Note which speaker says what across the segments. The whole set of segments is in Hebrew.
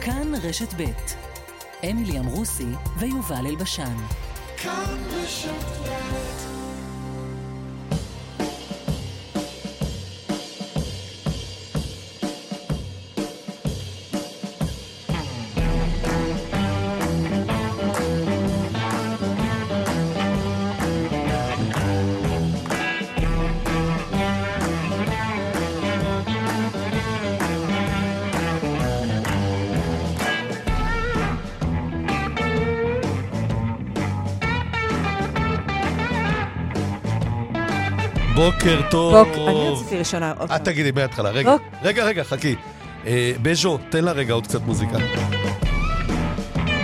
Speaker 1: כאן רשת ב' אמילי אמרוסי ויובל אלבשן. כאן רשת ב'
Speaker 2: בוקר טוב.
Speaker 3: אני רציתי ראשונה.
Speaker 2: את תגידי מההתחלה, רגע. רגע, רגע, חכי. אה, בז'ו, תן לה רגע עוד קצת מוזיקה.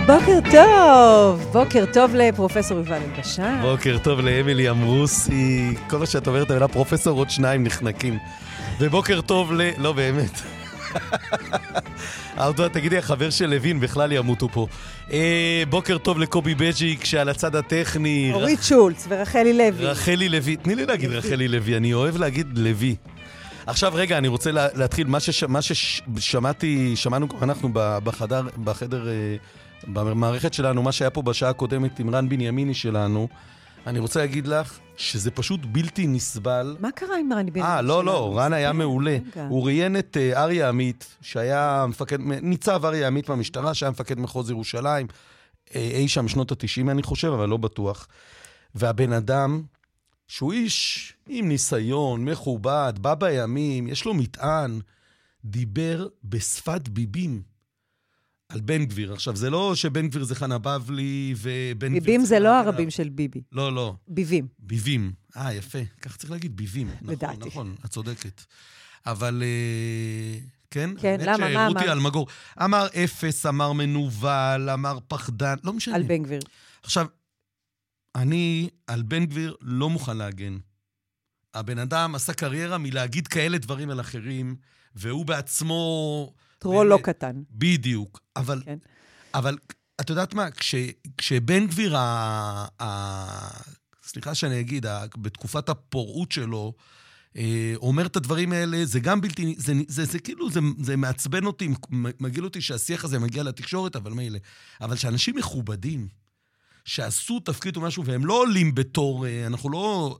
Speaker 3: בוקר טוב, בוקר טוב לפרופסור יובל אלבשן.
Speaker 2: בוקר טוב לאמילי אמרוסי. כל מה שאת אומרת, המילה פרופסור, עוד שניים נחנקים. ובוקר טוב ל... לא, באמת. עוד תגידי, החבר של לוין בכלל ימותו פה. אה, בוקר טוב לקובי בג'יק, שעל הצד הטכני...
Speaker 3: אורית שולץ ורחלי לוי.
Speaker 2: רחלי לוי, תני לי להגיד רחלי לוי, אני אוהב להגיד לוי. עכשיו, רגע, אני רוצה להתחיל. מה, שש, מה ששמעתי, שמענו אנחנו בחדר, בחדר, אה, במערכת שלנו, מה שהיה פה בשעה הקודמת עם רן בנימיני שלנו, אני רוצה להגיד לך שזה פשוט בלתי נסבל.
Speaker 3: מה קרה עם רן בנימיני?
Speaker 2: אה, לא, לא, רן היה מעולה. הוא ראיין את אה, אריה עמית, שהיה מפקד, ניצב אריה עמית מהמשטרה, שהיה מפקד מחוז ירושלים, אה, אי שם שנות ה-90, אני חושב, אבל לא בטוח. והבן אדם, שהוא איש עם ניסיון, מכובד, בא בימים, יש לו מטען, דיבר בשפת ביבים. על בן גביר. עכשיו, זה לא שבן גביר זה חנה בבלי ובן גביר...
Speaker 3: ביבים זה לא הרבים של ביבי.
Speaker 2: לא, לא.
Speaker 3: ביבים.
Speaker 2: ביבים. אה, יפה. ככה צריך להגיד, ביבים. נכון, לדעתי. נכון, נכון, את צודקת. אבל... אה, כן?
Speaker 3: כן, למה? מה
Speaker 2: אמר? רותי אלמגור. אמר אפס, אמר מנוול, אמר פחדן, לא משנה.
Speaker 3: על בן גביר.
Speaker 2: עכשיו, אני על בן גביר לא מוכן להגן. הבן אדם עשה קריירה מלהגיד כאלה דברים על אחרים, והוא בעצמו...
Speaker 3: טרול לא קטן.
Speaker 2: בדיוק. אבל, כן. אבל את יודעת מה? כש, כשבן גביר, ה, ה, סליחה שאני אגיד, ה, בתקופת הפורעות שלו, אה, אומר את הדברים האלה, זה גם בלתי... זה, זה, זה, זה כאילו, זה, זה מעצבן אותי, מגעיל אותי שהשיח הזה מגיע לתקשורת, אבל מילא. אבל שאנשים מכובדים, שעשו תפקיד או משהו, והם לא עולים בתור, אה, אנחנו לא...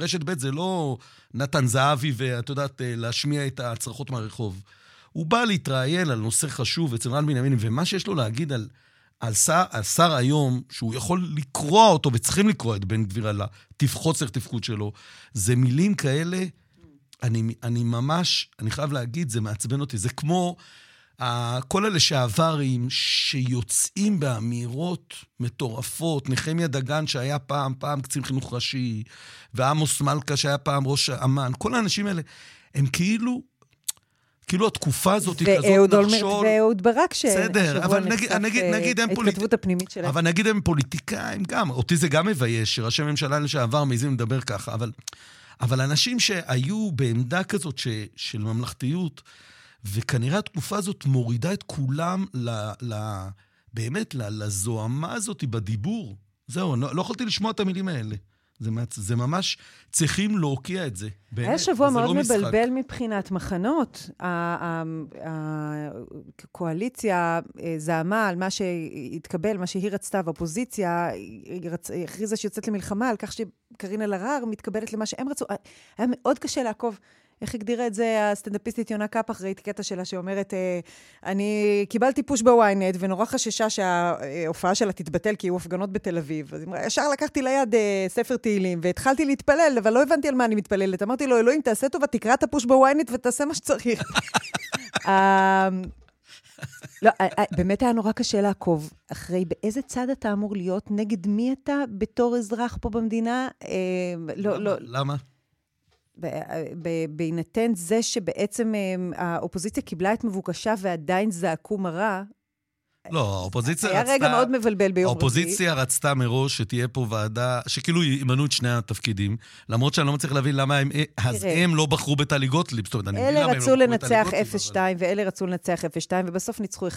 Speaker 2: רשת ב' זה לא נתן זהבי, ואת יודעת, אה, להשמיע את הצרחות מהרחוב. הוא בא להתראיין על נושא חשוב אצל רן בנימין, ומה שיש לו להגיד על, על, שר, על שר היום, שהוא יכול לקרוע אותו, וצריכים לקרוע את בן גביר על החוסר תפקוד שלו, זה מילים כאלה, אני, אני ממש, אני חייב להגיד, זה מעצבן אותי. זה כמו uh, כל הלשעברים שיוצאים באמירות מטורפות, נחמיה דגן שהיה פעם, פעם קצין חינוך ראשי, ועמוס מלכה שהיה פעם ראש אמ"ן, כל האנשים האלה, הם כאילו כאילו התקופה הזאת היא כזאת נחשול.
Speaker 3: ואהוד ברק,
Speaker 2: בסדר, אבל נגיד, נגיד, נגיד הם
Speaker 3: פוליטיקאים. ההתכתבות הפנימית שלהם.
Speaker 2: אבל נגיד הם פוליטיקאים גם. אותי זה גם מבייש, שראשי ממשלה לשעבר מעזים לדבר ככה, אבל, אבל אנשים שהיו בעמדה כזאת ש, של ממלכתיות, וכנראה התקופה הזאת מורידה את כולם ל, ל, באמת לזוהמה הזאת בדיבור. זהו, לא, לא יכולתי לשמוע את המילים האלה. זה, זה ממש, צריכים להוקיע את זה.
Speaker 3: באמת, היה שבוע מאוד לא מבלבל מבחינת מחנות. הקואליציה אה, זעמה על מה שהתקבל, מה שהיא רצתה, והאופוזיציה הכריזה שיוצאת למלחמה על כך שקארין אלהרר מתקבלת למה שהם רצו. היה מאוד קשה לעקוב. איך הגדירה את זה הסטנדאפיסטית יונה קפח? ראיתי קטע שלה שאומרת, אה, אני קיבלתי פוש בוויינט, ונורא חששה שההופעה שלה תתבטל כי היו הפגנות בתל אביב. אז ישר לקחתי ליד אה, ספר תהילים, והתחלתי להתפלל, אבל לא הבנתי על מה אני מתפללת. אמרתי לו, אלוהים, תעשה טובה, תקרא את הפוש בוויינט ותעשה מה שצריך. אמ, לא, אה, באמת היה נורא קשה לעקוב אחרי באיזה צד אתה אמור להיות, נגד מי אתה בתור אזרח פה במדינה.
Speaker 2: לא, לא. למה?
Speaker 3: בהינתן זה שבעצם האופוזיציה קיבלה את מבוקשה ועדיין זעקו מרה,
Speaker 2: לא, האופוזיציה
Speaker 3: היה
Speaker 2: רצתה...
Speaker 3: היה רגע מאוד מבלבל ביום
Speaker 2: רביעי. האופוזיציה רצתה מראש שתהיה פה ועדה, שכאילו ימנו את שני התפקידים, למרות שאני לא מצליח להבין למה הם... אז הם לא בחרו בטלי גוטליב, זאת אומרת, אני מבין למה הם לא בחרו
Speaker 3: בטלי גוטליב. אלה רצו לנצח 0-2 ואלה רצו לנצח 0-2, ובסוף ניצחו 1-1.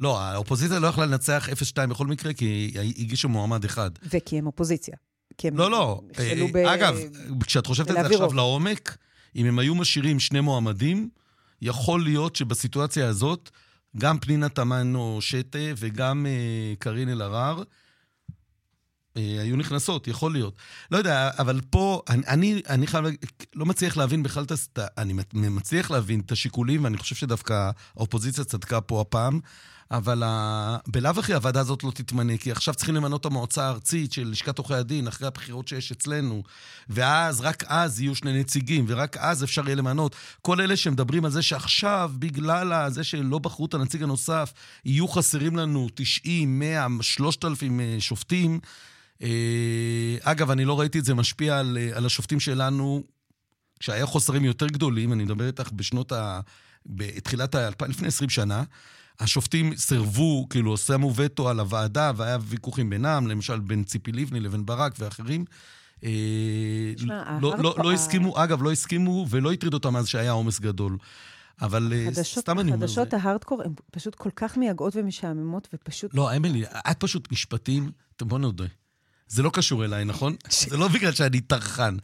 Speaker 2: לא, האופוזיציה לא יכלה לנצח 0-2 בכל מקרה, כי הגישו מועמד אחד.
Speaker 3: וכי הם אופוזיציה.
Speaker 2: כי הם לא, לא. נכשלו ב... אגב, כשאת חושבת על זה עכשיו לעומק, אם הם היו משאירים שני מועמדים, יכול להיות שבסיטואציה הזאת, גם פנינה תמנו שטה וגם אה, קארין אלהרר, אה, היו נכנסות, יכול להיות. לא יודע, אבל פה, אני, אני, אני חייב להגיד, לא מצליח להבין בכלל את ה... אני מצליח להבין את השיקולים, ואני חושב שדווקא האופוזיציה צדקה פה הפעם. אבל ה... בלאו הכי הוועדה הזאת לא תתמנה, כי עכשיו צריכים למנות את המועצה הארצית של לשכת עורכי הדין, אחרי הבחירות שיש אצלנו, ואז, רק אז יהיו שני נציגים, ורק אז אפשר יהיה למנות. כל אלה שמדברים על זה שעכשיו, בגלל זה שלא בחרו את הנציג הנוסף, יהיו חסרים לנו 90, 100, 3,000 שופטים. אה, אגב, אני לא ראיתי את זה משפיע על, על השופטים שלנו, כשהיה חוסרים יותר גדולים, אני מדבר איתך בשנות ה... בתחילת ה... לפני 20 שנה. השופטים סירבו, כאילו, שמו וטו על הוועדה, והיה ויכוחים בינם, למשל בין ציפי לבני לבין ברק ואחרים.
Speaker 3: אה,
Speaker 2: לא, לא, לא הסכימו, אגב, לא הסכימו ולא הטריד אותם אז שהיה עומס גדול. אבל אה, חדשות, סתם אני אומר...
Speaker 3: חדשות ההארדקור הן פשוט כל כך מייגעות ומשעממות, ופשוט...
Speaker 2: לא, אמילי, את פשוט משפטים, בוא נודה. זה לא קשור אליי, נכון? זה לא בגלל שאני טרחן.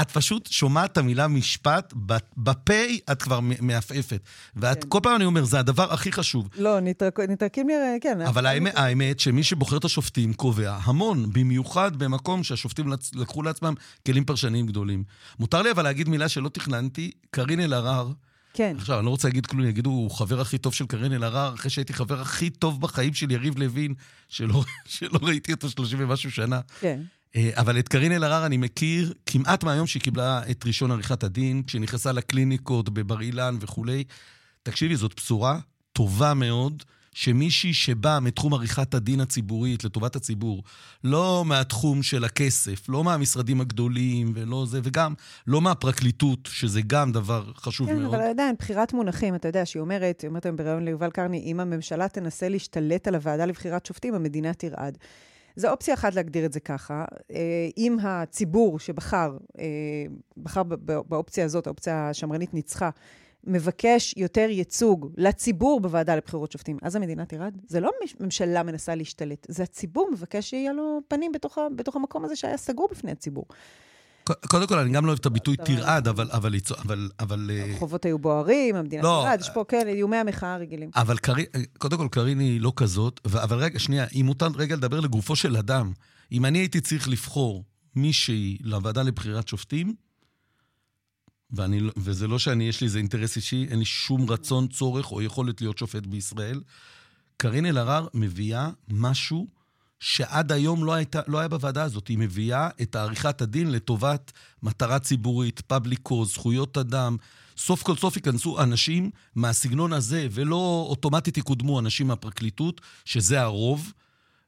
Speaker 2: את פשוט שומעת את המילה משפט, בפה את כבר מעפעפת. ואת, כן. כל פעם אני אומר, זה הדבר הכי חשוב.
Speaker 3: לא, נתרקים לי, כן.
Speaker 2: אבל האמת, האמת שמי שבוחר את השופטים קובע המון, במיוחד במקום שהשופטים לקחו לעצמם כלים פרשניים גדולים. מותר לי אבל להגיד מילה שלא תכננתי, קארין אלהרר.
Speaker 3: כן.
Speaker 2: עכשיו, אני לא רוצה להגיד כלום, יגידו, הוא חבר הכי טוב של קארין אלהרר, אחרי שהייתי חבר הכי טוב בחיים של יריב לוין, שלא, שלא ראיתי אותו 30 ומשהו שנה.
Speaker 3: כן.
Speaker 2: אה, אבל את קארין אלהרר אני מכיר כמעט מהיום שהיא קיבלה את ראשון עריכת הדין, כשהיא נכנסה לקליניקות בבר אילן וכולי. תקשיבי, זאת בשורה טובה מאוד. שמישהי שבאה מתחום עריכת הדין הציבורית לטובת הציבור, לא מהתחום של הכסף, לא מהמשרדים הגדולים ולא זה, וגם לא מהפרקליטות, שזה גם דבר חשוב
Speaker 3: כן,
Speaker 2: מאוד.
Speaker 3: כן, אבל עדיין, בחירת מונחים, אתה יודע, שהיא אומרת, היא אומרת היום בריאיון ליובל קרני, אם הממשלה תנסה להשתלט על הוועדה לבחירת שופטים, המדינה תרעד. זו אופציה אחת להגדיר את זה ככה. אה, אם הציבור שבחר, אה, בחר באופציה הזאת, האופציה השמרנית ניצחה, מבקש יותר ייצוג לציבור בוועדה לבחירות שופטים, אז המדינה תירד? זה לא ממשלה מנסה להשתלט, זה הציבור מבקש שיהיה לו פנים בתוך, בתוך המקום הזה שהיה סגור בפני הציבור.
Speaker 2: קודם כל, אני גם לא אוהב את הביטוי תרעד, אבל... אבל, אבל, אבל
Speaker 3: החובות היו בוערים, המדינה לא, תרעד, יש פה, כן, איומי המחאה הרגילים.
Speaker 2: אבל קרין, קודם כל, קרין היא לא כזאת, אבל רגע, שנייה, אם מותר רגע לדבר לגופו של אדם, אם אני הייתי צריך לבחור מישהי לוועדה לבחירת שופטים, ואני, לא, וזה לא שאני, יש לי איזה אינטרס אישי, אין לי שום רצון, צורך או יכולת להיות שופט בישראל. קארין אלהרר מביאה משהו שעד היום לא, הייתה, לא היה בוועדה הזאת. היא מביאה את עריכת הדין לטובת מטרה ציבורית, פאבליקו, זכויות אדם. סוף כל סוף ייכנסו אנשים מהסגנון הזה, ולא אוטומטית יקודמו אנשים מהפרקליטות, שזה הרוב,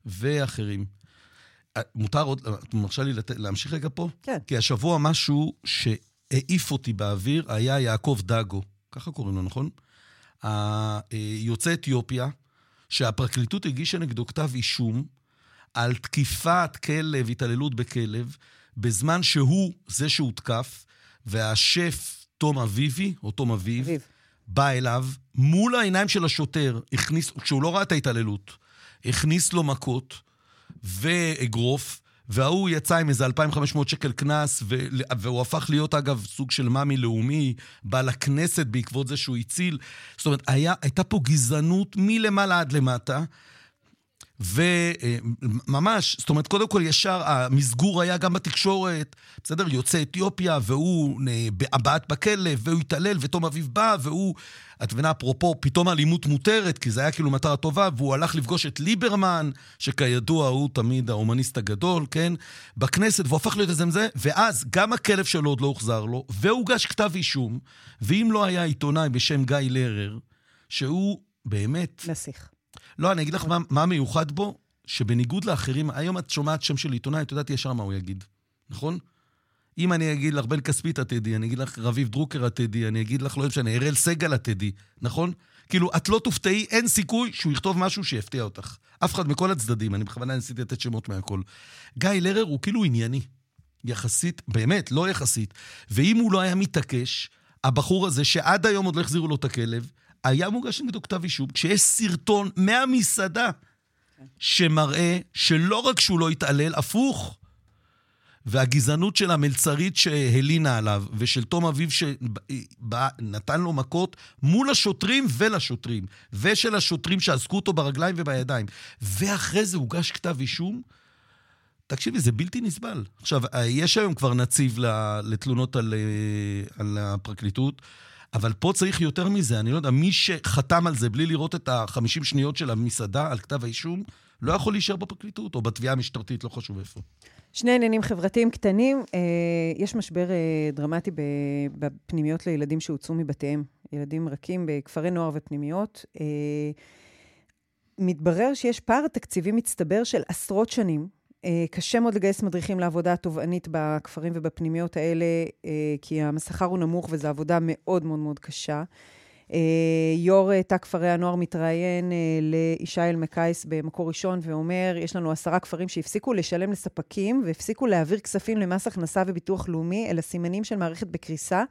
Speaker 2: ואחרים. אה, מותר עוד, את מרשה לי לת... להמשיך רגע פה?
Speaker 3: כן.
Speaker 2: כי השבוע משהו ש... העיף אותי באוויר היה יעקב דגו, ככה קוראים לו, נכון? יוצא אתיופיה, שהפרקליטות הגישה נגדו כתב אישום על תקיפת כלב, התעללות בכלב, בזמן שהוא זה שהותקף, והשף תום אביבי, או תום אביב, אביב, בא אליו, מול העיניים של השוטר, הכניס, כשהוא לא ראה את ההתעללות, הכניס לו מכות ואגרוף, וההוא יצא עם איזה 2,500 שקל קנס, והוא הפך להיות, אגב, סוג של מאמי לאומי, בא לכנסת בעקבות זה שהוא הציל. זאת אומרת, היה, הייתה פה גזענות מלמעלה עד למטה. וממש, זאת אומרת, קודם כל ישר המסגור היה גם בתקשורת, בסדר? יוצא אתיופיה, והוא הבעת בכלא, והוא התעלל, ותום אביב בא, והוא, את מבינה, אפרופו, פתאום אלימות מותרת, כי זה היה כאילו מטרה טובה, והוא הלך לפגוש את ליברמן, שכידוע הוא תמיד ההומניסט הגדול, כן? בכנסת, והוא הפך להיות איזה מזה, ואז גם הכלב שלו עוד לא הוחזר לו, והוגש כתב אישום, ואם לא היה עיתונאי בשם גיא לרר, שהוא באמת...
Speaker 3: נסיך.
Speaker 2: לא, אני אגיד לך מה, מה מיוחד בו, שבניגוד לאחרים, היום את שומעת שם של עיתונאי, את יודעת ישר מה הוא יגיד, נכון? אם אני אגיד לך בן כספית את תדעי, אני אגיד לך רביב דרוקר את תדעי, אני אגיד לך, לא משנה, אראל סגל את תדעי, נכון? כאילו, את לא תופתעי, אין סיכוי שהוא יכתוב משהו שיפתיע אותך. אף אחד מכל הצדדים, אני בכוונה ניסיתי לתת שמות מהכל. גיא לרר הוא כאילו ענייני. יחסית, באמת, לא יחסית. ואם הוא לא היה מתעקש, הבחור הזה, שעד היום עוד לא החזירו לו את הכלב, היה מוגש נגדו כתב אישום, כשיש סרטון מהמסעדה שמראה שלא רק שהוא לא התעלל, הפוך. והגזענות של המלצרית שהלינה עליו, ושל תום אביב שנתן לו מכות מול השוטרים ולשוטרים, ושל השוטרים שאזקו אותו ברגליים ובידיים. ואחרי זה הוגש כתב אישום. תקשיבי, זה בלתי נסבל. עכשיו, יש היום כבר נציב לתלונות על, אה, על הפרקליטות. אבל פה צריך יותר מזה, אני לא יודע, מי שחתם על זה בלי לראות את החמישים שניות של המסעדה על כתב האישום, לא יכול להישאר בפרקליטות או בתביעה המשטרתית, לא חשוב איפה.
Speaker 3: שני עניינים חברתיים קטנים. אה, יש משבר אה, דרמטי בפנימיות לילדים שהוצאו מבתיהם. ילדים רכים בכפרי נוער ופנימיות. אה, מתברר שיש פער תקציבי מצטבר של עשרות שנים קשה מאוד לגייס מדריכים לעבודה התובענית בכפרים ובפנימיות האלה, אה, כי השכר הוא נמוך וזו עבודה מאוד מאוד מאוד קשה. אה, יו"ר תא כפרי הנוער מתראיין לישי אלמקייס במקור ראשון ואומר, יש לנו עשרה כפרים שהפסיקו לשלם לספקים והפסיקו להעביר כספים למס הכנסה וביטוח לאומי, אלא סימנים של מערכת בקריסה.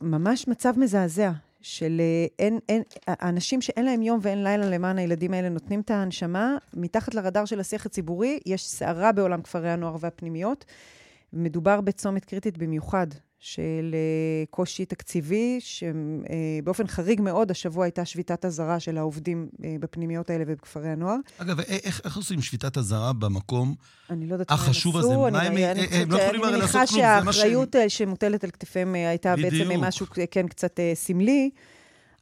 Speaker 3: ממש מצב מזעזע, של אה, אין, אין, האנשים שאין להם יום ואין לילה למען הילדים האלה נותנים את ההנשמה, מתחת לרדאר של השיח הציבורי, יש סערה בעולם כפרי הנוער והפנימיות. מדובר בצומת קריטית במיוחד של uh, קושי תקציבי, שבאופן uh, חריג מאוד, השבוע הייתה שביתת אזהרה של העובדים uh, בפנימיות האלה ובכפרי הנוער.
Speaker 2: אגב, איך, איך עושים שביתת אזהרה במקום
Speaker 3: החשוב הזה? מה הם עשו? אני, הם, לא יכולים הרי לעשות כלום, זה מה. אני מניחה שהאחריות שמוטלת על כתפיהם הייתה בדיוק. בעצם משהו כן קצת סמלי.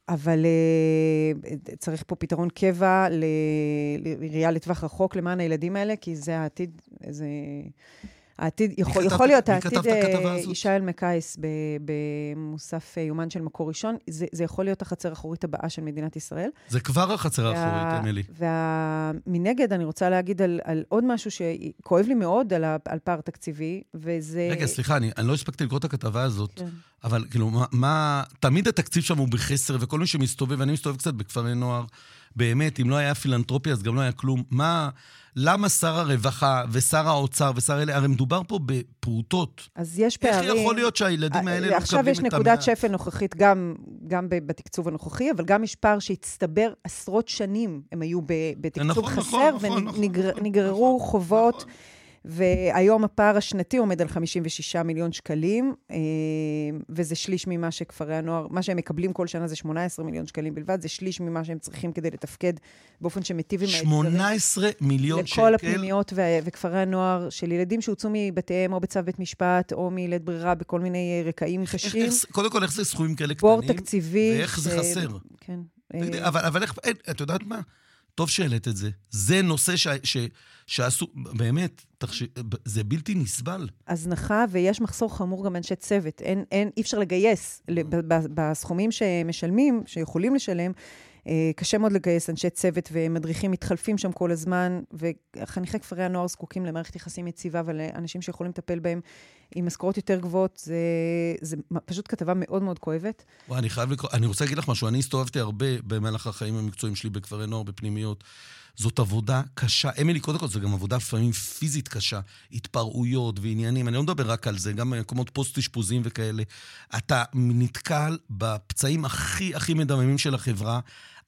Speaker 3: אבל uh, צריך פה פתרון קבע לראייה לטווח רחוק למען הילדים האלה, כי זה העתיד, זה... העתיד, יכול, יכול להיות העתיד אה, ישי אלמקייס במוסף אה, יומן של מקור ראשון, זה, זה יכול להיות החצר האחורית הבאה של מדינת ישראל.
Speaker 2: זה כבר החצר האחורית, אמילי.
Speaker 3: ומנגד, אני רוצה להגיד על, על עוד משהו שכואב לי מאוד על, על פער תקציבי, וזה...
Speaker 2: רגע, סליחה, אני, אני לא הספקתי לקרוא את הכתבה הזאת, כן. אבל כאילו, מה, מה... תמיד התקציב שם הוא בחסר, וכל מי שמסתובב, ואני מסתובב קצת בכפרי נוער, באמת, אם לא היה פילנטרופיה, אז גם לא היה כלום. מה... למה שר הרווחה ושר האוצר ושר אלה, הרי מדובר פה בפרוטות.
Speaker 3: אז יש פערים.
Speaker 2: איך יכול להיות שהילדים האלה
Speaker 3: לא מקבלים את המאה? עכשיו יש נקודת שפל נוכחית גם, גם בתקצוב הנוכחי, אבל גם יש פער שהצטבר עשרות שנים, הם היו בתקצוב נכון, חסר, נכון, ונגררו נכון, נכון, חובות. נכון. והיום הפער השנתי עומד על 56 מיליון שקלים, אה, וזה שליש ממה שכפרי הנוער, מה שהם מקבלים כל שנה זה 18 מיליון שקלים בלבד, זה שליש ממה שהם צריכים כדי לתפקד באופן שמיטיב עם
Speaker 2: האתגרים. 18 מיליון
Speaker 3: לכל שקל? לכל הפנימיות ו- וכפרי הנוער של ילדים שהוצאו מבתיהם או בצו בית משפט, או מלית ברירה בכל מיני רקעים קשים. איך,
Speaker 2: קודם כל, איך זה סכומים כאלה קטנים?
Speaker 3: בור תקציבי.
Speaker 2: ואיך זה חסר.
Speaker 3: כן.
Speaker 2: אבל, אבל איך, את יודעת מה? טוב שהעלית את זה. זה נושא ש, ש, שעשו, באמת, תחש... זה בלתי נסבל.
Speaker 3: הזנחה, ויש מחסור חמור גם באנשי צוות. אין, אין, אי אפשר לגייס. בסכומים שמשלמים, שיכולים לשלם, קשה מאוד לגייס אנשי צוות ומדריכים מתחלפים שם כל הזמן, וחניכי כפרי הנוער זקוקים למערכת יחסים יציבה ולאנשים שיכולים לטפל בהם עם משכורות יותר גבוהות. זה, זה פשוט כתבה מאוד מאוד כואבת.
Speaker 2: וואי, אני חייב לקרוא, אני רוצה להגיד לך משהו, אני הסתובבתי הרבה במהלך החיים המקצועיים שלי בכפרי נוער, בפנימיות. זאת עבודה קשה. אמילי, קודם כל, זו גם עבודה לפעמים פיזית קשה. התפרעויות ועניינים, אני לא מדבר רק על זה, גם במקומות פוסט-אשפוזיים וכאלה. אתה נתקל בפצעים הכי הכי מדממים של החברה.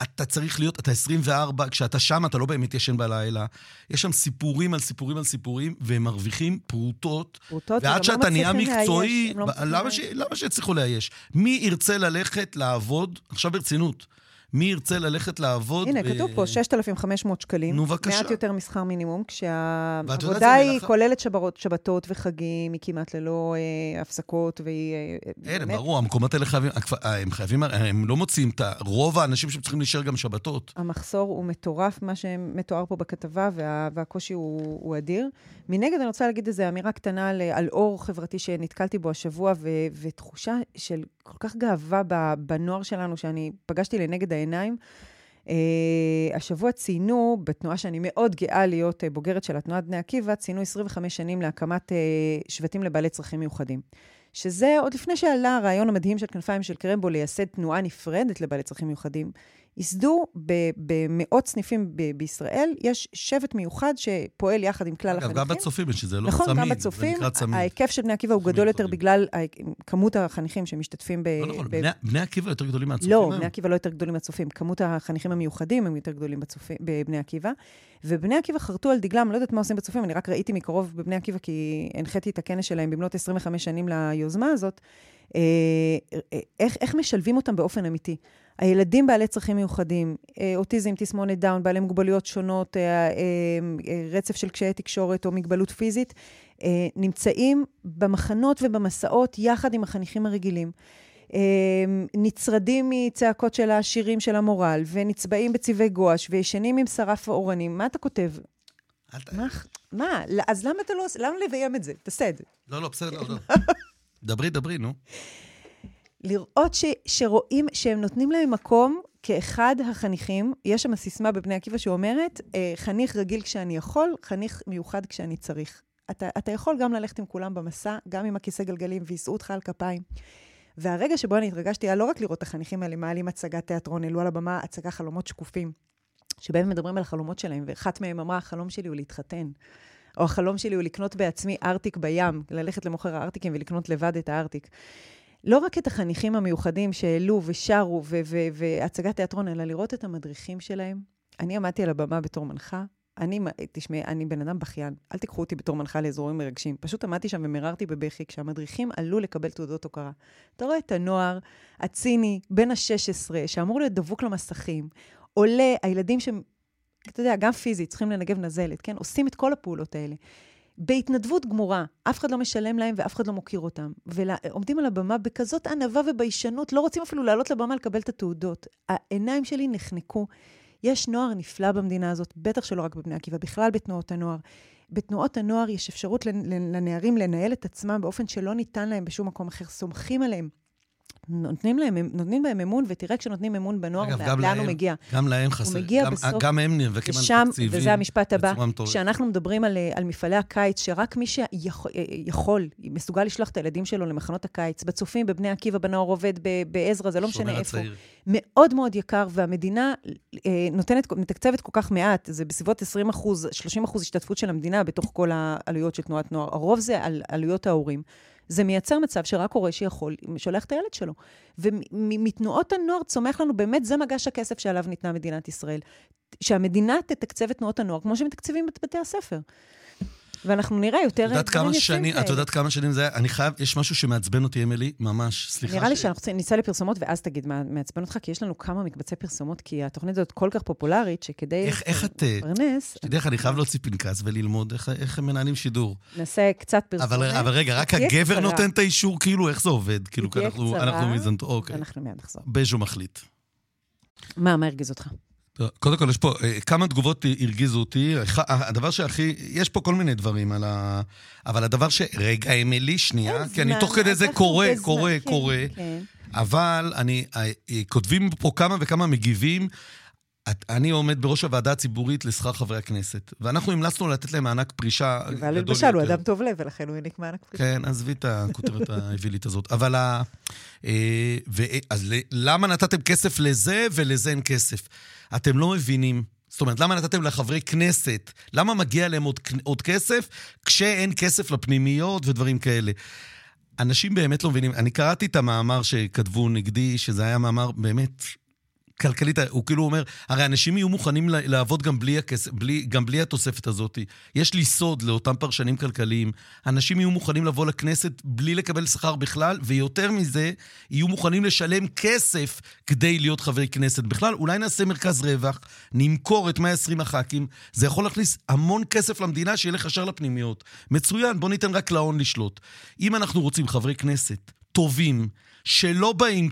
Speaker 2: אתה צריך להיות, אתה 24, כשאתה שם אתה לא באמת ישן בלילה. יש שם סיפורים על סיפורים על סיפורים, והם מרוויחים פרוטות.
Speaker 3: פרוטות,
Speaker 2: ועד שאתה לא נהיה מקצועי, לא למה, ש... למה שיצליחו לאייש? מי ירצה ללכת לעבוד, עכשיו ברצינות, מי ירצה ללכת לעבוד...
Speaker 3: הנה, ב... כתוב פה 6,500 שקלים. נו, בבקשה. מעט יותר משכר מינימום, כשהעבודה היא מלאכה... כוללת שברות, שבתות וחגים, היא כמעט ללא אה, הפסקות, והיא...
Speaker 2: אה, אין, באמת... ברור, המקומות האלה חייבים, אה, הם חייבים, הם לא מוצאים את רוב האנשים שצריכים להישאר גם שבתות.
Speaker 3: המחסור הוא מטורף, מה שמתואר פה בכתבה, וה, והקושי הוא, הוא אדיר. מנגד, אני רוצה להגיד איזו אמירה קטנה על, על אור חברתי שנתקלתי בו השבוע, ו, ותחושה של כל כך גאווה בנוער שלנו, שאני פגשתי לנגד העיניים. Uh, השבוע ציינו, בתנועה שאני מאוד גאה להיות uh, בוגרת של התנועת בני עקיבא, ציינו 25 שנים להקמת uh, שבטים לבעלי צרכים מיוחדים. שזה עוד לפני שעלה הרעיון המדהים של כנפיים של קרמבו לייסד תנועה נפרדת לבעלי צרכים מיוחדים. ייסדו במאות סניפים בישראל, יש שבט מיוחד שפועל יחד עם כלל החניכים.
Speaker 2: גם בצופים יש את זה, לא
Speaker 3: נכון,
Speaker 2: צמיד.
Speaker 3: גם בצופים. ההיקף של בני עקיבא הוא גדול יותר בגלל כמות החניכים שמשתתפים ב...
Speaker 2: לא נכון, בני, עקיבא יותר גדולים מהצופים
Speaker 3: לא, בני עקיבא לא יותר גדולים מהצופים. כמות החניכים המיוחדים הם יותר גדולים בצופים, בבני עקיבא. ובני עקיבא חרטו על דגלם, לא יודעת מה עושים בצופים, אני רק ראיתי מקרוב בבני עקיבא, כי הנחיתי את הכנס שלהם במלאת 25 שנים ליוזמה הזאת, איך, איך משלבים אותם באופן אמיתי. הילדים בעלי צרכים מיוחדים, אה, אוטיזם, תסמונת דאון, בעלי מוגבלויות שונות, רצף של קשיי תקשורת או מגבלות פיזית, נמצאים במחנות ובמסעות יחד עם החניכים הרגילים. נצרדים מצעקות של השירים של המורל, ונצבעים בצבעי גואש, וישנים עם שרף האורנים. מה אתה כותב? מה? מה? אז למה אתה לא עושה? למה לביים את זה? תעשה את זה.
Speaker 2: לא, לא, בסדר, לא. דברי, דברי, נו.
Speaker 3: לראות ש, שרואים שהם נותנים להם מקום כאחד החניכים. יש שם סיסמה בבני עקיבא שאומרת, אה, חניך רגיל כשאני יכול, חניך מיוחד כשאני צריך. אתה, אתה יכול גם ללכת עם כולם במסע, גם עם הכיסא גלגלים, ויישאו אותך על כפיים. והרגע שבו אני התרגשתי היה לא רק לראות את החניכים האלה מעלים הצגת תיאטרון, העלו על הבמה הצגה חלומות שקופים, שבהם מדברים על החלומות שלהם, ואחת מהם אמרה, החלום שלי הוא להתחתן. או החלום שלי הוא לקנות בעצמי ארטיק בים, ללכת למוכר הארטיקים ולקנות לבד את הארטיק. לא רק את החניכים המיוחדים שהעלו ושרו והצגת תיאטרון, אלא לראות את המדריכים שלהם. אני עמדתי על הבמה בתור מנחה. אני, תשמעי, אני בן אדם בכיין. אל תיקחו אותי בתור מנחה לאזורים מרגשים. פשוט עמדתי שם ומררתי בבכי כשהמדריכים עלו לקבל תעודות הוקרה. אתה רואה את הנוער הציני, בן ה-16, שאמור להיות דבוק למסכים, עולה, הילדים אתה יודע, גם פיזית, צריכים לנגב נזלת, כן? עושים את כל הפעולות האלה. בהתנדבות גמורה, אף אחד לא משלם להם ואף אחד לא מוקיר אותם. ועומדים על הבמה בכזאת ענווה וביישנות, לא רוצים אפילו לעלות לבמה לקבל את התעודות. העיניים שלי נחנקו. יש נוער נפלא במדינה הזאת, בטח שלא רק בבני עקיבא, בכלל בתנועות הנוער. בתנועות הנוער יש אפשרות לנערים לנהל את עצמם באופן שלא ניתן להם בשום מקום אחר. סומכים עליהם. נותנים, להם, נותנים בהם אמון, ותראה כשנותנים אמון בנוער, אגב, לאן להם, הוא מגיע.
Speaker 2: גם להם חסר. הוא
Speaker 3: מגיע
Speaker 2: גם,
Speaker 3: בסוף...
Speaker 2: גם הם נאבקים על
Speaker 3: תקציבים. וזה המשפט הבא, כשאנחנו מדברים על, על מפעלי הקיץ, שרק מי שיכול, מסוגל לשלוח את הילדים שלו למחנות הקיץ, בצופים, בבני עקיבא, בנוער עובד, בעזרא, זה לא משנה איפה. הצעיר. מאוד מאוד יקר, והמדינה אה, נותנת, מתקצבת כל כך מעט, זה בסביבות 20 אחוז, 30 אחוז השתתפות של המדינה בתוך כל העלויות של תנועת נוער. הרוב זה על עלויות ההורים. זה מייצר מצב שרק הורה שיכול, שולח את הילד שלו. ומתנועות הנוער צומח לנו, באמת זה מגש הכסף שעליו ניתנה מדינת ישראל. שהמדינה תתקצב את תנועות הנוער כמו שמתקצבים את בתי הספר. ואנחנו נראה יותר.
Speaker 2: את יודעת כמה שנים זה היה? אני חייב, יש משהו שמעצבן אותי, אמילי, ממש, סליחה.
Speaker 3: נראה ש... לי שאנחנו נצא לפרסומות, ואז תגיד מה מעצבן אותך, כי יש לנו כמה מקבצי פרסומות, כי התוכנית הזאת כל כך פופולרית, שכדי
Speaker 2: איך, איך את... לפרנס... אתה יודע איך, אני חייב להוציא פנקס וללמוד איך, איך הם מנהלים שידור.
Speaker 3: נעשה קצת פרסומת.
Speaker 2: אבל, אבל רגע, רק הגבר קצרה. נותן את האישור, כאילו, איך זה עובד? כאילו, אנחנו, אנחנו מזנטו, אוקיי.
Speaker 3: אנחנו מיד נחזור.
Speaker 2: בז'ו מחליט.
Speaker 3: מה, מה הרגיז אותך?
Speaker 2: קודם כל, יש פה אה, כמה תגובות הרגיזו אותי. הדבר שהכי, יש פה כל מיני דברים על ה... אבל הדבר ש... רגע, אמילי, שנייה, כי אני תוך כדי זה קורא, קורא, כן, קורא. כן. אבל אני, אה, אה, כותבים פה כמה וכמה מגיבים. אני עומד בראש הוועדה הציבורית לשכר חברי הכנסת, ואנחנו המלצנו לתת להם מענק פרישה גדול יותר.
Speaker 3: למשל, הוא אדם טוב לב, ולכן הוא העניק מענק פרישה.
Speaker 2: כן, עזבי את הכותרת האווילית הזאת. אבל ה... אז למה נתתם כסף לזה ולזה אין כסף? אתם לא מבינים. זאת אומרת, למה נתתם לחברי כנסת? למה מגיע להם עוד, עוד כסף כשאין כסף לפנימיות ודברים כאלה? אנשים באמת לא מבינים. אני קראתי את המאמר שכתבו נגדי, שזה היה מאמר באמת כלכלית, הוא כאילו אומר, הרי אנשים יהיו מוכנים לעבוד גם בלי, הכס, בלי, גם בלי התוספת הזאת. יש לי סוד לאותם פרשנים כלכליים. אנשים יהיו מוכנים לבוא לכנסת בלי לקבל שכר בכלל, ויותר מזה, יהיו מוכנים לשלם כסף כדי להיות חברי כנסת. בכלל, אולי נעשה מרכז רווח, נמכור את 120 הח"כים, זה יכול להכניס המון כסף למדינה שילך ישר לפנימיות. מצוין, בוא ניתן רק להון לשלוט. אם אנחנו רוצים חברי כנסת טובים, שלא באים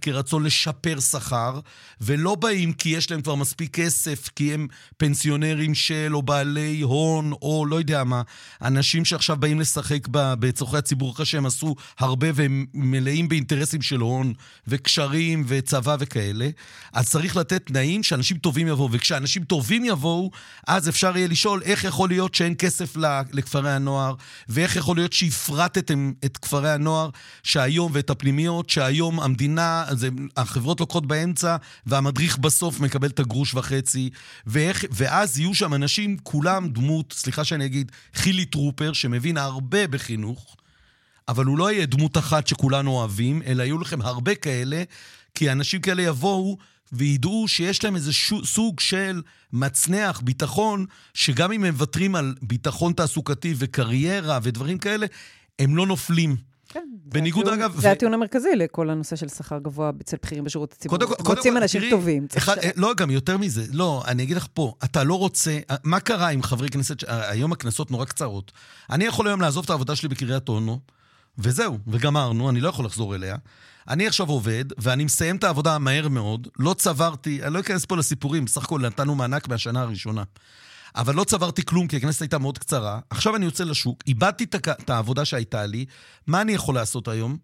Speaker 2: כרצון לשפר שכר, ולא באים כי יש להם כבר מספיק כסף, כי הם פנסיונרים של, או בעלי הון, או לא יודע מה, אנשים שעכשיו באים לשחק בצורכי הציבור אחרי שהם עשו הרבה והם מלאים באינטרסים של הון, וקשרים, וצבא וכאלה, אז צריך לתת תנאים שאנשים טובים יבואו, וכשאנשים טובים יבואו, אז אפשר יהיה לשאול איך יכול להיות שאין כסף לכפרי הנוער, ואיך יכול להיות שהפרטתם את כפרי הנוער שהיום ואת הפנימיות מקומות שהיום המדינה, זה, החברות לוקחות באמצע, והמדריך בסוף מקבל את הגרוש וחצי, ואיך, ואז יהיו שם אנשים, כולם דמות, סליחה שאני אגיד, חילי טרופר, שמבין הרבה בחינוך, אבל הוא לא יהיה דמות אחת שכולנו אוהבים, אלא יהיו לכם הרבה כאלה, כי אנשים כאלה יבואו וידעו שיש להם איזה ש... סוג של מצנח, ביטחון, שגם אם הם מוותרים על ביטחון תעסוקתי וקריירה ודברים כאלה, הם לא נופלים.
Speaker 3: כן, בניגוד, זה אגב... זה ו... הטיעון המרכזי לכל הנושא של שכר גבוה אצל בכירים בשירות הציבורי. קודם כל, רוצים אנשים תראי, טובים.
Speaker 2: אחד, ש... לא, גם יותר מזה. לא, אני אגיד לך פה, אתה לא רוצה... מה קרה עם חברי כנסת... היום הכנסות נורא קצרות. אני יכול היום לעזוב את העבודה שלי בקריית אונו, וזהו, וגמרנו, אני לא יכול לחזור אליה. אני עכשיו עובד, ואני מסיים את העבודה מהר מאוד, לא צברתי, אני לא אכנס פה לסיפורים, בסך הכל נתנו מענק מהשנה הראשונה. אבל לא צברתי כלום, כי הכנסת הייתה מאוד קצרה. עכשיו אני יוצא לשוק, איבדתי את העבודה שהייתה לי, מה אני יכול לעשות היום?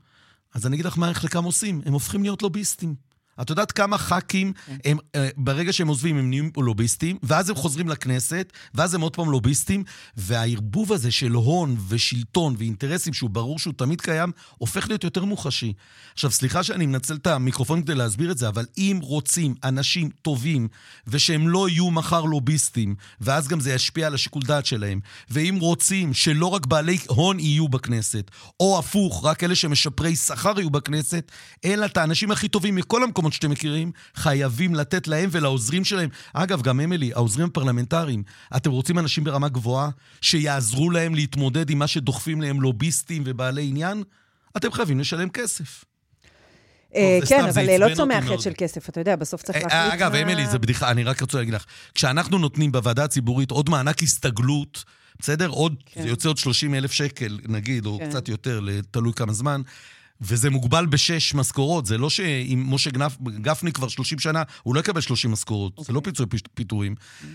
Speaker 2: אז אני אגיד לך מה חלקם עושים, הם הופכים להיות לוביסטים. את יודעת כמה ח"כים, כן. הם, אה, ברגע שהם עוזבים, הם נהיים לוביסטים, ואז הם חוזרים לכנסת, ואז הם עוד פעם לוביסטים, והערבוב הזה של הון ושלטון ואינטרסים, שהוא ברור שהוא תמיד קיים, הופך להיות יותר מוחשי. עכשיו, סליחה שאני מנצל את המיקרופון כדי להסביר את זה, אבל אם רוצים אנשים טובים, ושהם לא יהיו מחר לוביסטים, ואז גם זה ישפיע על השיקול דעת שלהם, ואם רוצים שלא רק בעלי הון יהיו בכנסת, או הפוך, רק אלה שמשפרי שכר יהיו בכנסת, אלא את האנשים הכי טובים מכל המקומות המקומות שאתם מכירים, חייבים לתת להם ולעוזרים שלהם. אגב, גם אמילי, העוזרים הפרלמנטריים, אתם רוצים אנשים ברמה גבוהה שיעזרו להם להתמודד עם מה שדוחפים להם לוביסטים ובעלי עניין? אתם חייבים לשלם כסף.
Speaker 3: אה, כן, אבל לא צומח חטא של כסף, אתה יודע, בסוף צריך אה, להחליט
Speaker 2: אגב, אמילי, זה בדיחה, אני רק רוצה להגיד לך, כשאנחנו נותנים בוועדה הציבורית עוד מענק הסתגלות, בסדר? עוד, כן. זה יוצא עוד 30 אלף שקל, נגיד, או כן. קצת יותר, תלוי כמה זמן. וזה מוגבל בשש משכורות. זה לא שאם משה גנף, גפני כבר 30 שנה, הוא לא יקבל 30 משכורות. Okay. זה לא אוקיי. פיצוי פיטורים. Okay.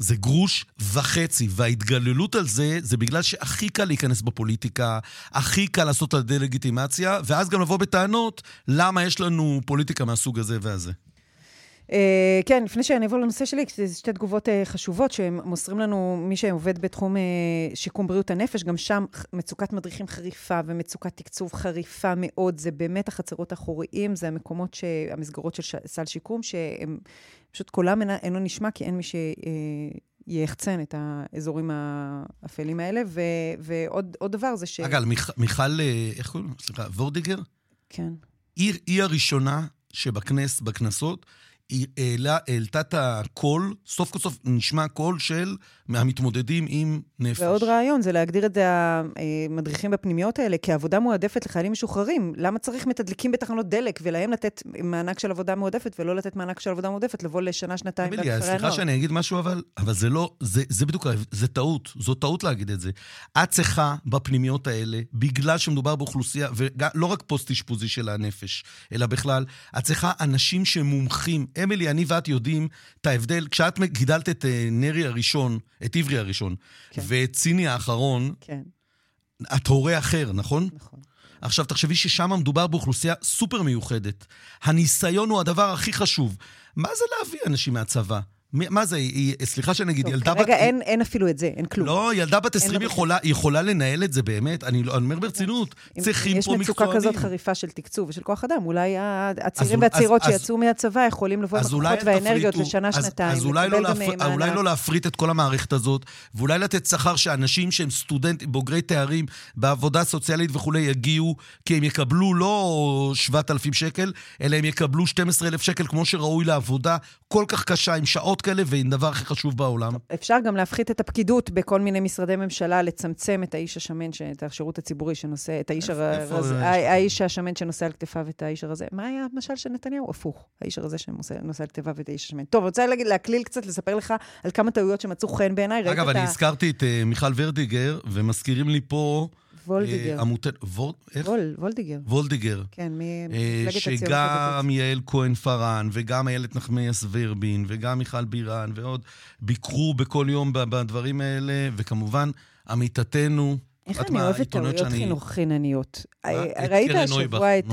Speaker 2: זה גרוש וחצי, וההתגללות על זה, זה בגלל שהכי קל להיכנס בפוליטיקה, הכי קל לעשות את הדה-לגיטימציה, ואז גם לבוא בטענות למה יש לנו פוליטיקה מהסוג הזה והזה.
Speaker 3: Uh, כן, לפני שאני אעבור לנושא שלי, זה שתי תגובות uh, חשובות שהם מוסרים לנו, מי שעובד בתחום uh, שיקום בריאות הנפש, גם שם מצוקת מדריכים חריפה ומצוקת תקצוב חריפה מאוד. זה באמת החצרות האחוריים, זה המקומות, ש... המסגרות של ש... סל שיקום, שהם פשוט קולם אינו נשמע, כי אין מי שיחצן את האזורים האפלים האלה. ו... ועוד דבר זה ש...
Speaker 2: אגב, מיכל, מיכל איך קוראים? סליחה, וורדיגר?
Speaker 3: כן.
Speaker 2: היא, היא הראשונה שבכנס, בכנסות, היא העלה, העלתה את הקול, סוף כל סוף נשמע קול של מהמתמודדים עם נפש.
Speaker 3: ועוד רעיון זה להגדיר את המדריכים בפנימיות האלה כעבודה מועדפת לחיילים משוחררים. למה צריך מתדלקים בתחנות דלק ולהם לתת מענק של עבודה מועדפת ולא לתת מענק של עבודה מועדפת, לבוא לשנה, שנתיים
Speaker 2: בכפרי הנוער? סליחה שאני אגיד משהו, אבל, אבל זה לא, זה, זה בדיוק, זה טעות, זו טעות להגיד את זה. את צריכה בפנימיות האלה, בגלל שמדובר באוכלוסייה, ולא רק פוסט-אשפוזי של הנפש, אלא בכלל, את צריכה אנשים שמומחים. אמילי, אני ואת יודעים את ההבדל. כשאת גידלת את אה, נרי הראשון, את עברי הראשון, כן. ואת ציני האחרון, כן. את הורה אחר, נכון? נכון. עכשיו, תחשבי ששם מדובר באוכלוסייה סופר מיוחדת. הניסיון הוא הדבר הכי חשוב. מה זה להביא אנשים מהצבא? מה זה, היא, סליחה שאני אגיד, ילדה
Speaker 3: בת... רגע, אין, אין אפילו את זה, אין כלום.
Speaker 2: לא, ילדה בת 20 יכולה, יכולה לנהל את זה באמת, אני, לא, אני אומר ברצינות, צריכים פה מקצוענים.
Speaker 3: יש מצוקה כזאת חריפה של תקצוב ושל כוח אדם, אולי הצעירים והצעירות שיצאו מהצבא יכולים לבוא עם הכוחות והאנרגיות לשנה, שנתיים,
Speaker 2: אז אולי לא, להפר, אולי לא להפריט את כל המערכת הזאת, ואולי לתת שכר שאנשים שהם סטודנטים, בוגרי תארים, בעבודה סוציאלית וכולי, יגיעו, כי הם יקבלו לא 7,000 שקל, אלא הם יקבלו 12,000 שקל, כמו שראוי לעבודה כל כך קשה, עם שעות חברות כאלה, והיא הדבר הכי חשוב בעולם.
Speaker 3: אפשר גם להפחית את הפקידות בכל מיני משרדי ממשלה, לצמצם את האיש השמן, את השירות הציבורי שנושא, את האיש, הרז, האיש השמן שנושא על כתפיו את האיש הרזה. מה היה המשל של נתניהו? הפוך, האיש הרזה שנושא על כתפיו את האיש השמן. טוב, אני רוצה להגיד, להקליל קצת, לספר לך על כמה טעויות שמצאו חן בעיניי.
Speaker 2: אגב, אני הזכרתי את אה, מיכל ורדיגר, ומזכירים לי פה...
Speaker 3: וולדיגר. עמותת,
Speaker 2: וול, איך?
Speaker 3: וול, וולדיגר.
Speaker 2: וולדיגר.
Speaker 3: כן, ממפלגת הציונות
Speaker 2: שגם יעל כהן-פארן, וגם איילת נחמיאס ורבין, וגם מיכל בירן, ועוד, ביקרו בכל יום בדברים האלה, וכמובן, עמיתתנו,
Speaker 3: איך אני אוהבת טעויות חינוך חינניות. ראית השבוע את...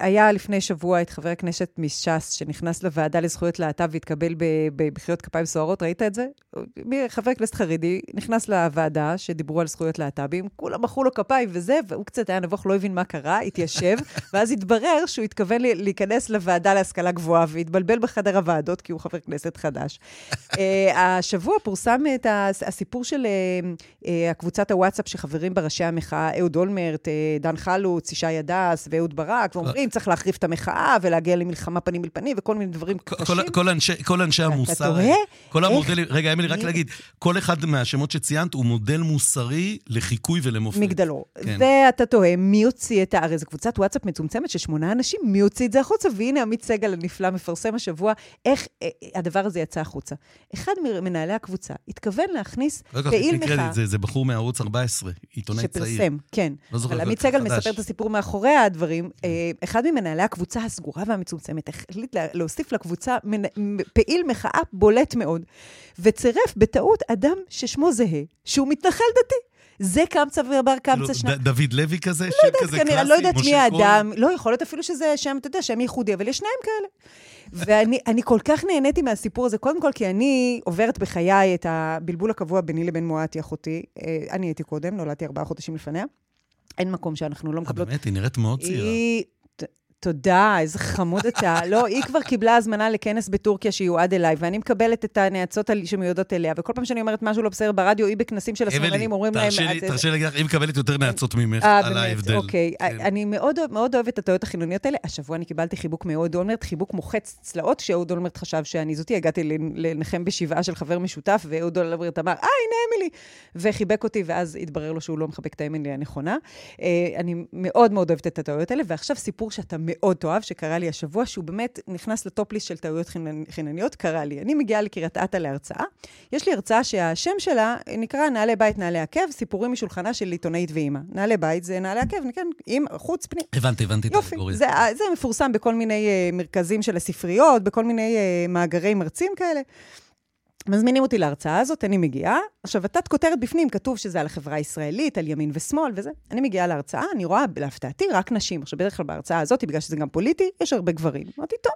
Speaker 3: היה לפני שבוע את חבר הכנסת מש"ס, שנכנס לוועדה לזכויות להט"ב והתקבל בבחירות כפיים סוערות, ראית את זה? חבר כנסת חרדי נכנס לוועדה שדיברו על זכויות להט"בים, כולם מחאו לו כפיים וזה, והוא קצת היה נבוך, לא הבין מה קרה, התיישב, ואז התברר שהוא התכוון להיכנס לוועדה להשכלה גבוהה, והתבלבל בחדר הוועדות, כי הוא חבר כנסת חדש. השבוע פורסם את הסיפור של קבוצת הוואטסאפ שחברים בראשי המחאה, אהוד אולמרט, אה, דן חלוץ, ישי הדס ואהוד ברק, ואומרים, צריך להחריף את המחאה ולהגיע למלחמה פנים אל פנים וכל מיני דברים קשים.
Speaker 2: כל, אנשי, המוסר, אתה תוהה? כל המודלים, רגע, אמילי, רק להגיד, כל אחד מהשמות שציינת הוא מודל מוסרי לחיקוי ולמופת.
Speaker 3: מגדלור. כן. ואתה תוהה, מי הוציא את ה... הרי זו קבוצת וואטסאפ מצומצמת של שמונה אנשים, מי הוציא את זה החוצה? והנה עמית סגל הנפלא מפרסם השבוע איך אה, הדבר הזה יצא החוצה. אחד ממנהלי הקבוצה התכוון להכניס פעיל מחאה.
Speaker 2: זה, זה בחור מערוץ 14, עיתונאי צעיר.
Speaker 3: שפרסם, כן. לא זוכר, אבל עמית סגל מספר את הסיפור מאחורי הדברים. כן. אה, אחד ממנהלי הקבוצה הסגורה והמצומצמת החליט להוסיף לקבוצה פעיל מחאה בולט מאוד, וצירף בטעות אדם ששמו זהה, שהוא מתנחל דתי. זה קמצא ובר קמצא
Speaker 2: לא, שניים. דוד לוי כזה?
Speaker 3: לא יודעת, כזה כנראה, לא יודעת מי האדם. לא, יכול להיות אפילו שזה שם, אתה יודע, שם ייחודי, אבל יש שניים כאלה. ואני כל כך נהניתי מהסיפור הזה, קודם כל כי אני עוברת בחיי את הבלבול הקבוע ביני לבין מואטי, אחותי. אה, אני הייתי קודם, נולדתי ארבעה חודשים לפניה. אין מקום שאנחנו לא מקבלות.
Speaker 2: באמת, היא נראית מאוד צעירה. היא
Speaker 3: תודה, איזה חמוד אתה. לא, היא כבר קיבלה הזמנה לכנס בטורקיה שיועד אליי, ואני מקבלת את הנאצות שמיועדות אליה, וכל פעם שאני אומרת משהו לא בסדר ברדיו, היא בכנסים של השמאלנים, אומרים להם...
Speaker 2: תרשי לי להגיד לך, היא מקבלת יותר נאצות ממך אה, על ההבדל.
Speaker 3: אוקיי. כן. אני מאוד אוהבת את הטעויות החילוניות האלה. השבוע אני קיבלתי חיבוק מאהוד אולמרט, חיבוק מוחץ צלעות, שאהוד אולמרט חשב שאני זאתי. הגעתי לנחם בשבעה של חבר משותף, ואהוד אולמרט אמר, אה, הנה אמילי, וחיבק אותי, ואז התברר לו שהוא לא מחבק את האמילי הנכונה. אה, אני מאוד מאוד אוהבת את הטעויות האלה, ועכשיו סיפור שאתה מאוד תאהב, שקרה לי השבוע, שהוא באמת נכנס לטופליסט של טעויות חינניות, קרה לי. אני מגיעה לקריית אתא להרצאה. יש לי הרצאה שהשם שלה נקרא נעלי בית, נעלי עקב, סיפורים משולחנה של עיתונאית ואימא. נעלי בית זה נעלי עקב, כן, עם חוץ פנים.
Speaker 2: הבנתי, הבנתי את
Speaker 3: האלגוריה. זה, זה מפורסם בכל מיני uh, מרכזים של הספריות, בכל מיני uh, מאגרי מרצים כאלה. מזמינים אותי להרצאה הזאת, אני מגיעה. עכשיו, התת כותרת בפנים, כתוב שזה על החברה הישראלית, על ימין ושמאל וזה. אני מגיעה להרצאה, אני רואה, להפתעתי, רק נשים. עכשיו, בדרך כלל בהרצאה הזאת, בגלל שזה גם פוליטי, יש הרבה גברים. אמרתי, טוב.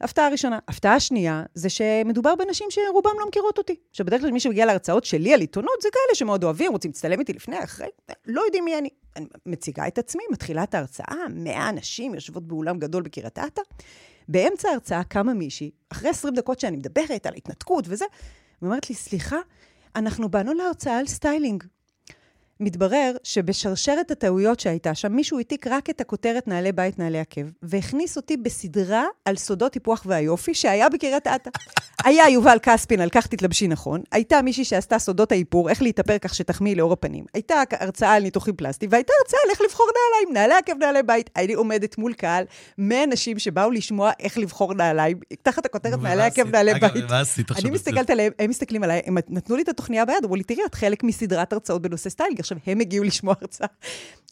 Speaker 3: הפתעה ראשונה. הפתעה שנייה, זה שמדובר בנשים שרובם לא מכירות אותי. עכשיו, בדרך כלל מי שמגיע להרצאות שלי על עיתונות, זה כאלה שמאוד אוהבים, רוצים להצטלם איתי לפני, אחרי, לא יודעים מי אני. אני מציגה את עצמי, מתחילה את ההרצאה, 100 נשים יושבות באולם גדול בקריית אתא. באמצע ההרצאה קמה מישהי, אחרי 20 דקות שאני מדברת על התנתקות וזה, ואומרת לי, סליחה, אנחנו באנו להרצאה על סטיילינג. מתברר שבשרשרת הטעויות שהייתה שם, מישהו העתיק רק את הכותרת נעלי בית, נעלי עקב, והכניס אותי בסדרה על סודות טיפוח והיופי שהיה בקריית אתא. היה יובל כספין על איך תתלבשי נכון, הייתה מישהי שעשתה סודות האיפור, איך להתאפר כך שתחמיאי לעור הפנים, הייתה הרצאה על ניתוחים פלסטיים, והייתה הרצאה על איך לבחור נעליים, נעלי עקב, נעלי בית. אני עומדת מול קהל, 100 אנשים שבאו לשמוע איך לבחור נעליים, תחת הכותרת נעלי עקב, נעלי בית. אני מסתכלת עליהם, הם מסתכלים עליי, הם נתנו לי את התוכניה ביד, אמרו לי, תראי, את חלק מסדרת הרצאות בנושא סטיילינג. עכשיו, הם הגיעו לשמוע הרצאה.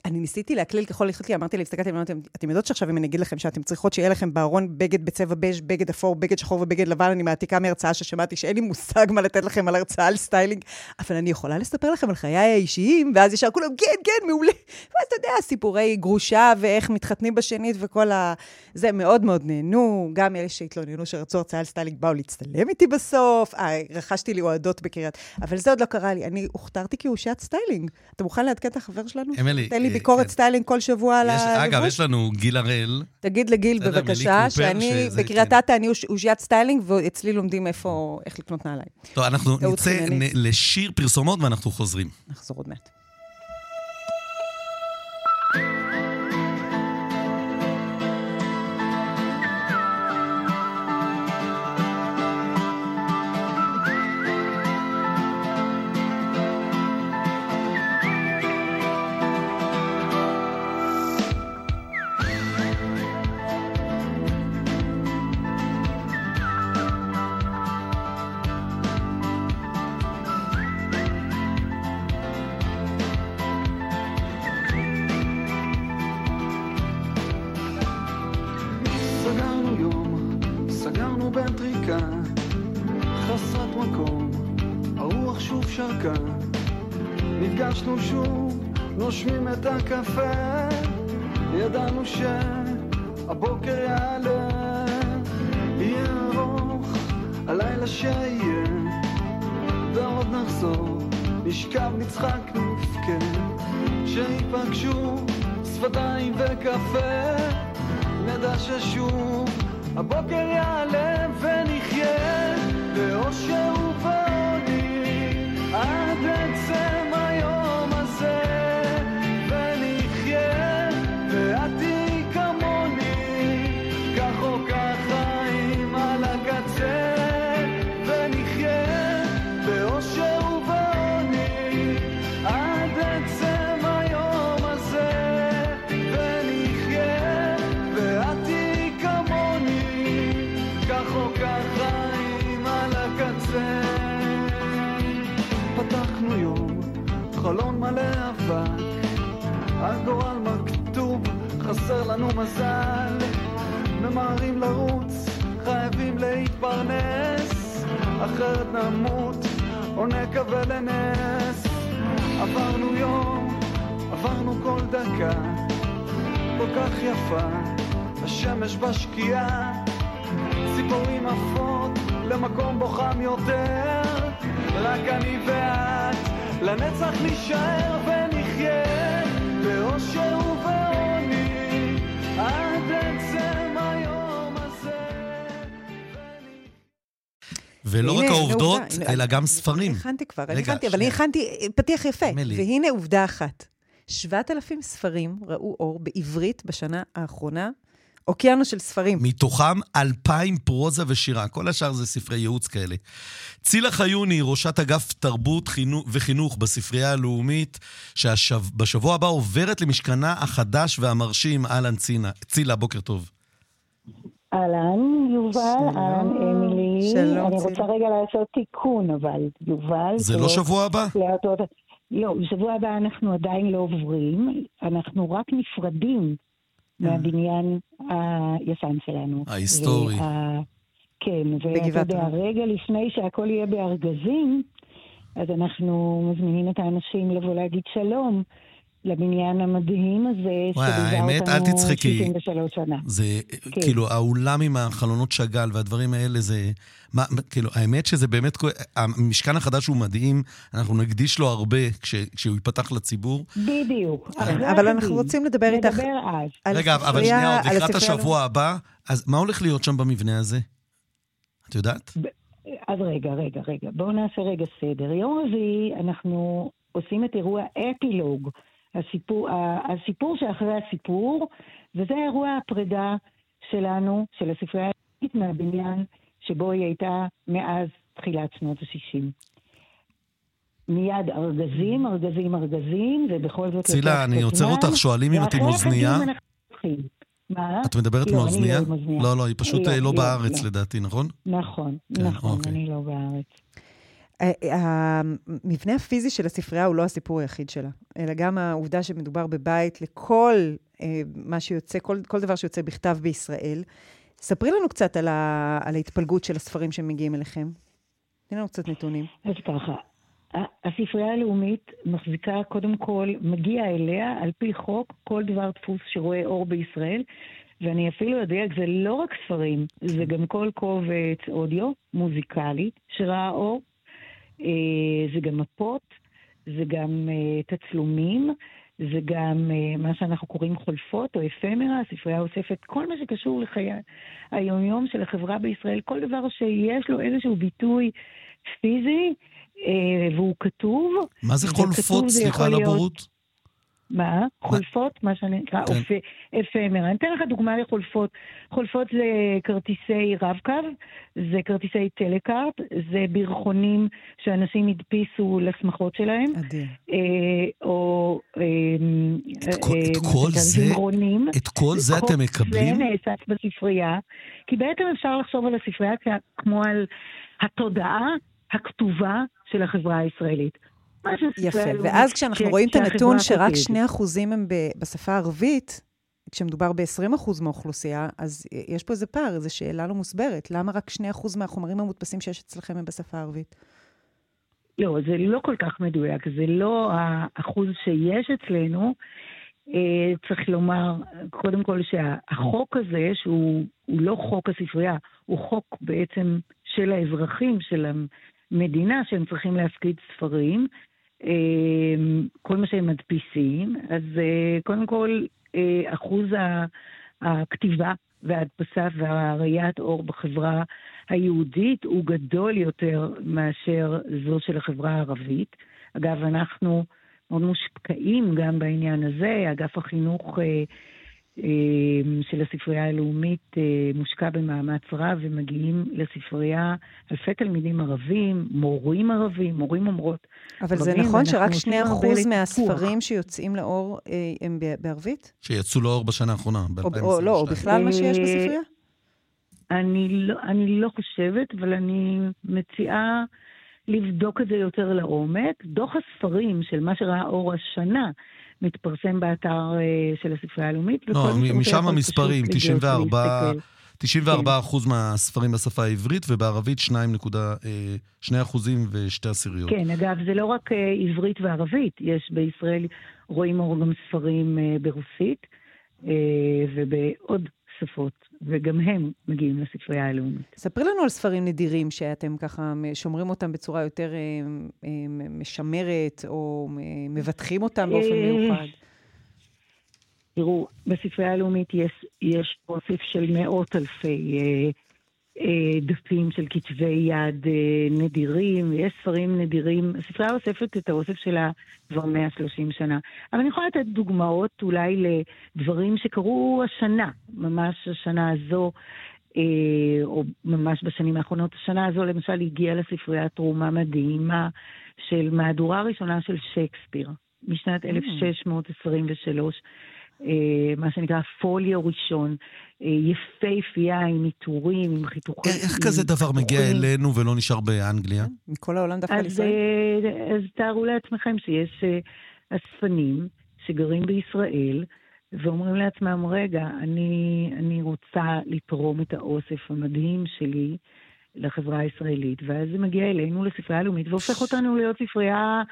Speaker 3: אני ניסיתי להקליל ככל יכולתי, אמרתי לי, הסתכלתי, אמרתי, אתם יודעות שעכשיו אם אני אגיד לכם שאתם צריכות שיהיה לכם בארון בגד בצבע בז', בגד אפור, בגד שחור ובגד לבן, אני מעתיקה מהרצאה ששמעתי שאין לי מושג מה לתת לכם על הרצאה על סטיילינג, אבל אני יכולה לספר לכם על חיי האישיים, ואז ישר כולם, כן, כן, מעולה. ואז אתה יודע, סיפורי גרושה ואיך מתחתנים בשנית וכל ה... זה מאוד מאוד נהנו, גם אלה שהתלוננו שרצו הרצאה על סטיילינג באו להצטלם איתי בסוף, אה, רכשתי לי אוהדות בקריית, אבל זה עוד לא קרה לי, אני הוכתרתי כאושיית סטיילינג. אתה מוכן לעדכן את החבר שלנו? אמילי. תן לי אה, ביקורת כן. סטיילינג כל שבוע על הלבוש.
Speaker 2: אגב, יש לנו גיל הראל.
Speaker 3: תגיד לגיל, בבקשה, שאני, בקריית כן. אתא אני אושיית סטיילינג, ואצלי לומדים איפה, איך לקנות נעליים.
Speaker 2: טוב, אנחנו נצא לשיר פרסומות ואנחנו חוזרים.
Speaker 3: נחזור עוד מעט.
Speaker 2: ולא רק העובדות,
Speaker 3: הנה,
Speaker 2: אלא גם ספרים.
Speaker 3: הכנתי כבר, אני
Speaker 2: רגע,
Speaker 3: הכנתי, אבל אני. הכנתי אה, פתיח יפה.
Speaker 2: מלי.
Speaker 3: והנה עובדה אחת. 7,000 ספרים ראו אור בעברית בשנה האחרונה. אוקיינוס של ספרים.
Speaker 2: מתוכם אלפיים פרוזה ושירה, כל השאר זה ספרי ייעוץ כאלה. צילה חיוני, ראשת אגף תרבות חינו- וחינוך בספרייה הלאומית, שבשבוע הבא עוברת למשכנה החדש והמרשים, אהלן. צילה, בוקר טוב.
Speaker 4: אהלן, יובל. אהלן, אמילי.
Speaker 3: שלום,
Speaker 4: אני. רוצה רגע לעשות תיקון, אבל, יובל.
Speaker 2: זה לא שבוע הבא?
Speaker 4: לא, בשבוע הבא אנחנו עדיין לא עוברים, אנחנו רק נפרדים
Speaker 3: אה.
Speaker 4: מהבניין הישן שלנו.
Speaker 2: ההיסטורי.
Speaker 4: כן, ואתה יודע. רגע לפני שהכל יהיה בארגזים, אז אנחנו מזמינים את האנשים לבוא להגיד שלום לבניין המדהים הזה,
Speaker 2: וואי, האמת, אל תצחקי.
Speaker 4: 63 שנה.
Speaker 2: זה,
Speaker 4: כן.
Speaker 2: כאילו, האולם עם החלונות שאגאל והדברים האלה, זה... מה, כאילו, האמת שזה באמת... המשכן החדש הוא מדהים, אנחנו נקדיש לו הרבה כש, כשהוא ייפתח לציבור.
Speaker 4: בדיוק.
Speaker 3: אבל אנחנו. רוצים לדבר איתך
Speaker 4: נדבר אז.
Speaker 2: רגע, אבל שנייה, עוד לקראת השבוע הבא, אז מה הולך להיות שם במבנה הזה? את יודעת?
Speaker 4: אז רגע, רגע, רגע. בואו נעשה רגע סדר. יום רביעי אנחנו עושים את אירוע אפילוג, הסיפור, הסיפור שאחרי הסיפור, וזה אירוע הפרידה שלנו, של הספרייה הלאומית מהבניין שבו היא הייתה מאז תחילת שנות ה-60. מיד ארגזים, ארגזים, ארגזים, ובכל זאת...
Speaker 2: צילה, אני עוצר אותך, שואלים אם את עם אוזנייה.
Speaker 4: מה?
Speaker 2: את מדברת
Speaker 4: לא? לא עם אוזנייה.
Speaker 2: לא, לא, היא פשוט
Speaker 4: לא,
Speaker 2: אה, לא
Speaker 4: לא,
Speaker 2: בארץ
Speaker 4: לא.
Speaker 2: לדעתי, נכון?
Speaker 4: נכון,
Speaker 2: כן,
Speaker 4: נכון,
Speaker 2: אוקיי.
Speaker 4: אני לא בארץ.
Speaker 3: אה, המבנה הפיזי של הספרייה הוא לא הסיפור היחיד שלה, אלא גם העובדה שמדובר בבית לכל אה, מה שיוצא, כל, כל דבר שיוצא בכתב בישראל. ספרי לנו קצת על, ה, על ההתפלגות של הספרים שמגיעים אליכם. תני לנו קצת נתונים.
Speaker 4: אז ככה, הספרייה הלאומית מחזיקה, קודם כל, מגיע אליה, על פי חוק, כל דבר דפוס שרואה אור בישראל, ואני אפילו אדייק, זה לא רק ספרים, זה גם כל קובץ אודיו, מוזיקלי, שראה אור, אה, זה גם מפות, זה גם אה, תצלומים, זה גם אה, מה שאנחנו קוראים חולפות או אפמרה, הספרייה אוספת כל מה שקשור לחיי היומיום של החברה בישראל, כל דבר שיש לו איזשהו ביטוי פיזי, אה, והוא כתוב.
Speaker 2: מה זה חולפות? סליחה על הבורות.
Speaker 4: מה? חולפות, מה שנקרא,
Speaker 2: כן.
Speaker 4: אופ- אפמרה. אני אתן לך דוגמה לחולפות. חולפות זה כרטיסי רב-קו, זה כרטיסי טלקארט, זה ברכונים שאנשים הדפיסו לשמחות שלהם,
Speaker 3: אדיר.
Speaker 4: אה, או... אה,
Speaker 2: את כל-
Speaker 4: אה,
Speaker 2: את כל זה-. את כל זה אתם מקבלים?
Speaker 4: זה נאסף בספרייה, כי בעצם אפשר לחשוב על הספרייה כמו על התודעה הכתובה של החברה הישראלית.
Speaker 3: יפה. ואז כשאנחנו רואים את הנתון שרק
Speaker 4: כותבת.
Speaker 3: 2% הם בשפה הערבית, כשמדובר ב-20% מהאוכלוסייה, אז יש פה איזה פער, איזו שאלה לא מוסברת. למה רק 2% מהחומרים המודפסים שיש אצלכם הם בשפה הערבית?
Speaker 4: לא, זה לא כל כך מדויק, זה לא האחוז שיש אצלנו. אה, צריך לומר, קודם כל שהחוק הזה, שהוא לא חוק הספרייה, הוא חוק בעצם של האזרחים, של המדינה, שהם צריכים להפקיד ספרים, כל מה שהם מדפיסים, אז אה, קודם כל אחוז הכתיבה וההדפסה והראיית אור בחברה היהודית הוא גדול יותר מאשר זו של החברה הערבית. אגב, אנחנו מאוד מושקעים גם בעניין הזה. אגף החינוך אה, אה, של הספרייה הלאומית אה, מושקע במאמץ רב, ומגיעים לספרייה אלפי תלמידים ערבים, מורים ערבים, מורים אומרות.
Speaker 3: אבל זה נכון שרק 2% מהספרים שיוצאים לאור הם בערבית?
Speaker 2: שיצאו לאור בשנה האחרונה,
Speaker 3: ב-2022. או לא, או בכלל מה שיש בספרייה?
Speaker 4: אני לא, אני לא חושבת, אבל אני מציעה לבדוק את זה יותר לעומק. דוח הספרים של מה שראה אור השנה מתפרסם באתר אה, של הספרייה הלאומית.
Speaker 2: לא, משם המספרים, 94... 94 אחוז מהספרים בשפה העברית, ובערבית 2.2 אה, אחוזים ושתי עשיריות.
Speaker 4: כן, אגב, זה לא רק אה, עברית וערבית, יש בישראל, רואים אור גם ספרים ברוסית, ובעוד שפות, וגם הם מגיעים לספרייה הלאומית.
Speaker 3: ספרי לנו על ספרים נדירים שאתם ככה שומרים אותם בצורה יותר אה, אה, משמרת, או אה, מבטחים אותם באופן מיוחד.
Speaker 4: תראו, בספרייה הלאומית יש, יש אוסף של מאות אלפי אה, אה, דפים של כתבי יד אה, נדירים, יש ספרים נדירים. הספרייה אוספת את האוסף שלה כבר 130 שנה. אבל אני יכולה לתת דוגמאות אולי לדברים שקרו השנה, ממש השנה הזו, אה, או ממש בשנים האחרונות. השנה הזו למשל הגיעה לספרייה תרומה מדהימה של מהדורה ראשונה של שייקספיר, משנת 1623. אה, מה שנקרא פוליו ראשון, אה, יפהפייה עם עיטורים, עם חיתוכים.
Speaker 2: איך כזה דבר מגיע אלינו ולא נשאר באנגליה?
Speaker 3: מכל העולם דווקא לישראל?
Speaker 4: אה, אז תארו לעצמכם שיש אספנים שגרים בישראל, ואומרים לעצמם, רגע, אני, אני רוצה לתרום את האוסף המדהים שלי לחברה הישראלית, ואז זה מגיע אלינו לספרייה הלאומית והופך אותנו להיות ספרייה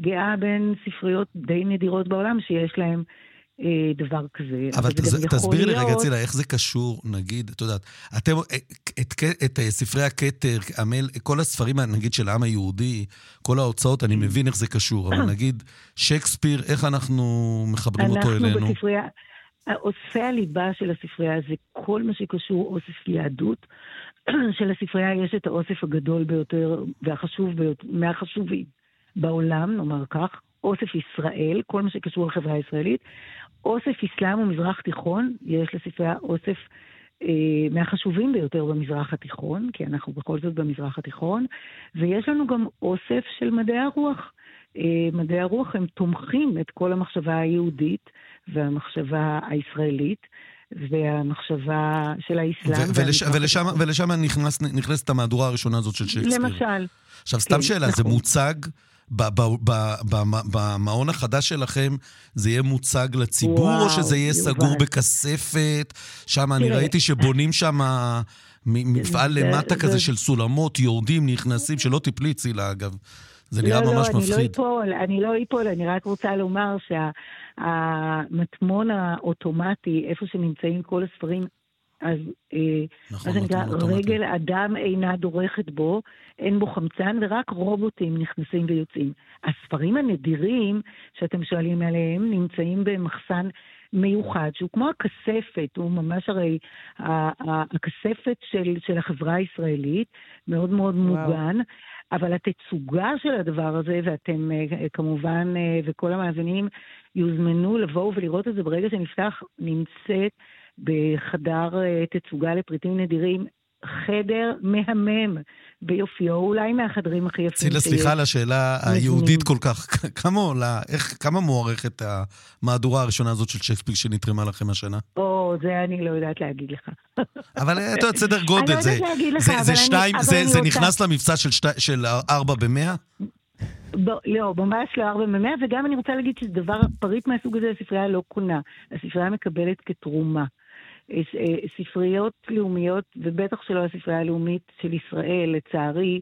Speaker 4: גאה בין ספריות די נדירות בעולם שיש להם אה, דבר כזה.
Speaker 2: אבל תס, תסבירי לי רגע, צילה, איך זה קשור, נגיד, את יודעת, אתם, אה, את, את, את אה, ספרי הכתר, המל, כל הספרים, נגיד, של העם היהודי, כל ההוצאות, אני מבין איך זה קשור, אבל נגיד, שייקספיר, איך אנחנו מחברים אותו אלינו?
Speaker 4: אנחנו בספרייה, אוספי הליבה של הספרייה זה כל מה שקשור אוסף יהדות. שלספרייה יש את האוסף הגדול ביותר והחשוב ביותר, מהחשובים בעולם, נאמר כך, אוסף ישראל, כל מה שקשור לחברה הישראלית, אוסף אסלאם ומזרח תיכון, יש לספרייה אוסף אה, מהחשובים ביותר במזרח התיכון, כי אנחנו בכל זאת במזרח התיכון, ויש לנו גם אוסף של מדעי הרוח. אה, מדעי הרוח הם תומכים את כל המחשבה היהודית והמחשבה הישראלית. והמחשבה של האסלאם.
Speaker 2: ולש, ולשם, ולשם נכנס, נכנסת המהדורה הראשונה הזאת של שייקספיר.
Speaker 4: למשל.
Speaker 2: עכשיו, סתם כן, שאלה, נכון. זה מוצג במעון החדש שלכם זה יהיה מוצג לציבור, וואו, או שזה יהיה סגור בכספת? שם אני ראיתי שבונים שם מפעל למטה כזה של סולמות, יורדים, נכנסים, שלא תיפלי צילה אגב. זה נראה לא, ממש
Speaker 4: לא,
Speaker 2: מפחיד.
Speaker 4: אני לא אפול, אני לא אפול, אני רק רוצה לומר שהמטמון האוטומטי, איפה שנמצאים כל הספרים, אז אה, נכון, מה שנקרא, רגל אדם אינה דורכת בו, אין בו חמצן, ורק רובוטים נכנסים ויוצאים. הספרים הנדירים שאתם שואלים עליהם נמצאים במחסן מיוחד, שהוא כמו הכספת, הוא ממש הרי הכספת של, של החברה הישראלית, מאוד מאוד וואו. מוגן. אבל התצוגה של הדבר הזה, ואתם אה, כמובן, אה, וכל המאזינים יוזמנו לבואו ולראות את זה ברגע שנפתח, נמצאת בחדר אה, תצוגה לפריטים נדירים, חדר מהמם ביופיו, אולי מהחדרים הכי יפים
Speaker 2: שיש. צילה, סליחה על השאלה היהודית כל כך. כמה עולה, איך, כמה מוערכת המהדורה הראשונה הזאת של שייקספיר שנתרמה לכם השנה?
Speaker 4: או, זה אני לא יודעת להגיד לך.
Speaker 2: אבל אתה יודעת, סדר גודל, זה, זה, זה שתיים, זה, זה נכנס למבצע של, שתי, של ארבע במאה?
Speaker 4: ב, לא, ממש לא ארבע במאה, וגם אני רוצה להגיד שזה דבר, פריט מהסוג הזה הספרייה לא קונה. הספרייה מקבלת כתרומה. אה, ספריות לאומיות, ובטח שלא הספרייה הלאומית של ישראל, לצערי,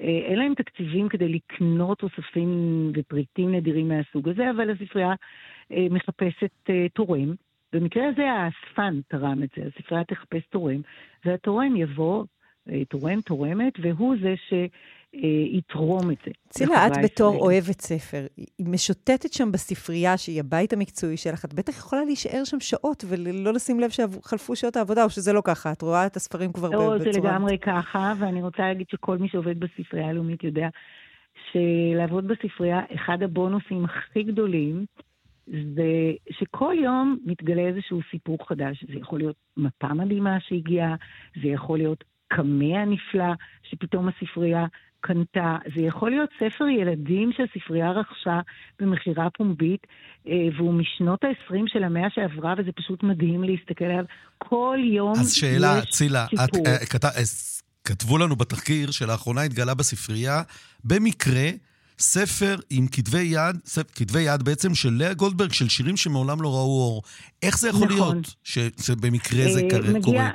Speaker 4: אה, אין להם תקציבים כדי לקנות אוספים ופריטים נדירים מהסוג הזה, אבל הספרייה אה, מחפשת אה, תורם. במקרה הזה האספן תרם את זה, הספרייה תחפש תורם, והתורם יבוא, תורם, תורמת, והוא זה ש... יתרום את זה.
Speaker 3: צילה, את בתור אוהבת ספר, היא משוטטת שם בספרייה, שהיא הבית המקצועי שלך, את בטח יכולה להישאר שם שעות ולא לשים לב שחלפו שעות העבודה, או שזה לא ככה, את רואה את הספרים כבר
Speaker 4: לא, בצורה... לא, זה לגמרי ככה, ואני רוצה להגיד שכל מי שעובד בספרייה הלאומית יודע שלעבוד בספרייה, אחד הבונוסים הכי גדולים, זה שכל יום מתגלה איזשהו סיפור חדש. זה יכול להיות מפה מדהימה שהגיעה, זה יכול להיות קמע נפלא שפתאום הספרייה קנתה, זה יכול להיות ספר ילדים שהספרייה רכשה במכירה פומבית, אה, והוא משנות ה-20 של המאה שעברה, וזה פשוט מדהים להסתכל עליו. כל יום
Speaker 2: אז שאלה, צילה, את, uh, כת, uh, כתבו לנו בתחקיר שלאחרונה התגלה בספרייה, במקרה, ספר עם כתבי יד, ספר, כתבי יד בעצם של לאה גולדברג, של שירים שמעולם לא ראו אור. איך זה יכול נכון. להיות שבמקרה זה קורה?
Speaker 4: מגיע,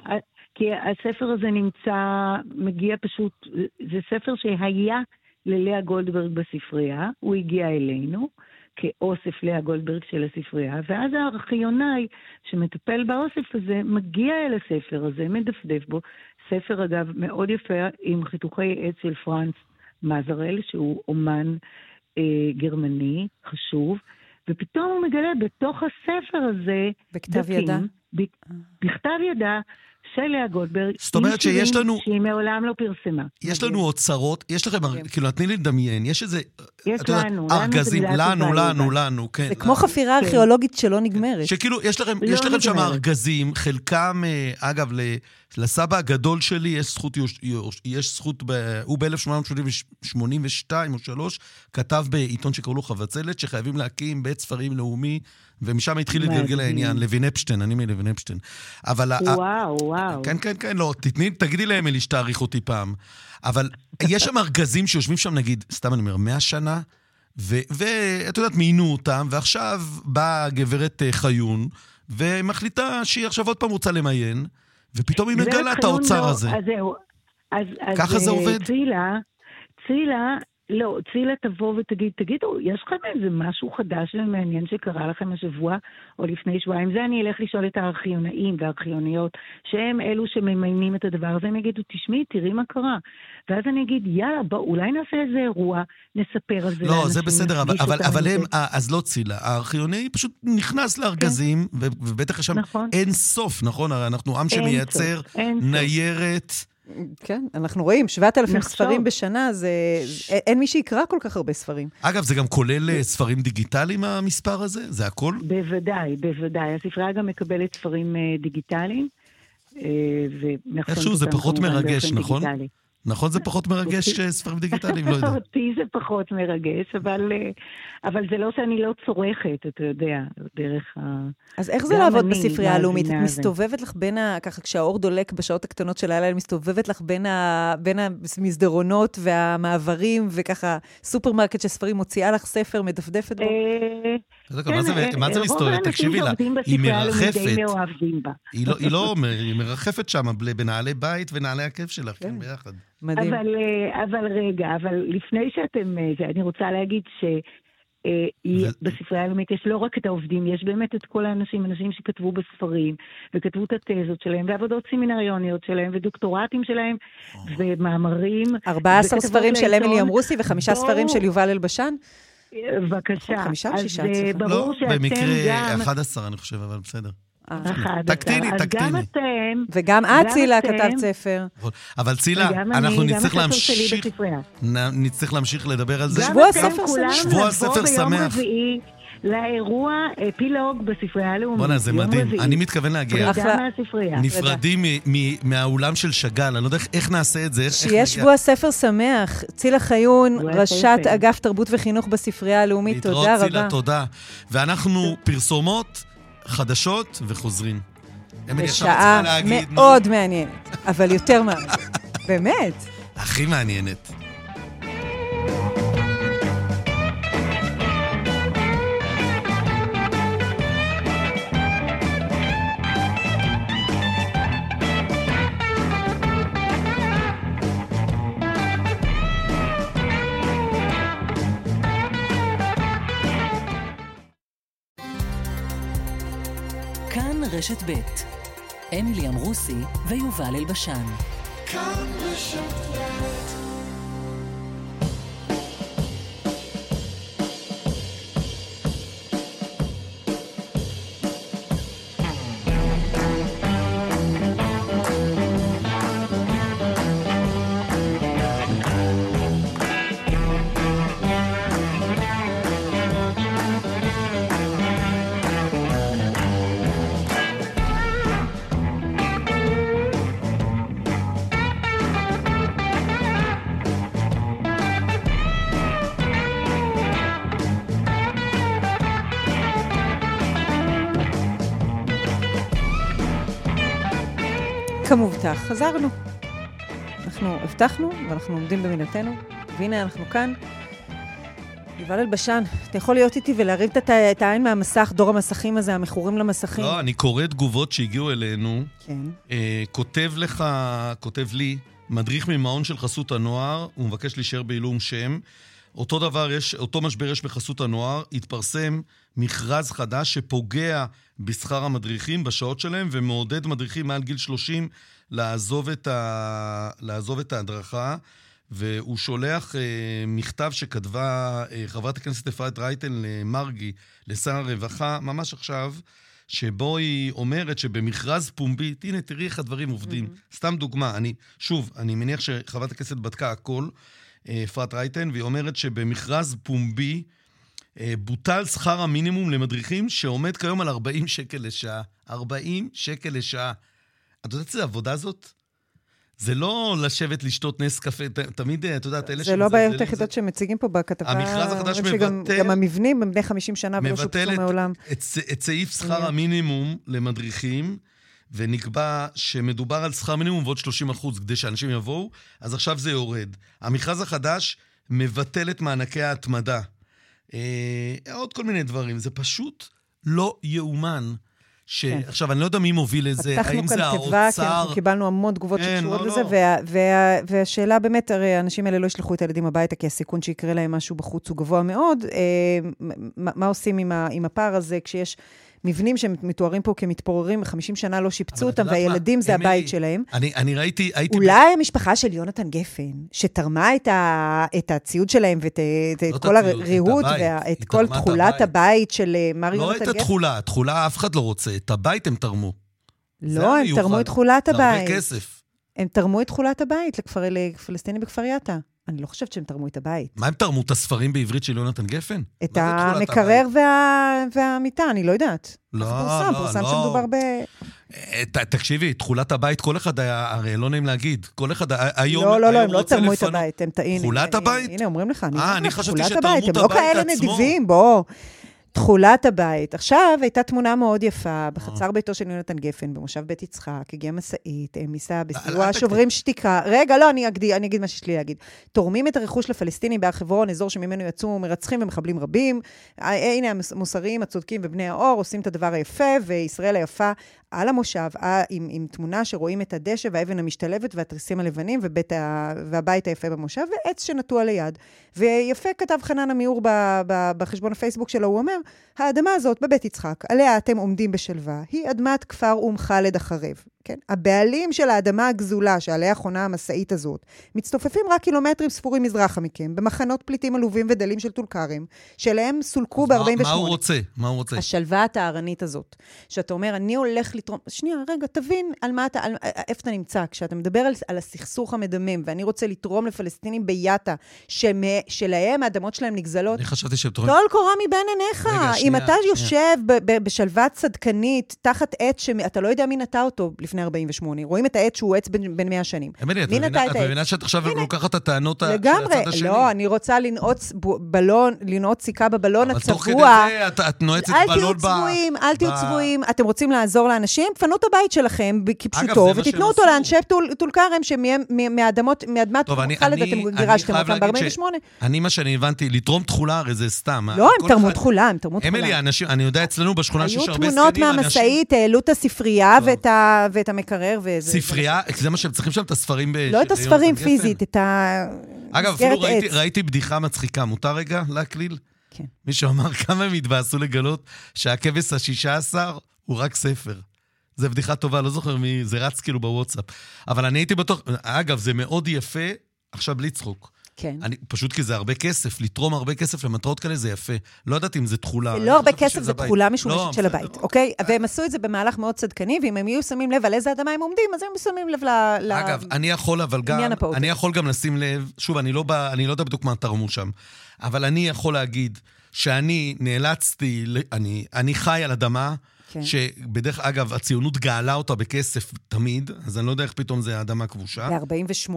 Speaker 4: כי הספר הזה נמצא, מגיע פשוט, זה ספר שהיה ללאה גולדברג בספרייה, הוא הגיע אלינו. כאוסף לאה גולדברג של הספרייה, ואז הארכיונאי שמטפל באוסף הזה מגיע אל הספר הזה, מדפדף בו. ספר, אגב, מאוד יפה עם חיתוכי עץ של פרנץ מזרל, שהוא אומן אה, גרמני חשוב, ופתאום הוא מגלה בתוך הספר הזה...
Speaker 3: בכתב ידה?
Speaker 4: בכתב ידה של לאה גולדברג,
Speaker 2: זאת אומרת שיש לנו...
Speaker 4: שהיא מעולם לא פרסמה.
Speaker 2: יש לנו אוצרות, יש לכם, כן. כאילו, תני לי לדמיין, יש איזה...
Speaker 4: יש לנו,
Speaker 2: ארגזים, לנו, לנו, לנו, כן.
Speaker 3: זה כמו חפירה כן. ארכיאולוגית שלא נגמרת.
Speaker 2: שכאילו, יש לכם לא שם ארגזים, חלקם, אה, אגב, לסבא הגדול שלי יש זכות, יש זכות, ב, הוא ב-1882 או 3, כתב בעיתון שקראו לו חבצלת, שחייבים להקים בית ספרים לאומי, ומשם התחיל להתגלגל העניין, לוין אפשטיין, אני מלוין אפשטיין.
Speaker 4: אבל... וואו, וואו.
Speaker 2: כן, כן, כן, לא, תתני, תגידי לאמילי שתעריך אותי פעם. אבל יש שם ארגזים שיושבים שם, נגיד, סתם אני אומר, 100 שנה, ואת יודעת, מיינו אותם, ועכשיו באה גברת אה, חיון, ומחליטה שהיא עכשיו עוד פעם רוצה למיין. ופתאום היא מגלה את האוצר לא, הזה.
Speaker 4: אז זהו. אז,
Speaker 2: ככה
Speaker 4: אז
Speaker 2: זה עובד?
Speaker 4: צילה, צילה, לא, צילה תבוא ותגיד, תגידו, יש לכם איזה משהו חדש ומעניין שקרה לכם השבוע או לפני שבועיים? זה אני אלך לשאול את הארכיונאים והארכיוניות, שהם אלו שממיינים את הדבר הזה, הם יגידו, תשמעי, תראי מה קרה. ואז אני אגיד, יאללה, בוא, אולי נעשה איזה אירוע, נספר על זה.
Speaker 2: לא, זה בסדר, אבל, אבל, אבל הם, אה, אז לא צילה. הארכיוני פשוט נכנס לארגזים, כן. ובטח יש שם נכון. אין סוף, נכון? הרי אנחנו עם שמייצר ניירת.
Speaker 3: כן, אנחנו רואים, 7,000 ספרים בשנה, זה... אין מי שיקרא כל כך הרבה ספרים.
Speaker 2: אגב, זה גם כולל אה, ספרים דיגיטליים, המספר הזה? זה הכל?
Speaker 4: בוודאי, בוודאי. הספרייה גם מקבלת ספרים אה, דיגיטליים.
Speaker 2: איכשהו זה פחות מרגש, נכון? דיגיטלי. נכון זה פחות מרגש אה, ספרים דיגיטליים? לא יודע.
Speaker 4: אותי זה פחות מרגש, אבל, אה, אבל זה לא שאני לא צורכת, אתה יודע, דרך ה...
Speaker 3: אז איך זה לעבוד בספרייה הלאומית? את מסתובבת לך בין ה... ככה, כשהאור דולק בשעות הקטנות של הלילה, מסתובבת לך בין, ה... בין המסדרונות והמעברים, וככה סופרמרקט של ספרים מוציאה לך ספר, מדפדפת בו?
Speaker 2: אה, כן, מה זה מסתובבת? תקשיבי לה, היא מרחפת. לא- היא לא, היא מרחפת שם בנעלי בית ונעלי הכיף שלך, כן, כן ביחד.
Speaker 4: מדהים. אבל, אה, אבל רגע, אבל לפני שאתם... אה, זה, אני רוצה להגיד ש... אה, בספרייה הלאומית יש לא רק את העובדים, יש באמת את כל האנשים, אנשים שכתבו בספרים, וכתבו את התזות שלהם, ועבודות סמינריוניות שלהם, ודוקטורטים שלהם, ומאמרים.
Speaker 3: 14 ספרים של אמילי אמרוסי וחמישה ספרים של יובל אלבשן?
Speaker 4: בבקשה.
Speaker 3: חמישה או שישה? אז
Speaker 2: ברור לא. לא, במקרה 11 אני חושב, אבל בסדר. תקטיני, תקטיני. אז
Speaker 4: גם אתם...
Speaker 3: וגם את, צילה, כתבת ספר.
Speaker 2: אבל צילה, אנחנו נצטרך להמשיך... נצטרך להמשיך לדבר על זה.
Speaker 3: שבוע ספר שמח.
Speaker 2: שבוע ספר שמח.
Speaker 4: לאירוע אפילוג בספרייה הלאומית.
Speaker 2: בוא'נה, זה מדהים. אני מתכוון להגיע.
Speaker 4: פרידה מהספרייה.
Speaker 2: נפרדים מהאולם של שאגאל, אני לא יודע איך נעשה את זה.
Speaker 3: שיהיה שבוע ספר שמח. צילה חיון, ראשת אגף תרבות וחינוך בספרייה הלאומית, תודה רבה. להתראות, צילה,
Speaker 2: תודה. ואנחנו פרסומות. חדשות וחוזרים.
Speaker 3: בשעה מאוד מעניינת, אבל יותר מעניינת. באמת.
Speaker 2: הכי מעניינת.
Speaker 1: רשת ב' אמילי אמרוסי ויובל אלבשן. כאן רשת
Speaker 3: כמובטח, חזרנו. אנחנו הבטחנו ואנחנו עומדים במילתנו, והנה אנחנו כאן. יובל אלבשן, אתה יכול להיות איתי ולהרים את העין מהמסך, דור המסכים הזה, המכורים למסכים.
Speaker 2: לא, אני קורא תגובות שהגיעו אלינו.
Speaker 3: כן.
Speaker 2: אה, כותב לך, כותב לי, מדריך ממעון של חסות הנוער, הוא מבקש להישאר בעילום שם. אותו דבר יש, אותו משבר יש בחסות הנוער, התפרסם מכרז חדש שפוגע בשכר המדריכים בשעות שלהם ומעודד מדריכים מעל גיל 30 לעזוב את, ה... לעזוב את ההדרכה. והוא שולח אה, מכתב שכתבה אה, חברת הכנסת אפרת רייטן למרגי, לשר הרווחה, ממש עכשיו, שבו היא אומרת שבמכרז פומבי, הנה, תראי איך הדברים עובדים. Mm-hmm. סתם דוגמה, אני, שוב, אני מניח שחברת הכנסת בדקה הכל, אה, אפרת רייטן, והיא אומרת שבמכרז פומבי בוטל שכר המינימום למדריכים, שעומד כיום על 40 שקל לשעה. 40 שקל לשעה. את יודעת איזה עבודה זאת? זה לא לשבת לשתות נס קפה, תמיד, את יודעת, אלה
Speaker 3: ש... זה לא בעיות היחידות שמציגים פה בכתבה.
Speaker 2: המכרז החדש מבטל...
Speaker 3: גם המבנים הם בני 50 שנה ולא שופצו מעולם.
Speaker 2: מבטל את, את סעיף שכר המינימום למדריכים, ונקבע שמדובר על שכר מינימום ועוד 30 אחוז כדי שאנשים יבואו, אז עכשיו זה יורד. המכרז החדש מבטל את מענקי ההתמדה. אה, עוד כל מיני דברים. זה פשוט לא יאומן. ש... כן. עכשיו, אני לא יודע מי מוביל את זה, האם זה האוצר...
Speaker 3: פתחנו כאן תיבה, כי אנחנו קיבלנו המון תגובות כן, שקשורות לא, לזה, לא. וה, וה, והשאלה באמת, הרי האנשים האלה לא ישלחו את הילדים הביתה, כי הסיכון שיקרה להם משהו בחוץ הוא גבוה מאוד. אה, מה, מה עושים עם, ה, עם הפער הזה כשיש מבנים שמתוארים פה כמתפוררים, 50 שנה לא שיפצו אותם, והילדים זה הבית שלהם.
Speaker 2: אני, אני ראיתי... הייתי
Speaker 3: אולי ב... המשפחה של יונתן גפן, שתרמה את, ה, את הציוד שלהם ואת לא את כל הריהוט ואת כל תכולת הבית של אה, מר
Speaker 2: לא
Speaker 3: יונתן גפן.
Speaker 2: לא את התכולה, התכולה אף אחד לא רוצה, את הבית הם תרמו.
Speaker 3: לא, הם תרמו את תכולת הבית. זה
Speaker 2: הרבה כסף.
Speaker 3: הם תרמו את תכולת הבית לפלסטינים בכפר יטא. אני לא חושבת שהם תרמו את הבית.
Speaker 2: מה הם תרמו? את הספרים בעברית של יונתן גפן?
Speaker 3: את המקרר וה... והמיטה, אני לא יודעת.
Speaker 2: לא, פורסם, לא,
Speaker 3: פורסם
Speaker 2: לא.
Speaker 3: שמדובר ב...
Speaker 2: אה, ת, תקשיבי, תכולת הבית, כל אחד היה, הרי לא נעים להגיד, כל אחד היום
Speaker 3: לא, לא, לא, הם לא תרמו את הבית, הם
Speaker 2: טעינו. תכולת הבית?
Speaker 3: הנה, אומרים לך, אני
Speaker 2: אה, אני חשבתי שתרמו את הבית עצמו. הם לא
Speaker 3: כאלה נדיבים, בוא. תכולת הבית. עכשיו הייתה תמונה מאוד יפה בחצר ביתו של יונתן גפן, במושב בית יצחק, הגיעה משאית, העמיסה בסיוע שוברים שתיקה. רגע, לא, אני אגיד, אני אגיד מה שיש לי להגיד. תורמים את הרכוש לפלסטינים בהר חברון, אזור שממנו יצאו מרצחים ומחבלים רבים. הנה המוסריים, הצודקים ובני האור עושים את הדבר היפה, וישראל היפה על המושב, עם, עם תמונה שרואים את הדשא והאבן המשתלבת והתריסים הלבנים ה, והבית היפה במושב, ועץ שנטוע ליד. ויפה כתב חנן עמיור בחשבון הפייסבוק שלו, הוא אומר, האדמה הזאת בבית יצחק, עליה אתם עומדים בשלווה, היא אדמת כפר אום חאלד החרב. כן? הבעלים של האדמה הגזולה שעליה חונה המשאית הזאת, מצטופפים רק קילומטרים ספורים מזרחה מכם, במחנות פליטים עלובים ודלים של טול כרם, שאליהם סולקו ב-48.
Speaker 2: מה הוא רוצה? מה הוא רוצה?
Speaker 3: השלווה הטהרנית הזאת, שאתה אומר, אני הולך לתרום... שנייה, רגע, תבין על מה אתה, על, איפה אתה נמצא. כשאתה מדבר על, על הסכסוך המדמם, ואני רוצה לתרום לפלסטינים ביאטה, שלהם האדמות שלהם נגזלות,
Speaker 2: אני חשבתי שהם
Speaker 3: תורמים... טול קורה מבין עיניך. רגע, שנייה, אם אתה שנייה. יושב בשלווה צדקנית, תחת עץ שאתה לא יודע מי נטע אותו לפני 48. רואים את העץ שהוא עץ בין, בין 100 שנים.
Speaker 2: אמילי, את מבינה שאת עכשיו לוקחת את הטענות של
Speaker 3: הצד השני? לא, אני רוצה לנעוץ בלון, לנעוץ סיכה בבלון הצבוע. אבל תוך כדי
Speaker 2: זה את, את נועצת בלון ב...
Speaker 3: אל תהיו צבועים, אל תהיו צבועים. אתם רוצים לעזור לאנשים? פנו את הבית שלכם כפשוטו, ותיתנו אותו לאנשי טול כרם, שמאדמת חלד אתם גירשתם אותם ב-48.
Speaker 2: אני, מה שאני הבנתי, לתרום תכולה הרי זה סתם.
Speaker 3: לא, הם תרמו תכולה, הם תרמו תכולה.
Speaker 2: אמילי, אני יודע אצלנו בשכונה שיש הרבה
Speaker 3: זקנים, היו תמונות מהמשאית, העלו את הספרייה ואת המקרר וזה...
Speaker 2: ספרייה, זה מה שהם צריכים שם, את הספרים ב...
Speaker 3: לא את הספרים פיזית, את ה...
Speaker 2: אגב, אפילו ראיתי, ראיתי בדיחה מצחיקה. מותר רגע להקליל?
Speaker 3: כן.
Speaker 2: מישהו אמר כמה הם התבאסו לגלות שהכבש השישה עשר הוא רק ספר. זה בדיחה טובה, לא זוכר מי, זה רץ כאילו בוואטסאפ. אבל אני הייתי בטוח, אגב, זה מאוד יפה, עכשיו בלי צחוק.
Speaker 3: כן.
Speaker 2: אני, פשוט כי זה הרבה כסף, לתרום הרבה כסף למטרות כאלה זה יפה. לא יודעת אם זה תכולה.
Speaker 3: זה לא הרבה כסף, זה תכולה משומשת לא, של הבית, אוקיי? והם עשו את זה במהלך מאוד צדקני, ואם הם יהיו שמים לב על איזה אדמה הם עומדים, אז הם שמים לב ל...
Speaker 2: אגב, אני יכול אבל גם, אני יכול גם לשים לב, שוב, אני לא, בא, אני לא יודע בדיוק מה תרמו שם, אבל אני יכול להגיד שאני נאלצתי, אני, אני חי על אדמה, כן. שבדרך אגב, הציונות גאלה אותה בכסף תמיד, אז אני לא יודע איך פתאום זה אדמה כבושה.
Speaker 3: ב-48?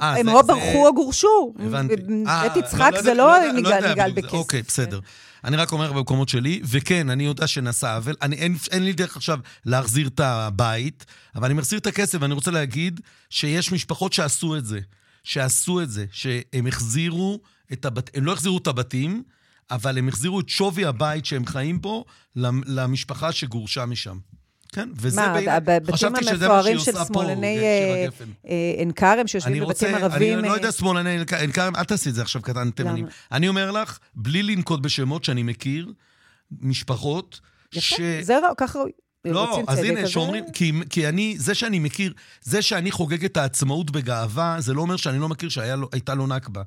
Speaker 3: אה, הם או ברחו או גורשו. הבנתי. בית יצחק זה לא נגאל בכסף.
Speaker 2: אוקיי, בסדר. אני רק אומר במקומות שלי, וכן, אני יודע שנעשה עוול. אין, אין לי דרך עכשיו להחזיר את הבית, אבל אני מחזיר את הכסף, ואני רוצה להגיד שיש משפחות שעשו את זה. שעשו את זה, שהם החזירו את הבתים, הם לא החזירו את הבתים, אבל הם החזירו את שווי הבית שהם חיים פה למשפחה שגורשה משם. כן, וזה
Speaker 3: מה, ב... הבתים המפוארים של שמאלני אה, אה, עין כרם, שיושבים בבתים ערבים...
Speaker 2: אני לא יודע שמאלני עין כרם, אל תעשי את זה עכשיו קטן תימנים. אני אומר לך, בלי לנקוט בשמות שאני מכיר, משפחות
Speaker 3: ש... יפה, זה ככה ראוי.
Speaker 2: לא, אז הנה, שאומרים, כי, כי אני, זה שאני מכיר, זה שאני חוגג את העצמאות בגאווה, זה לא אומר שאני לא מכיר שהייתה לו נכבה.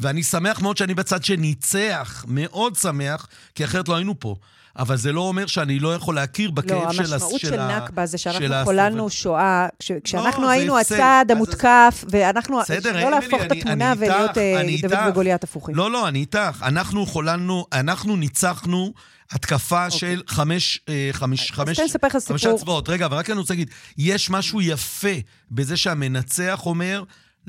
Speaker 2: ואני שמח מאוד שאני בצד שניצח, מאוד שמח, כי אחרת לא היינו פה. אבל זה לא אומר שאני לא יכול להכיר בכאב
Speaker 3: לא,
Speaker 2: של...
Speaker 3: לא, המשמעות של, של נכבה זה שאנחנו חוללנו שואה, כש, כשאנחנו לא, היינו הצד המותקף, ואנחנו... בסדר, לא להפוך את התמונה ולהיות אה, דוד וגוליית הפוכים.
Speaker 2: לא, לא, אני איתך. אנחנו חוללנו, אנחנו ניצחנו התקפה אוקיי. של חמש, אה, חמש, חמש, חמש הצבעות. רגע, אבל רק אני רוצה להגיד, יש משהו יפה בזה שהמנצח אומר,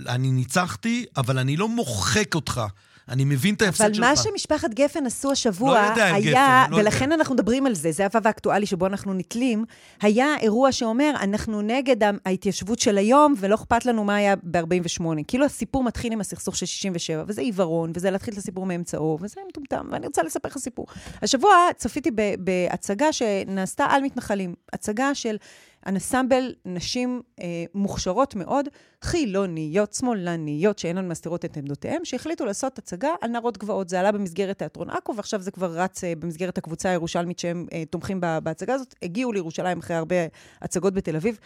Speaker 2: אני ניצחתי, אבל אני לא מוחק אותך. אני מבין את ההפסד שלך.
Speaker 3: אבל מה שמשפחת גפן עשו השבוע לא יודע היה, גפן, לא ולכן יודע. אנחנו מדברים על זה, זה הוו האקטואלי שבו אנחנו נתלים, היה אירוע שאומר, אנחנו נגד ההתיישבות של היום, ולא אכפת לנו מה היה ב-48. כאילו הסיפור מתחיל עם הסכסוך של 67, וזה עיוורון, וזה להתחיל את הסיפור מאמצעו, וזה מטומטם, ואני רוצה לספר לך סיפור. השבוע צפיתי בהצגה שנעשתה על מתנחלים, הצגה של... אנסמבל נשים אה, מוכשרות מאוד, חילוניות, שמאלניות, שאינן מסתירות את עמדותיהן, שהחליטו לעשות הצגה על נערות גבעות. זה עלה במסגרת תיאטרון עכו, ועכשיו זה כבר רץ אה, במסגרת הקבוצה הירושלמית שהם אה, תומכים בהצגה הזאת. הגיעו לירושלים אחרי הרבה הצגות בתל אביב.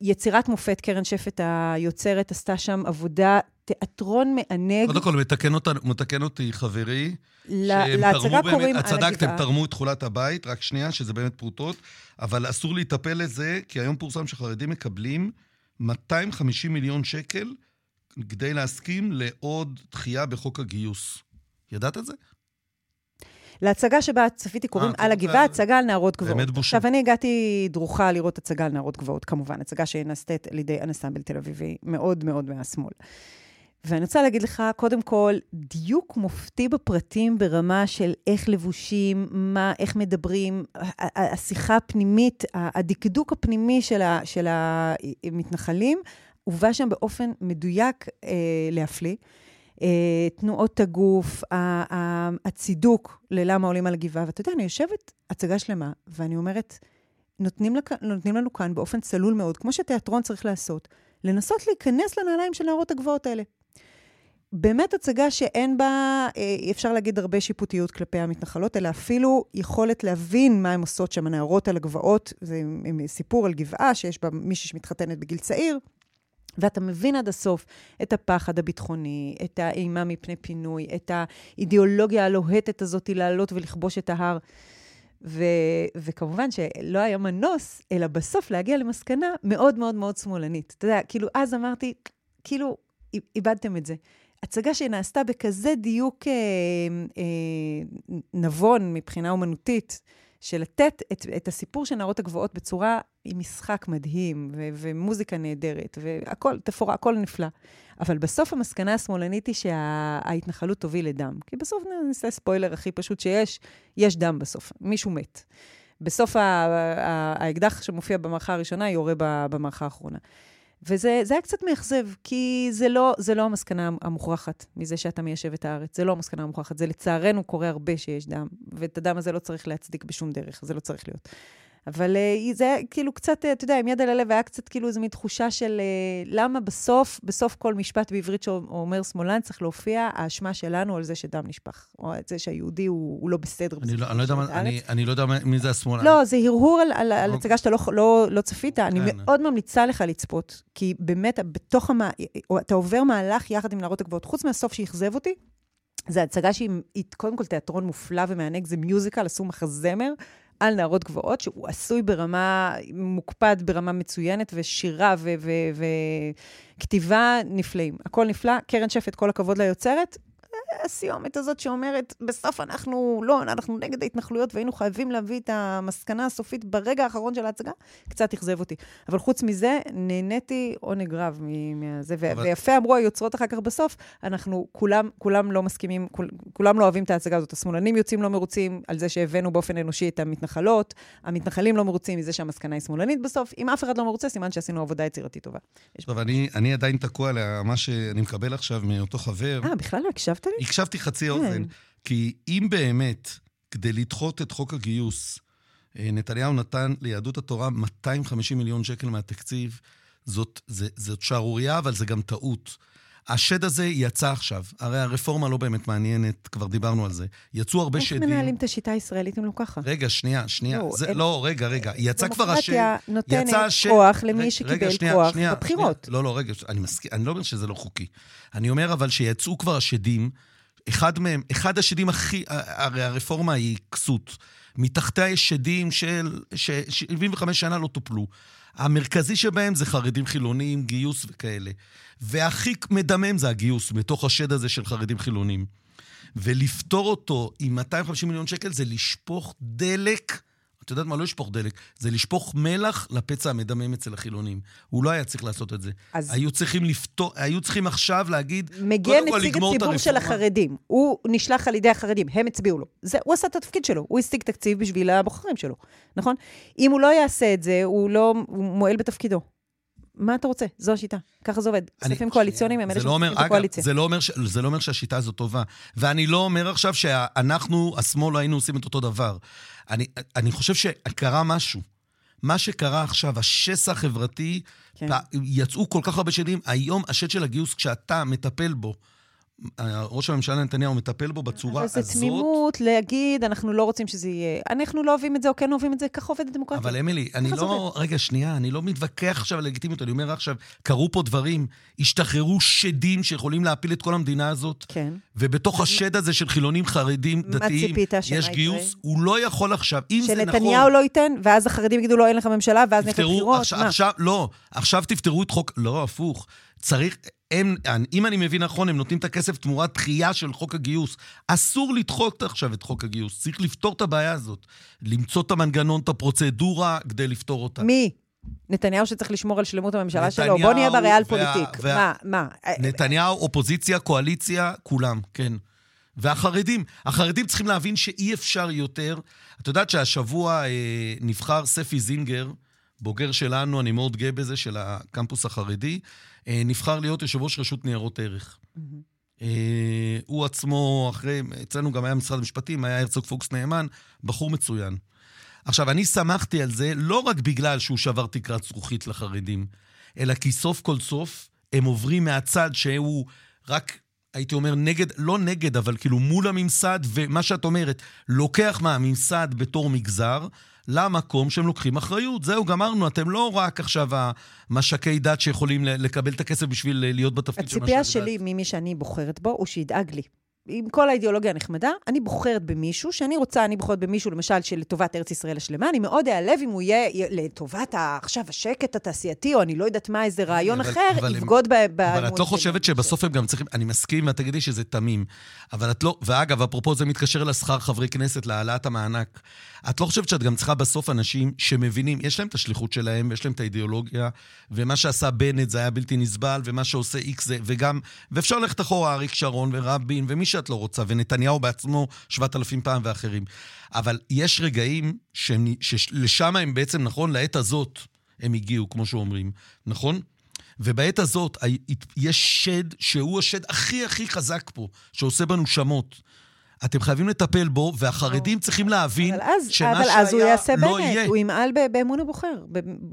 Speaker 3: יצירת מופת, קרן שפט היוצרת, עשתה שם עבודה, תיאטרון מענג.
Speaker 2: קודם כל, מתקן, אותה, מתקן אותי חברי. להצגה קוראים על הגבעה. צדקתם, תרמו את תכולת הבית, רק שנייה, שזה באמת פרוטות, אבל אסור להיטפל לזה, כי היום פורסם שחרדים מקבלים 250 מיליון שקל כדי להסכים לעוד דחייה בחוק הגיוס. ידעת את זה?
Speaker 3: להצגה שבה צפיתי קוראים אה, על הגבעה, הצגה על נערות גבוהות. באמת בושה. עכשיו, אני הגעתי דרוכה לראות הצגה על נערות גבוהות, כמובן, הצגה שנעשית על ידי אנסמבל תל אביבי, מאוד מאוד מהשמאל. ואני רוצה להגיד לך, קודם כל, דיוק מופתי בפרטים ברמה של איך לבושים, מה, איך מדברים, השיחה הפנימית, הדקדוק הפנימי של, ה, של המתנחלים, הובא שם באופן מדויק אה, להפליא. אה, תנועות הגוף, הצידוק ללמה עולים על הגבעה. ואתה יודע, אני יושבת הצגה שלמה, ואני אומרת, נותנים, לק... נותנים לנו כאן באופן צלול מאוד, כמו שתיאטרון צריך לעשות, לנסות להיכנס לנעליים של נערות הגבוהות האלה. באמת הצגה שאין בה, אה, אפשר להגיד, הרבה שיפוטיות כלפי המתנחלות, אלא אפילו יכולת להבין מה הן עושות שם, הנערות על הגבעות. זה סיפור על גבעה שיש בה מישהי שמתחתנת בגיל צעיר, ואתה מבין עד הסוף את הפחד הביטחוני, את האימה מפני פינוי, את האידיאולוגיה הלוהטת הזאת לעלות ולכבוש את ההר. ו- וכמובן שלא היה מנוס, אלא בסוף להגיע למסקנה מאוד מאוד מאוד שמאלנית. אתה יודע, כאילו, אז אמרתי, כאילו, איבדתם את זה. הצגה שנעשתה בכזה דיוק אה, אה, נבון מבחינה אומנותית, של לתת את, את הסיפור של נערות הגבוהות בצורה עם משחק מדהים, ו- ומוזיקה נהדרת, והכל, תפאורה, הכל נפלא. אבל בסוף המסקנה השמאלנית היא שההתנחלות שה- תוביל לדם. כי בסוף נעשה ספוילר הכי פשוט שיש, יש דם בסוף, מישהו מת. בסוף האקדח שמופיע במערכה הראשונה יורה במערכה האחרונה. וזה היה קצת מאכזב, כי זה לא, זה לא המסקנה המוכרחת מזה שאתה מיישב את הארץ. זה לא המסקנה המוכרחת. זה לצערנו קורה הרבה שיש דם, ואת הדם הזה לא צריך להצדיק בשום דרך, זה לא צריך להיות. אבל uh, זה כאילו קצת, אתה יודע, עם יד על הלב, היה קצת כאילו איזו מין תחושה של uh, למה בסוף, בסוף כל משפט בעברית שאומר שמאלן צריך להופיע האשמה שלנו על זה שדם נשפך, או על זה שהיהודי הוא, הוא לא בסדר.
Speaker 2: אני לא, אני, לא יודע, אני, אני לא יודע מי זה השמאלן.
Speaker 3: לא, זה הרהור על, על, על הצגה שאתה לא, לא, לא צפית. כן. אני מאוד ממליצה לך לצפות, כי באמת, בתוך המ... אתה עובר מהלך יחד עם נערות הגבוהות, חוץ מהסוף שאכזב אותי, זו הצגה שהיא קודם כל תיאטרון מופלא ומענג, זה מיוזיקל, עשו מחזמר על נערות גבוהות, שהוא עשוי ברמה, מוקפד ברמה מצוינת, ושירה וכתיבה נפלאים. הכל נפלא. קרן שפט, כל הכבוד ליוצרת. הסיומת הזאת שאומרת, בסוף אנחנו לא, אנחנו נגד ההתנחלויות והיינו חייבים להביא את המסקנה הסופית ברגע האחרון של ההצגה, קצת אכזב אותי. אבל חוץ מזה, נהניתי עונג רב מזה. אבל... ויפה אמרו היוצרות אחר כך בסוף, אנחנו כולם, כולם לא מסכימים, כול, כולם לא אוהבים את ההצגה הזאת. השמאלנים יוצאים לא מרוצים על זה שהבאנו באופן אנושי את המתנחלות, המתנחלים לא מרוצים מזה שהמסקנה היא שמאלנית בסוף. אם אף אחד לא מרוצה, סימן שעשינו עבודה יצירתית טובה.
Speaker 2: טוב, אני, אני עדיין תקוע על מה שאני מקבל עכשיו מאותו חבר.
Speaker 3: אה, בכלל לא הקשבת לי?
Speaker 2: הקשבתי חצי כן. אוזן. כי אם באמת, כדי לדחות את חוק הגיוס, אה, נתניהו נתן ליהדות התורה 250 מיליון שקל מהתקציב, זאת, זאת שערורייה, אבל זה גם טעות. השד הזה יצא עכשיו. הרי הרפורמה לא באמת מעניינת, כבר דיברנו על זה. יצאו הרבה
Speaker 3: איך
Speaker 2: שדים.
Speaker 3: איך מנהלים את השיטה הישראלית אם לא ככה?
Speaker 2: רגע, שנייה, שנייה. לא, זה, אין... לא רגע, רגע. יצא כבר השד...
Speaker 3: דמוקרטיה נותנת כוח למי רגע, שקיבל רגע, שנייה, כוח שנייה, בבחירות.
Speaker 2: שנייה. לא, לא, רגע, אני, מסכים, אני לא אומר שזה לא חוקי. אני אומר אבל שיצאו כבר השדים, אחד מהם, אחד השדים הכי, הרי הרפורמה היא כסות. מתחתיה יש שדים של, ש-75 שנה לא טופלו. המרכזי שבהם זה חרדים חילונים, גיוס וכאלה. והכי מדמם זה הגיוס, מתוך השד הזה של חרדים חילונים. ולפתור אותו עם 250 מיליון שקל זה לשפוך דלק את יודעת מה? לא לשפוך דלק, זה לשפוך מלח לפצע המדמם אצל החילונים. הוא לא היה צריך לעשות את זה. אז... היו צריכים לפתור, היו צריכים עכשיו להגיד,
Speaker 3: מגיע נציג הציבור של החרדים, הוא נשלח על ידי החרדים, הם הצביעו לו. זה, הוא עשה את התפקיד שלו, הוא השיג תקציב בשביל הבוחרים שלו, נכון? אם הוא לא יעשה את זה, הוא לא, הוא מועל בתפקידו. מה אתה רוצה? זו השיטה. ככה זה עובד. כספים קואליציוניים הם אלה
Speaker 2: לא שמחזיקים את הקואליציה. זה לא, אומר, זה לא אומר שהשיטה הזאת טובה. ואני לא אומר עכשיו שאנחנו, השמאל, היינו עושים את אותו דבר. אני, אני חושב שקרה משהו. מה שקרה עכשיו, השסע החברתי, כן. יצאו כל כך הרבה שנים, היום השד של הגיוס, כשאתה מטפל בו, ראש הממשלה נתניהו מטפל בו בצורה הזאת.
Speaker 3: אבל זה תמימות להגיד, אנחנו לא רוצים שזה יהיה. אנחנו לא אוהבים את זה או כן אוהבים את זה, ככה עובדת דמוקרטיה.
Speaker 2: אבל אמילי, אני לא... רגע, שנייה, אני לא מתווכח עכשיו על לגיטימיות, אני אומר עכשיו, קרו פה דברים, השתחררו שדים שיכולים להפיל את כל המדינה הזאת.
Speaker 3: כן.
Speaker 2: ובתוך השד הזה של חילונים חרדים, דתיים, יש גיוס, הוא לא יכול עכשיו, אם זה נכון...
Speaker 3: שנתניהו לא ייתן, ואז החרדים יגידו לו, אין לך ממשלה, ואז נלך לבחירות,
Speaker 2: מה? עכשיו, לא, עכשיו תפתרו את חוק... לא, הפוך. צריך, הם, אם אני מבין נכון, הם נותנים את הכסף תמורת דחייה של חוק הגיוס. אסור לדחות עכשיו את חוק הגיוס, צריך לפתור את הבעיה הזאת. למצוא את המנגנון, את הפרוצדורה, כדי לפתור אותה.
Speaker 3: מי? נתניהו שצריך לשמור על שלמות הממשלה שלו? בוא נהיה בריאל פוליטיק. וה, מה, מה?
Speaker 2: נתניהו, אופוזיציה, קואליציה, כולם, כן. והחרדים, החרדים צריכים להבין שאי אפשר יותר. את יודעת שהשבוע אה, נבחר ספי זינגר, בוגר שלנו, אני מאוד גאה בזה, של הקמפוס החרדי, אה, נבחר להיות יושב ראש רשות ניירות ערך. Mm-hmm. הוא עצמו, אחרי, אצלנו גם היה משרד המשפטים, היה הרצוג פוקס נאמן, בחור מצוין. עכשיו, אני שמחתי על זה לא רק בגלל שהוא שבר תקרת זכוכית לחרדים, אלא כי סוף כל סוף הם עוברים מהצד שהוא רק, הייתי אומר, נגד, לא נגד, אבל כאילו מול הממסד, ומה שאת אומרת, לוקח מהממסד בתור מגזר, למקום שהם לוקחים אחריות. זהו, גמרנו, אתם לא רק עכשיו המש"קי דת שיכולים לקבל את הכסף בשביל להיות בתפקיד של מש"ק דת.
Speaker 3: הציפייה שלי ממי שאני בוחרת בו, הוא שידאג לי. עם כל האידיאולוגיה הנחמדה, אני בוחרת במישהו שאני רוצה, אני בוחרת במישהו, למשל, שלטובת ארץ ישראל השלמה, אני מאוד אעלב אם הוא יהיה לטובת עכשיו השקט התעשייתי, או אני לא יודעת מה, איזה רעיון אבל, אחר, אבל יבגוד
Speaker 2: ב... אבל את לא חושבת שבסוף הם גם צריכים, אני מסכים, ואת תגידי שזה תמים, אבל את לא, ואגב, אפרופו זה מתקשר לשכר חברי כנסת, להעלאת המענק. את לא חושבת שאת גם צריכה בסוף אנשים שמבינים, יש להם את השליחות שלהם, יש להם את האידיאולוגיה, ומה שעשה בנט זה היה בלתי נסבל, ומה שעושה איקס זה, וגם, ואפשר ללכת אחורה, אריק שרון ורבין, ומי שאת לא רוצה, ונתניהו בעצמו שבעת אלפים פעם ואחרים. אבל יש רגעים שלשם הם בעצם, נכון, לעת הזאת הם הגיעו, כמו שאומרים, נכון? ובעת הזאת יש שד שהוא השד הכי הכי חזק פה, שעושה בנו שמות. אתם חייבים לטפל בו, והחרדים צריכים להבין
Speaker 3: אבל אז,
Speaker 2: שמה
Speaker 3: אבל
Speaker 2: שהיה
Speaker 3: אז הוא יעשה
Speaker 2: לא
Speaker 3: בנט,
Speaker 2: יהיה.
Speaker 3: הוא ימעל באמון הבוחר.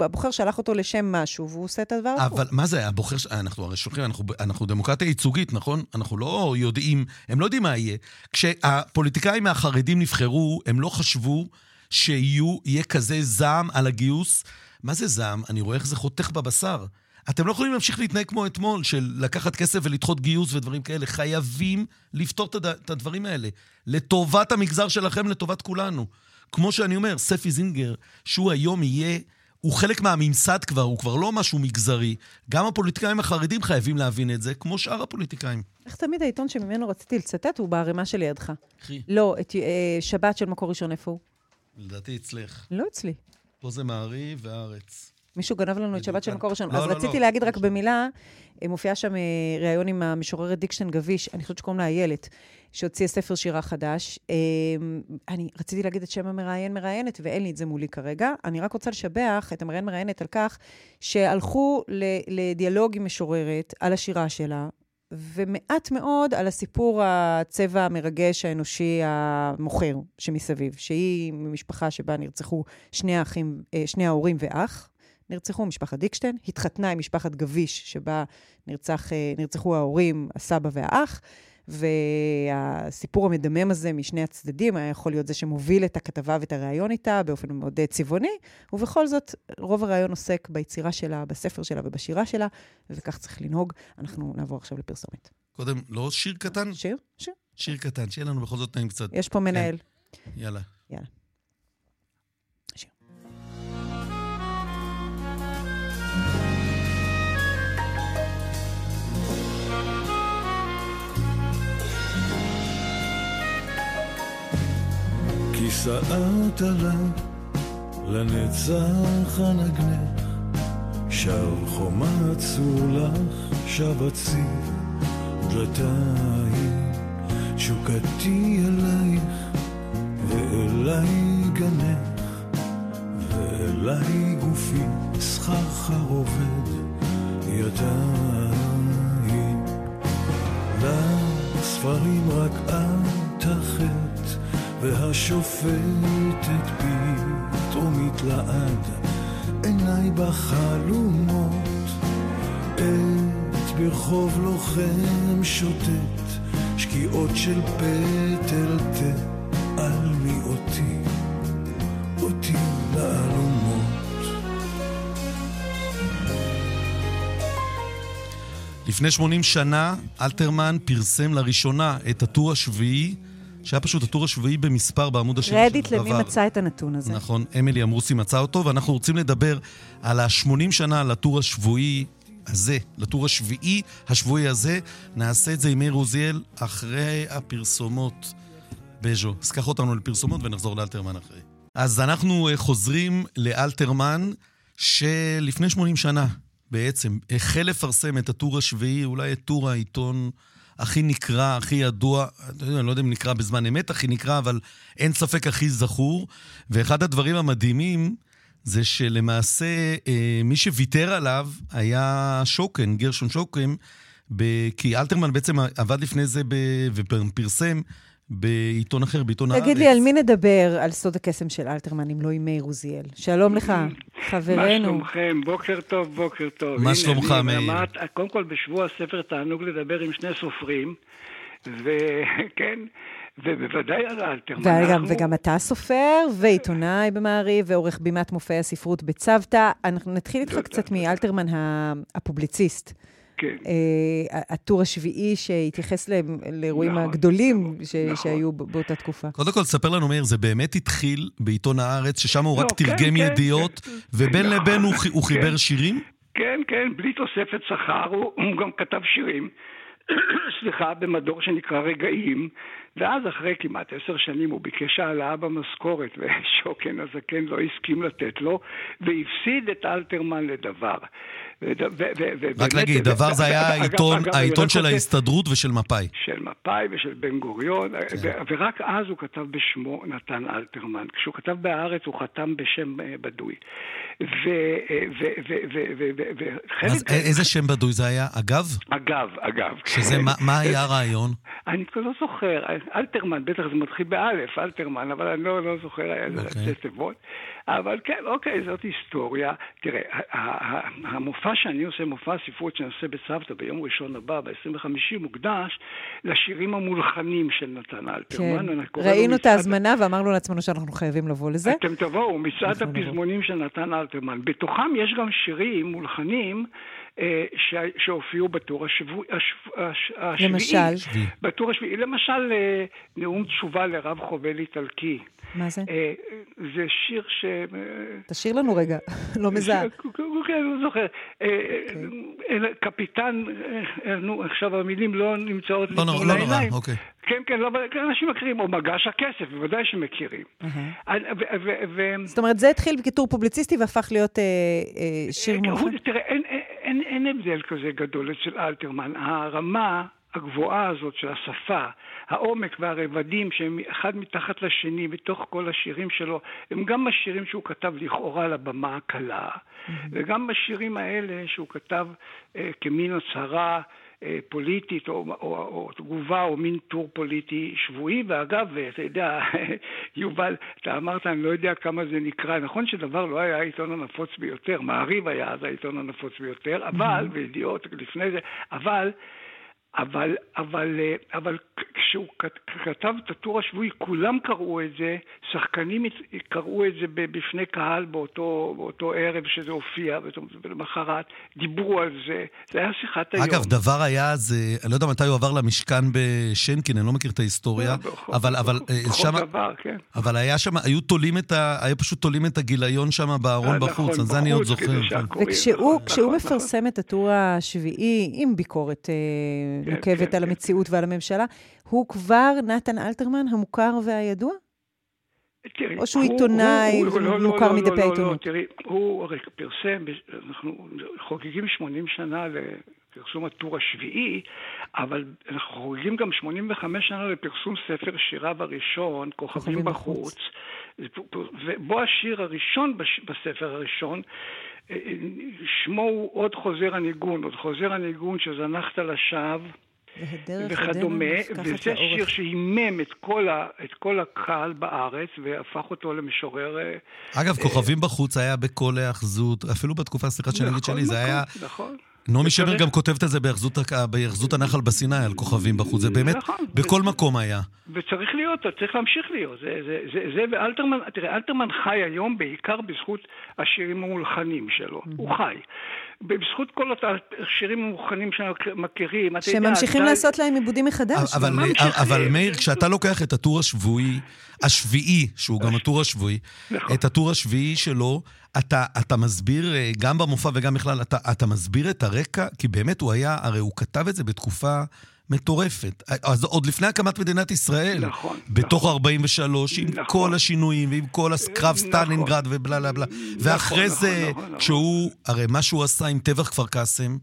Speaker 3: הבוחר שלח אותו לשם משהו, והוא עושה את הדבר ההפוך.
Speaker 2: אבל מה זה, הבוחר, אנחנו הרי שולחים, אנחנו, אנחנו דמוקרטיה ייצוגית, נכון? אנחנו לא יודעים, הם לא יודעים מה יהיה. כשהפוליטיקאים מהחרדים נבחרו, הם לא חשבו שיהיה כזה זעם על הגיוס. מה זה זעם? אני רואה איך זה חותך בבשר. אתם לא יכולים להמשיך להתנהג כמו אתמול, של לקחת כסף ולדחות גיוס ודברים כאלה. חייבים לפתור את הד- את הדברים האלה. לטובת המגזר שלכם, לטובת כולנו. כמו שאני אומר, ספי זינגר, שהוא היום יהיה, הוא חלק מהממסד כבר, הוא כבר לא משהו מגזרי. גם הפוליטיקאים החרדים חייבים להבין את זה, כמו שאר הפוליטיקאים.
Speaker 3: איך תמיד העיתון שממנו רציתי לצטט הוא בערימה שלידך.
Speaker 2: קחי,
Speaker 3: לא, את אה, שבת של מקור ראשון, איפה הוא?
Speaker 2: לדעתי אצלך.
Speaker 3: לא אצלי.
Speaker 2: פה זה מעריב והארץ.
Speaker 3: מישהו גנב לנו את שבת של
Speaker 2: כאן.
Speaker 3: מקור ראשון.
Speaker 2: לא,
Speaker 3: אז
Speaker 2: לא,
Speaker 3: רציתי
Speaker 2: לא.
Speaker 3: להגיד רק במילה, אה, מופיע שם אה, ראיון עם המשוררת דיקשטיין גביש, אני חושבת שקוראים לה איילת, שהוציאה ספר שירה חדש. אה, אני רציתי להגיד את שם המראיין מראיינת, ואין לי את זה מולי כרגע. אני רק רוצה לשבח את המראיין מראיינת על כך שהלכו לדיאלוג עם משוררת על השירה שלה, ומעט מאוד על הסיפור הצבע המרגש האנושי המוכר שמסביב, שהיא ממשפחה שבה נרצחו שני האחים, אה, שני ההורים ואח. נרצחו משפחת דיקשטיין, התחתנה עם משפחת גביש, שבה נרצח, אה, נרצחו ההורים, הסבא והאח, והסיפור המדמם הזה משני הצדדים היה יכול להיות זה שמוביל את הכתבה ואת הריאיון איתה באופן מאוד אה, צבעוני, ובכל זאת, רוב הריאיון עוסק ביצירה שלה, בספר שלה ובשירה שלה, וכך צריך לנהוג. אנחנו נעבור עכשיו לפרסומת.
Speaker 2: קודם, לא שיר קטן?
Speaker 3: שיר? שיר.
Speaker 2: שיר קטן, שיהיה לנו בכל זאת נעים קצת.
Speaker 3: יש פה מנהל.
Speaker 2: יאללה.
Speaker 3: יאללה.
Speaker 5: כי סערת עליי לנצח הנגנך שר חומה צור לך שב הציב דלתיים תשוקתי אלייך ואליי גנך ואליי גופי סחרחר עובד ידיים. לספרים רק את החטא והשופטת פתאומית לעד עיניי בחלומות עת ברחוב לוחם שוטט שקיעות של פטל תעלמי אותי אותי לעלומות
Speaker 2: לפני 80 שנה, אלתרמן פרסם לראשונה את הטור השביעי, שהיה פשוט הטור השביעי במספר בעמוד השני
Speaker 3: קרדיט
Speaker 2: של
Speaker 3: למי
Speaker 2: דבר.
Speaker 3: מצא את הנתון הזה.
Speaker 2: נכון, אמילי אמרוסי מצא אותו, ואנחנו רוצים לדבר על ה-80 שנה לטור השבועי הזה, לטור השביעי השבועי הזה. נעשה את זה עם מאיר עוזיאל אחרי הפרסומות. בז'ו. אז קח אותנו לפרסומות ונחזור לאלתרמן אחרי. אז אנחנו אה, חוזרים לאלתרמן, שלפני 80 שנה בעצם החל לפרסם את הטור השביעי, אולי את טור העיתון הכי נקרא, הכי ידוע, אני לא יודע אם נקרא בזמן אמת הכי נקרא, אבל אין ספק הכי זכור. ואחד הדברים המדהימים זה שלמעשה אה, מי שוויתר עליו היה שוקן, גרשון שוקן, ב- כי אלתרמן בעצם עבד לפני זה ב- ופרסם בעיתון אחר, בעיתון הארץ.
Speaker 3: תגיד לי, על מי נדבר על סוד הקסם של אלתרמן, אם לא עם מאיר עוזיאל? שלום לך,
Speaker 6: מה
Speaker 3: חברנו.
Speaker 6: שלומכם? בוקר טוב, בוקר טוב.
Speaker 2: מה שלומך, מאיר?
Speaker 6: קודם כל, בשבוע הספר תענוג לדבר עם שני סופרים, וכן, ובוודאי על אלתרמן.
Speaker 3: וגם,
Speaker 6: אנחנו-
Speaker 3: וגם אתה סופר, ועיתונאי במעריב, ועורך בימת מופעי הספרות בצוותא. אנחנו נתחיל איתך קצת. מאלתרמן ה- הפובליציסט.
Speaker 6: כן.
Speaker 3: אה, הטור השביעי שהתייחס לאירועים
Speaker 6: נכון,
Speaker 3: הגדולים ש-
Speaker 6: נכון.
Speaker 3: שהיו באותה תקופה.
Speaker 2: קודם כל, ספר לנו, מאיר, זה באמת התחיל בעיתון הארץ, ששם הוא
Speaker 6: לא,
Speaker 2: רק
Speaker 6: כן,
Speaker 2: תרגם
Speaker 6: כן,
Speaker 2: ידיעות,
Speaker 6: כן.
Speaker 2: ובין
Speaker 6: נכון,
Speaker 2: לבין הוא הוא
Speaker 6: כן.
Speaker 2: חיבר שירים?
Speaker 6: כן, כן, בלי תוספת שכר, הוא, הוא גם כתב שירים, סליחה, במדור שנקרא רגעים, ואז אחרי כמעט עשר שנים הוא ביקש העלאה במשכורת, ושוקן הזקן לא הסכים לתת לו, והפסיד את אלתרמן לדבר.
Speaker 2: רק להגיד, דבר זה היה העיתון של ההסתדרות ושל מפא"י.
Speaker 6: של מפא"י ושל בן גוריון, כן. ורק אז הוא כתב בשמו נתן אלתרמן. כשהוא כתב בהארץ הוא חתם בשם אה, בדוי.
Speaker 2: אז איזה שם בדוי זה היה? אגב?
Speaker 6: אגב, אגב.
Speaker 2: שזה, מה היה הרעיון?
Speaker 6: אני כבר לא זוכר, אלתרמן, בטח זה מתחיל באלף, אלתרמן, אבל אני לא, לא זוכר איזה אוקיי. תיבות. אבל כן, אוקיי, זאת היסטוריה. תראה, המופע שאני עושה, מופע הספרות שאני עושה בצוותא ביום ראשון הבא, ב-25, מוקדש לשירים המולחנים של נתן אלתרמן.
Speaker 3: כן, ראינו את ההזמנה ואמרנו לעצמנו שאנחנו חייבים לבוא לזה.
Speaker 6: אתם תבואו, מצעד הפזמונים של נתן אלתרמן. בתוכם יש גם שירים מולחנים. אה, שהופיעו בטור השבועי.
Speaker 3: למשל?
Speaker 6: בטור השביעי. למשל, אה, נאום תשובה לרב חובל איטלקי.
Speaker 3: מה זה? אה,
Speaker 6: זה שיר ש...
Speaker 3: תשאיר לנו רגע, לא מזהה.
Speaker 6: כן, אני לא זוכר. קפיטן, נו, עכשיו המילים לא נמצאות
Speaker 2: לא נורא, לא נורא, אוקיי.
Speaker 6: כן, כן, לא, אנשים מכירים, או מגש הכסף, בוודאי שמכירים.
Speaker 3: זאת אומרת, זה התחיל בכיתור פובליציסטי והפך להיות שיר מולחן?
Speaker 6: תראה, אין, אין הבדל כזה גדול אצל אלתרמן. הרמה הגבוהה הזאת של השפה, העומק והרבדים שהם אחד מתחת לשני בתוך כל השירים שלו, הם גם השירים שהוא כתב לכאורה לבמה הקלה, mm-hmm. וגם בשירים האלה שהוא כתב אה, כמין הצהרה פוליטית או, או, או או תגובה או מין טור פוליטי שבועי, ואגב, אתה יודע, יובל, אתה אמרת, אני לא יודע כמה זה נקרא, נכון שדבר לא היה העיתון הנפוץ ביותר, מעריב היה אז העיתון הנפוץ ביותר, אבל, וידיעות לפני זה, אבל אבל, אבל, אבל כשהוא כתב את הטור השבועי, כולם קראו את זה, שחקנים קראו את זה בפני קהל באותו, באותו ערב שזה הופיע, ולמחרת דיברו על זה, זה היה שיחת היום.
Speaker 2: אגב, דבר היה, זה, אני לא יודע מתי הוא עבר למשכן בשנקין, אני לא מכיר את ההיסטוריה,
Speaker 6: לא,
Speaker 2: אבל, אבל
Speaker 6: אה, שם... דבר, כן.
Speaker 2: אבל היה שם, היו תולים את ה... היו פשוט תולים את הגיליון שם בארון אה, בחוץ, נכון, אז זה אני עוד זוכר. כן.
Speaker 3: וכשהוא נכון, מפרסם את הטור השביעי, עם ביקורת... אה, כן, נוקבת כן, על כן. המציאות ועל הממשלה, הוא כבר נתן אלתרמן המוכר והידוע?
Speaker 6: תראי,
Speaker 3: או שהוא עיתונאי
Speaker 6: לא, לא,
Speaker 3: מוכר
Speaker 6: לא,
Speaker 3: מדפי העיתונות? לא, לא,
Speaker 6: תראי, הוא הרי פרסם, אנחנו חוגגים 80 שנה לפרסום הטור השביעי, אבל אנחנו חוגגים גם 85 שנה לפרסום ספר שיריו הראשון, כוכבים בחוץ, ובו השיר הראשון בספר הראשון, שמו הוא עוד חוזר הניגון, עוד חוזר הניגון שזנחת לשווא. וכדומה, וזה שיר שהימם את כל, ה, את כל הקהל בארץ והפך אותו למשורר... אה,
Speaker 2: אגב, כוכבים בחוץ היה בכל ההאחזות, אפילו בתקופה, סליחה שאני אגיד שלי, זה נכון, היה... נכון. נעמי שמר גם כותבת את זה בהיאחזות הנחל בסיני, על כוכבים בחוץ. זה באמת, נכון, בכל מקום היה.
Speaker 6: וצריך להיות, צריך להמשיך להיות. זה, זה, זה, זה ואלתרמן, תראה, אלתרמן חי היום בעיקר בזכות השירים המולחנים שלו. הוא חי. בזכות כל השירים המוכנים שאנחנו מכירים,
Speaker 3: אתה יודע... שממשיכים לעשות להם עיבודים מחדש.
Speaker 2: אבל, אבל מאיר, כשאתה לוקח את הטור השבועי, השביעי, שהוא גם הטור השבועי, נכון. את הטור השביעי שלו, אתה, אתה מסביר, אה, גם במופע וגם בכלל, אתה, אתה מסביר את הרקע? כי באמת הוא היה, הרי הוא כתב את זה בתקופה... מטורפת. אז עוד לפני הקמת מדינת ישראל.
Speaker 6: נכון.
Speaker 2: בתוך נכון. 43, עם נכון. כל השינויים, ועם כל הקרב נכון. סטלינגרד ובלה בלה בלה. ואחרי נכון, זה, נכון, נכון, שהוא, הרי מה שהוא עשה עם טבח כפר קאסם,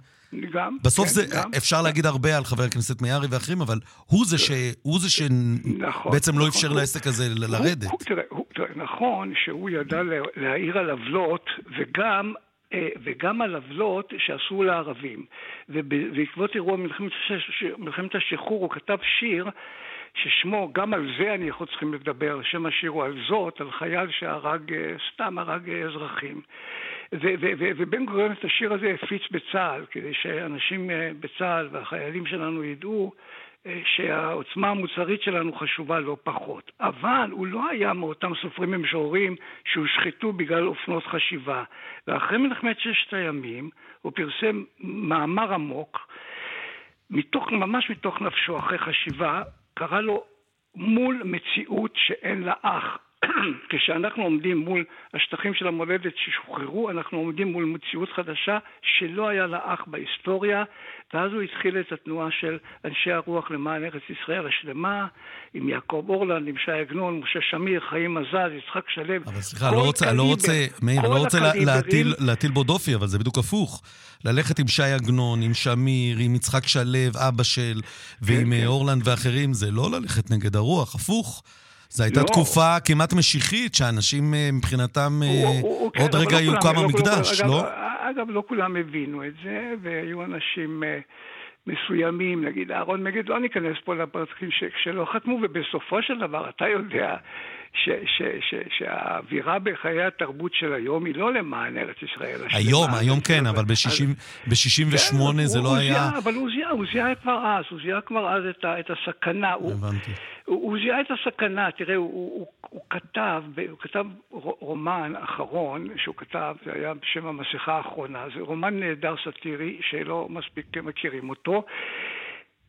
Speaker 6: גם.
Speaker 2: בסוף כן, זה, גם. אפשר להגיד הרבה על חבר הכנסת מיארי ואחרים, אבל הוא זה, ש, הוא זה שבעצם נכון, לא נכון, אפשר הוא, לעסק הזה הוא, לרדת. הוא,
Speaker 6: תראה, הוא, תראה, נכון שהוא ידע להעיר על עוולות, וגם וגם על עוולות שעשו לערבים. ובעקבות אירוע מלחמת השחרור הוא כתב שיר ששמו, גם על זה אני יכול צריכים לדבר, שם השיר הוא על זאת, על חייל שהרג, אה, סתם הרג אה, אזרחים. ובן גוריון את השיר הזה הפיץ בצה"ל, כדי שאנשים בצה"ל והחיילים שלנו ידעו שהעוצמה המוסרית שלנו חשובה לא פחות. אבל הוא לא היה מאותם סופרים ומשוררים שהושחתו בגלל אופנות חשיבה. ואחרי מלחמת ששת הימים הוא פרסם מאמר עמוק, מתוך, ממש מתוך נפשו, אחרי חשיבה, קרא לו מול מציאות שאין לה אח. כשאנחנו עומדים מול השטחים של המולדת ששוחררו, אנחנו עומדים מול מציאות חדשה שלא היה לה אח בהיסטוריה, ואז הוא התחיל את התנועה של אנשי הרוח למען ארץ ישראל השלמה, עם יעקב אורלנד, עם שי עגנון, משה שמיר, חיים מזל, יצחק שלו.
Speaker 2: אבל סליחה, לא רוצה, לא רוצה, מאיר, לא רוצה להטיל, להטיל בו דופי, אבל זה בדיוק הפוך. ללכת עם שי עגנון, עם שמיר, עם יצחק שלו, אבא של, ועם כן, כן. אורלנד ואחרים, זה לא ללכת נגד הרוח, הפוך. זו הייתה לא. תקופה כמעט משיחית, שאנשים אה, מבחינתם הוא, אה, הוא, הוא, עוד כן, רגע לא יוקם לא המקדש, לא?
Speaker 6: אגב, אגב, לא כולם הבינו את זה, והיו אנשים... אה, מסוימים, נגיד אהרון מגיד, לא ניכנס פה לפרטים שלא חתמו, ובסופו של דבר אתה יודע ש, ש, ש, שהאווירה בחיי התרבות של היום היא לא למען ארץ ישראל.
Speaker 2: היום, היום כן, אבל ב-68 כן, זה לא היה...
Speaker 6: אבל הוא זיהה, הוא זיהה כבר אז, הוא זיהה כבר אז את, את הסכנה.
Speaker 2: הבנתי.
Speaker 6: הוא, הוא זיהה את הסכנה, תראה, הוא, הוא, הוא כתב, הוא כתב רומן אחרון שהוא כתב, זה היה בשם המסכה האחרונה, זה רומן נהדר סאטירי שלא מספיק מכירים אותו.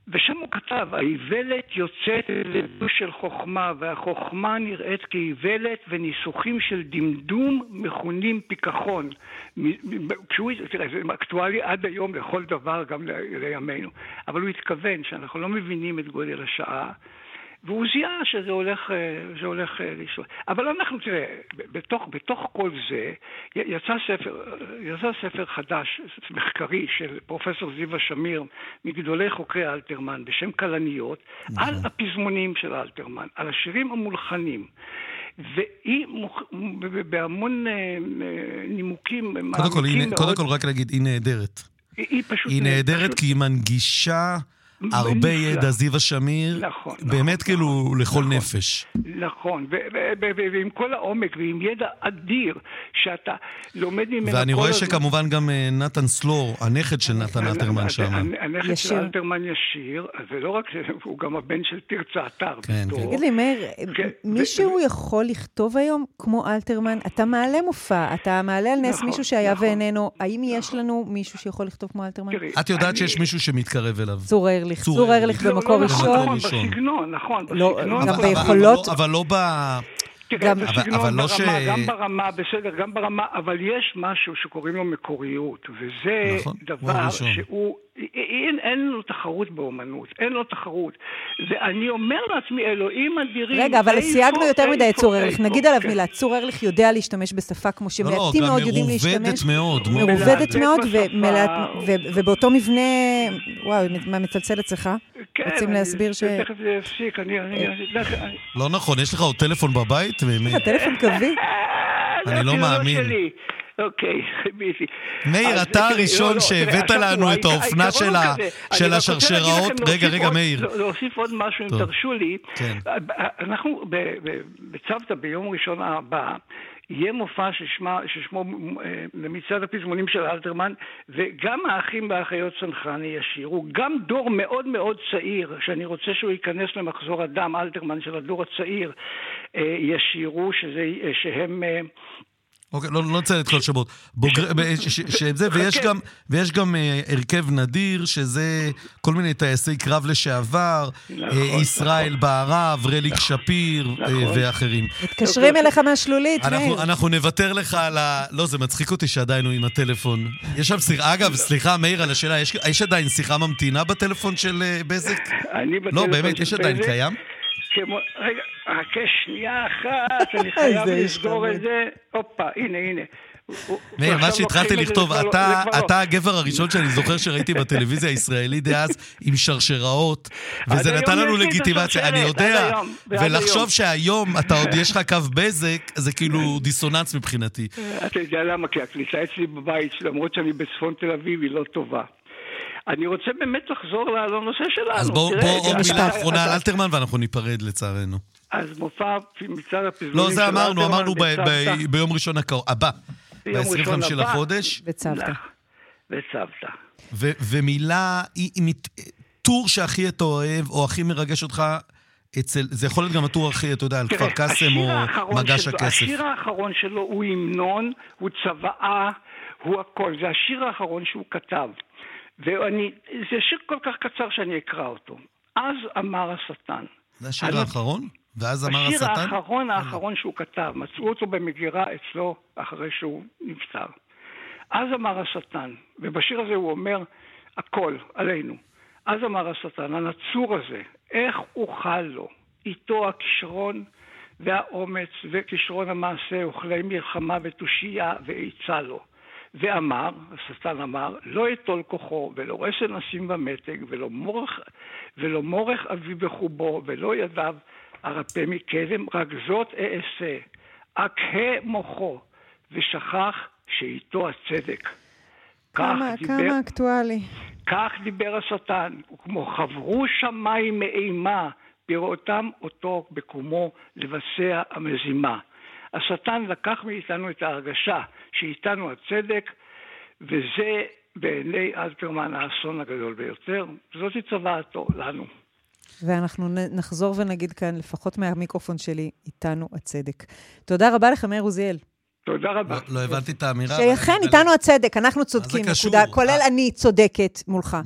Speaker 6: ושם הוא כתב, האיוולת יוצאת לבוש של חוכמה, והחוכמה נראית כאיוולת, וניסוחים של דמדום מכונים פיכחון. כשהוא, תראה, זה אקטואלי עד היום לכל דבר, גם לימינו. אבל הוא התכוון שאנחנו לא מבינים את גודל השעה. והוא זיהה שזה הולך, אה, זה הולך אה, לשלוט. אבל אנחנו, תראה, בתוך, בתוך כל זה יצא ספר, יצא ספר חדש, מחקרי של פרופסור זיווה שמיר, מגדולי חוקרי אלתרמן, בשם כלניות, נכון. על הפזמונים של אלתרמן, על השירים המולחנים. והיא מוכ... בהמון אה, נימוקים
Speaker 2: קודם כל, היא, מאוד... קודם כל, רק להגיד, היא נהדרת.
Speaker 6: היא, היא פשוט...
Speaker 2: היא נהדרת פשוט... כי היא מנגישה... הרבה ידע, זיווה שמיר, נכון, באמת נכון, כאילו נכון, לכל
Speaker 6: נכון,
Speaker 2: נפש.
Speaker 6: נכון, ועם כל העומק ועם ידע אדיר שאתה לומד ממנו
Speaker 2: ואני רואה שכמובן גם אה, נתן סלור, הנכד של נתן אלתרמן שם.
Speaker 6: הנכד של אלתרמן ישיר, ולא רק, הוא גם הבן של תרצה אתר.
Speaker 3: כן. תגיד לי, מאיר, כן, מישהו יכול לכתוב היום כמו אלתרמן? אתה מעלה מופע, אתה מעלה על נס מישהו שהיה ואיננו, האם יש לנו מישהו שיכול לכתוב כמו אלתרמן?
Speaker 2: את יודעת שיש מישהו שמתקרב אליו.
Speaker 3: צור ארליך. צור ארליך במקור ראשון.
Speaker 6: נכון, בסגנון, נכון,
Speaker 3: לא. גם ביכולות.
Speaker 2: אבל לא ב...
Speaker 6: תראה, גם, בסגנון, אבל לא ברמה, ש... גם ברמה, בסדר, גם ברמה, אבל יש משהו שקוראים לו מקוריות, וזה נכון, דבר שהוא אין, אין לו תחרות באומנות, אין לו תחרות. ואני אומר לעצמי, אלוהים אדירים.
Speaker 3: רגע, אבל סייגנו יותר מדי את צור ארליך. נגיד עליו כן. מילה, צור ארליך יודע להשתמש בשפה כמו שמעטים
Speaker 2: לא,
Speaker 3: מאוד יודעים להשתמש.
Speaker 2: לא, לא, גם
Speaker 3: מרובדת מאוד. מרובדת מאוד, ובאותו מבנה, וואו, מה מצלצל אצלך?
Speaker 6: כן,
Speaker 3: רוצים להסביר ש...
Speaker 6: תכף זה יפסיק, אני...
Speaker 2: לא נכון, יש לך עוד טלפון בבית?
Speaker 3: יש לך טלפון קווי?
Speaker 2: אני לא מאמין.
Speaker 6: אוקיי, ביבי.
Speaker 2: מאיר, אתה הראשון לא, לא, שהבאת לנו את האופנה של השרשראות. רגע, רגע, מאיר.
Speaker 6: להוסיף עוד משהו, אם תרשו לי. כן. אנחנו בצוותא ביום ראשון הבא, יהיה מופע ששמה, ששמו אה, מצעד הפזמונים של אלתרמן, וגם האחים והאחיות צנחני ישירו, גם דור מאוד מאוד צעיר, שאני רוצה שהוא ייכנס למחזור הדם, אלתרמן של הדור הצעיר, אה, ישירו, שזה, שהם
Speaker 2: אוקיי, לא, לא נציין את כל השמות. שזה, ויש גם, אה, הרכב נדיר, שזה כל מיני טייסי קרב לשעבר, נכון, אה, ישראל נכון. בהרב, רליק שפיר אה, נכון. ואחרים.
Speaker 3: מתקשרים אליך מהשלולית,
Speaker 2: מאיר. אנחנו נוותר לך על ה... לא, זה מצחיק אותי שעדיין הוא עם הטלפון. יש שם שיחה, אגב, סליחה, מאיר, על השאלה, יש, עדיין שיחה ממתינה בטלפון של בזק?
Speaker 6: אני בטלפון
Speaker 2: לא, באמת, יש עדיין, קיים?
Speaker 6: כמו, רגע, חכה שנייה אחת, אני חייב לסגור את זה. הופה, הנה, הנה.
Speaker 2: מאיר, מה שהתחלתי לכתוב, אתה הגבר הראשון שאני זוכר שראיתי בטלוויזיה הישראלית דאז עם שרשראות, וזה נתן לנו לגיטימציה, אני יודע, ולחשוב שהיום אתה עוד יש לך קו בזק, זה כאילו דיסוננס מבחינתי.
Speaker 6: אתה יודע למה? כי הכניסה אצלי בבית, למרות שאני בצפון תל אביב, היא לא טובה. אני רוצה באמת לחזור לנושא שלנו.
Speaker 2: אז בואו עוד מילה אחרונה על אלתרמן ואנחנו ניפרד לצערנו.
Speaker 6: אז מופע מצעד הפזמונים
Speaker 2: לא, זה אמרנו, אמרנו ביום ראשון הבא. ב-25 לחודש.
Speaker 3: בצוותא.
Speaker 6: בצוותא.
Speaker 2: ומילה, טור שהכי אתה אוהב, או הכי מרגש אותך, אצל, זה יכול להיות גם הטור הכי, אתה יודע, על כפר קאסם או מגש הכסף.
Speaker 6: השיר האחרון שלו הוא המנון, הוא צוואה, הוא הכל. זה השיר האחרון שהוא כתב. ואני, זה שיר כל כך קצר שאני אקרא אותו. אז אמר השטן.
Speaker 2: זה השיר האחרון? ואז אמר השטן?
Speaker 6: השיר האחרון האחרון שהוא כתב, מצאו אותו במגירה אצלו אחרי שהוא נפטר. אז אמר השטן, ובשיר הזה הוא אומר הכל עלינו. אז אמר השטן, הנצור הזה, איך אוכל לו? איתו הכישרון והאומץ וכישרון המעשה, וכלי מלחמה ותושייה ועצה לו. ואמר, השטן אמר, לא אטול כוחו, ולא רסן אשים במתג, ולא מורך, ולא מורך אבי בחובו, ולא ידיו ארפה מקדם, רק זאת אעשה. אקהה מוחו, ושכח שאיתו הצדק.
Speaker 3: כמה, דיבר, כמה אקטואלי.
Speaker 6: כך דיבר השטן, וכמו חברו שמיים מאימה, בראותם אותו בקומו לבצע המזימה. השטן לקח מאיתנו את ההרגשה שאיתנו הצדק, וזה בעיני אלתרמן האסון הגדול ביותר. זאתי צוואתו לנו.
Speaker 3: ואנחנו נחזור ונגיד כאן, לפחות מהמיקרופון שלי, איתנו הצדק. תודה רבה לך, מאיר עוזיאל.
Speaker 6: תודה רבה.
Speaker 2: לא, לא הבנתי את האמירה.
Speaker 3: שאכן, איתנו הצדק, אנחנו צודקים, נקודה. כולל אה, אני צודקת מולך.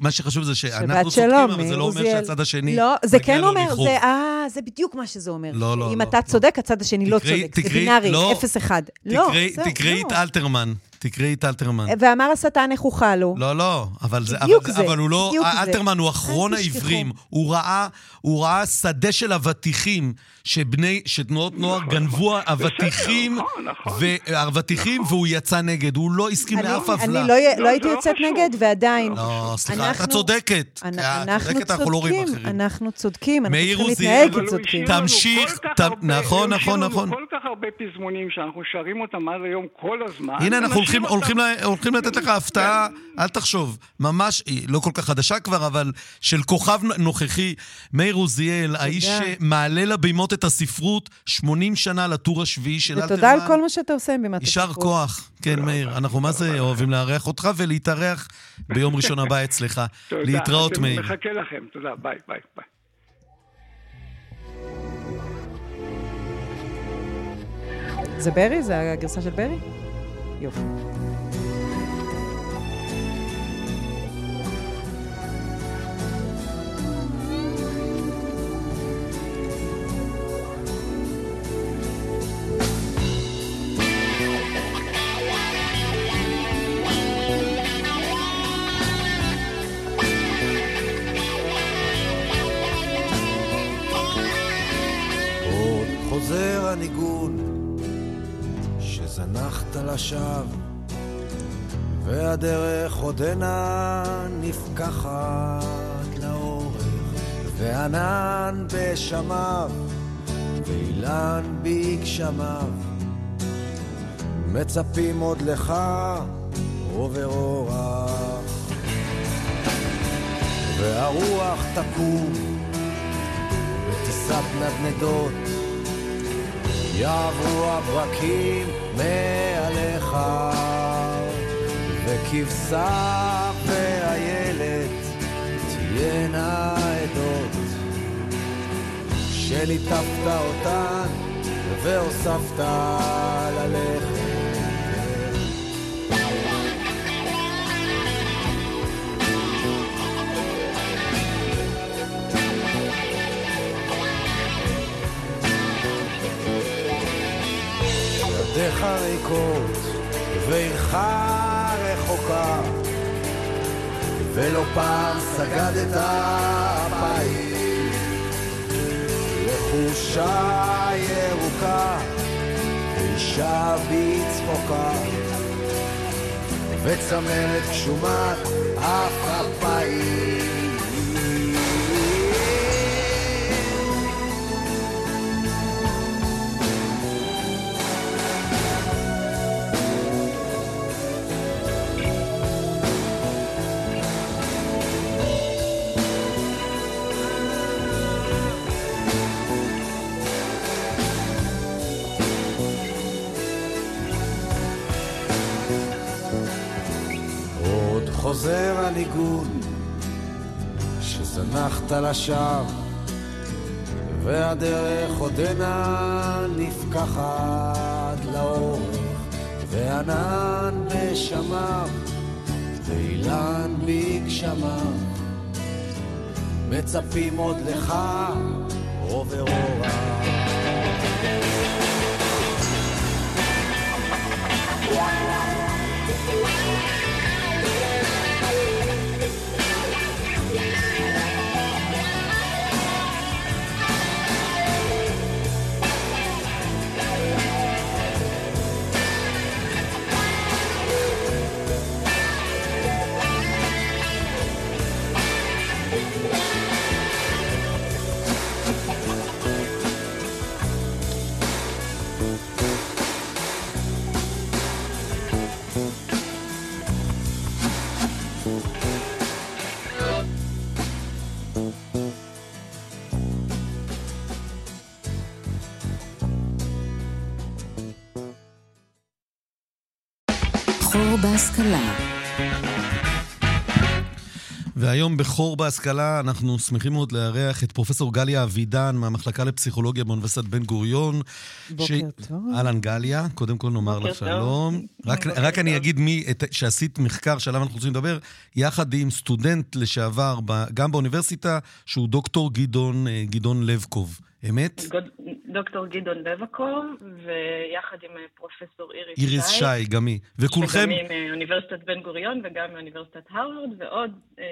Speaker 2: מה שחשוב זה שאנחנו צודקים, אבל זה לא אומר שהצד השני...
Speaker 3: לא, זה כן אומר, זה, אה, זה בדיוק מה שזה אומר.
Speaker 2: לא, לא,
Speaker 3: אם אתה צודק, הצד השני לא צודק. זה בינארי, 0-1. לא,
Speaker 2: תקראי את אלתרמן. תקראי את אלתרמן.
Speaker 3: ואמר השטן איך אוכל לו.
Speaker 2: לא, לא, אבל זה, אבל, זה, אבל הוא לא, אלתרמן הוא אחרון העברים. הוא ראה, הוא ראה שדה של אבטיחים, שבני, שתנועות נוער נכון, גנבו אבטיחים, נכון, נכון. והוא יצא נגד. הוא לא הסכים לאף עוולה.
Speaker 3: אני לא, לא הייתי יוצאת נגד, ועדיין.
Speaker 2: לא, סליחה, אתה צודקת.
Speaker 3: אנחנו צודקים, אנחנו צודקים, אנחנו צריכים להתנהג כצודקים.
Speaker 2: תמשיך, נכון, נכון, נכון.
Speaker 6: כל כך הרבה פזמונים שאנחנו שרים אותם עד היום כל הזמן.
Speaker 2: הנה, אנחנו הולכים, הולכים, לה, הולכים לתת לך הפתעה, אל תחשוב, ממש, היא לא כל כך חדשה כבר, אבל של כוכב נוכחי, מאיר עוזיאל, האיש שמעלה לבימות את הספרות 80 שנה לטור השביעי של אלתרמן.
Speaker 3: ותודה על כל מה שאתה עושה עם בימת
Speaker 2: הספרות. יישר כוח. כן, מאיר, אנחנו מה זה אוהבים לארח אותך ולהתארח ביום ראשון הבא אצלך. להתראות, מאיר.
Speaker 6: תודה, מחכה לכם. תודה, ביי, ביי, ביי.
Speaker 3: זה ברי? זה הגרסה של ברי? יופי.
Speaker 7: לשווא, והדרך עודנה נפקחת לאורך, וענן בשמיו, ואילן בגשמיו, מצפים עוד לך עובר אורח. והרוח תקום בטיסת נדנדות, יעברו הברקים מעליך, וכבשה ואיילת תהיינה עדות, שליטפת אותן והוספת ללכת. ידיך ריקות ועירך רחוקה ולא פעם סגדת אפיים לחושה ירוקה אישה בצחוקה וצמרת גשומת אף אפיים הניגון שזנחת לשווא והדרך עודנה נפקחת לאורך וענן בשמיו ואילן בגשמיו מצפים עוד לך עובר אורה.
Speaker 1: בהשכלה.
Speaker 2: והיום בחור בהשכלה אנחנו שמחים מאוד לארח את פרופסור גליה אבידן מהמחלקה לפסיכולוגיה באוניברסיטת בן גוריון.
Speaker 3: בוקר ש... טוב.
Speaker 2: אהלן גליה, קודם כל נאמר לך שלום. רק, רק. אני אגיד מי, את, שעשית מחקר שעליו אנחנו רוצים לדבר, יחד עם סטודנט לשעבר, גם באוניברסיטה, שהוא דוקטור גדעון, אה, גדעון לבקוב. אמת?
Speaker 8: דוקטור גדעון לבקוב, ויחד עם אה, פרופסור איריס שי.
Speaker 2: איריס שי, גם היא. וכולכם... שגם
Speaker 8: היא מאוניברסיטת בן גוריון וגם מאוניברסיטת הרווארד, ועוד... אה,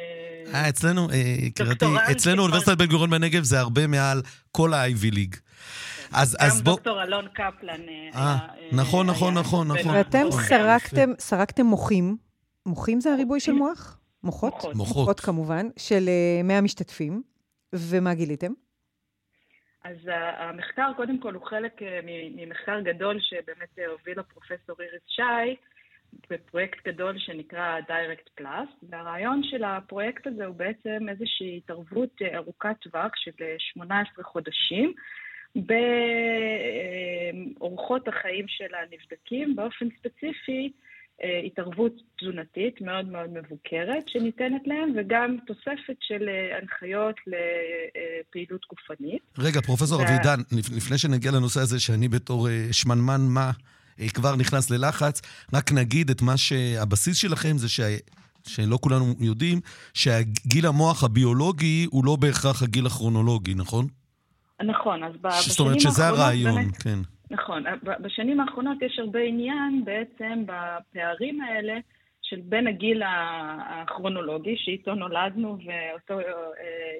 Speaker 2: אה אצלנו, קראתי, אצלנו אוניברסיטת בן גוריון בנגב זה הרבה מעל כל ה-IV ליג.
Speaker 8: אז, אז בוא... גם דוקטור אלון קפלן
Speaker 2: היה... נכון, נכון, נכון, נכון.
Speaker 3: ואתם סרקתם, סרקתם מוחים. מוחים זה הריבוי של מוח? מוחות?
Speaker 2: מוחות.
Speaker 3: מוחות כמובן, של 100 משתתפים. ומה גיליתם?
Speaker 8: אז המחקר קודם כל הוא חלק אה, ממחקר גדול שבאמת הובילה פרופסור איריס שי בפרויקט גדול שנקרא Direct Plus, והרעיון של הפרויקט הזה הוא בעצם איזושהי התערבות אה, ארוכת טווח של 18 אה, חודשים באורחות החיים של הנבדקים, באופן ספציפי אה, התערבות תזונתית מאוד מאוד מבוקרת שניתנת להם, וגם תוספת של אה, הנחיות לפעילות גופנית.
Speaker 2: רגע, פרופסור ו... אבידן, לפני שנגיע לנושא הזה, שאני בתור אה, שמנמן מה כבר נכנס ללחץ, רק נגיד את מה שהבסיס שלכם זה שה... שלא כולנו יודעים, שהגיל המוח הביולוגי הוא לא בהכרח הגיל הכרונולוגי, נכון?
Speaker 8: נכון, אז בשנים
Speaker 2: האחרונות... זאת אומרת שזה הרעיון, באמת, כן.
Speaker 8: נכון. בשנים האחרונות יש הרבה עניין בעצם בפערים האלה של בין הגיל הכרונולוגי, שאיתו נולדנו ואותו אה,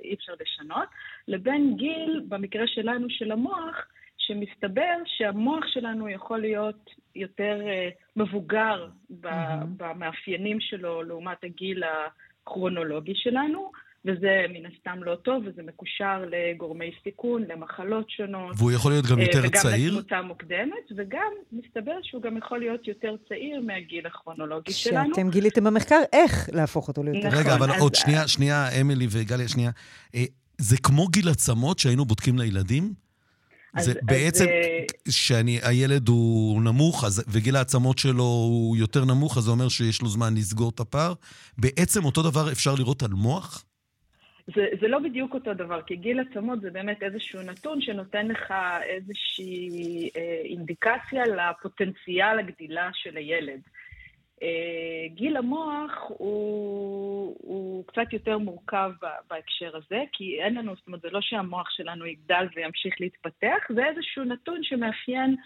Speaker 8: אי אפשר לשנות, לבין גיל, במקרה שלנו, של המוח, שמסתבר שהמוח שלנו יכול להיות יותר אה, מבוגר במאפיינים שלו לעומת הגיל הכרונולוגי שלנו. וזה מן הסתם לא טוב, וזה מקושר לגורמי סיכון, למחלות שונות.
Speaker 2: והוא יכול להיות גם יותר
Speaker 8: וגם
Speaker 2: צעיר?
Speaker 8: וגם לתמותה מוקדמת, וגם מסתבר שהוא גם יכול להיות יותר צעיר מהגיל הכרונולוגי שלנו.
Speaker 3: שאתם גיליתם במחקר איך להפוך אותו ליותר
Speaker 2: נכון, רגע, אבל אז... עוד שנייה, שנייה, אמילי וגליה, שנייה. אה, זה כמו גיל עצמות שהיינו בודקים לילדים? אז, זה בעצם, כשהילד הוא נמוך, אז, וגיל העצמות שלו הוא יותר נמוך, אז זה אומר שיש לו זמן לסגור את הפער. בעצם אותו דבר אפשר לראות על מוח?
Speaker 8: זה, זה לא בדיוק אותו דבר, כי גיל עצמות זה באמת איזשהו נתון שנותן לך איזושהי אה, אינדיקציה לפוטנציאל הגדילה של הילד. אה, גיל המוח הוא, הוא קצת יותר מורכב בהקשר הזה, כי אין לנו, זאת אומרת, זה לא שהמוח שלנו יגדל וימשיך להתפתח, זה איזשהו נתון שמאפיין,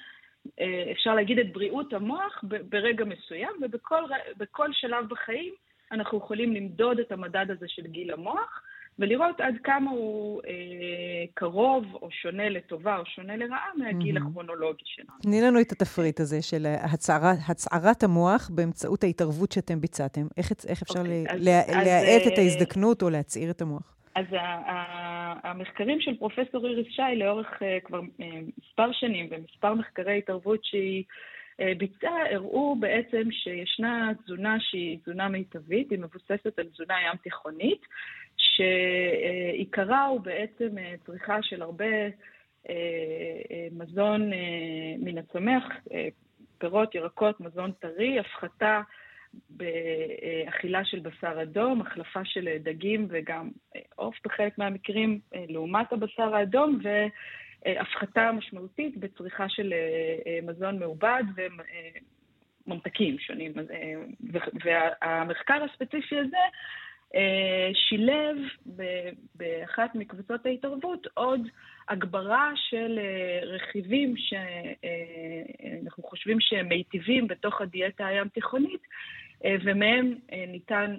Speaker 8: אה, אפשר להגיד, את בריאות המוח ברגע מסוים, ובכל שלב בחיים אנחנו יכולים למדוד את המדד הזה של גיל המוח. ולראות עד כמה הוא אה, קרוב או שונה לטובה או שונה לרעה מהגיל mm-hmm. הכרונולוגי שלנו.
Speaker 3: תני לנו את התפריט הזה של הצערה, הצערת המוח באמצעות ההתערבות שאתם ביצעתם. איך, איך אפשר okay, אוקיי, להאט את אה, ההזדקנות או להצעיר את המוח?
Speaker 8: אז המחקרים של פרופסור איריס שי לאורך uh, כבר uh, מספר שנים ומספר מחקרי התערבות שהיא ביצעה, הראו בעצם שישנה תזונה שהיא תזונה מיטבית, היא מבוססת על תזונה ים תיכונית, שעיקרה הוא בעצם אה, צריכה של הרבה אה, אה, מזון מן הצומח, פירות, ירקות, מזון טרי, הפחתה באכילה של בשר אדום, החלפה של דגים וגם עוף בחלק מהמקרים לעומת הבשר האדום, והפחתה משמעותית בצריכה של מזון מעובד וממתקים שונים. והמחקר הספציפי הזה שילב באחת מקבוצות ההתערבות עוד הגברה של רכיבים שאנחנו חושבים שהם מיטיבים בתוך הדיאטה הים תיכונית, ומהם ניתן,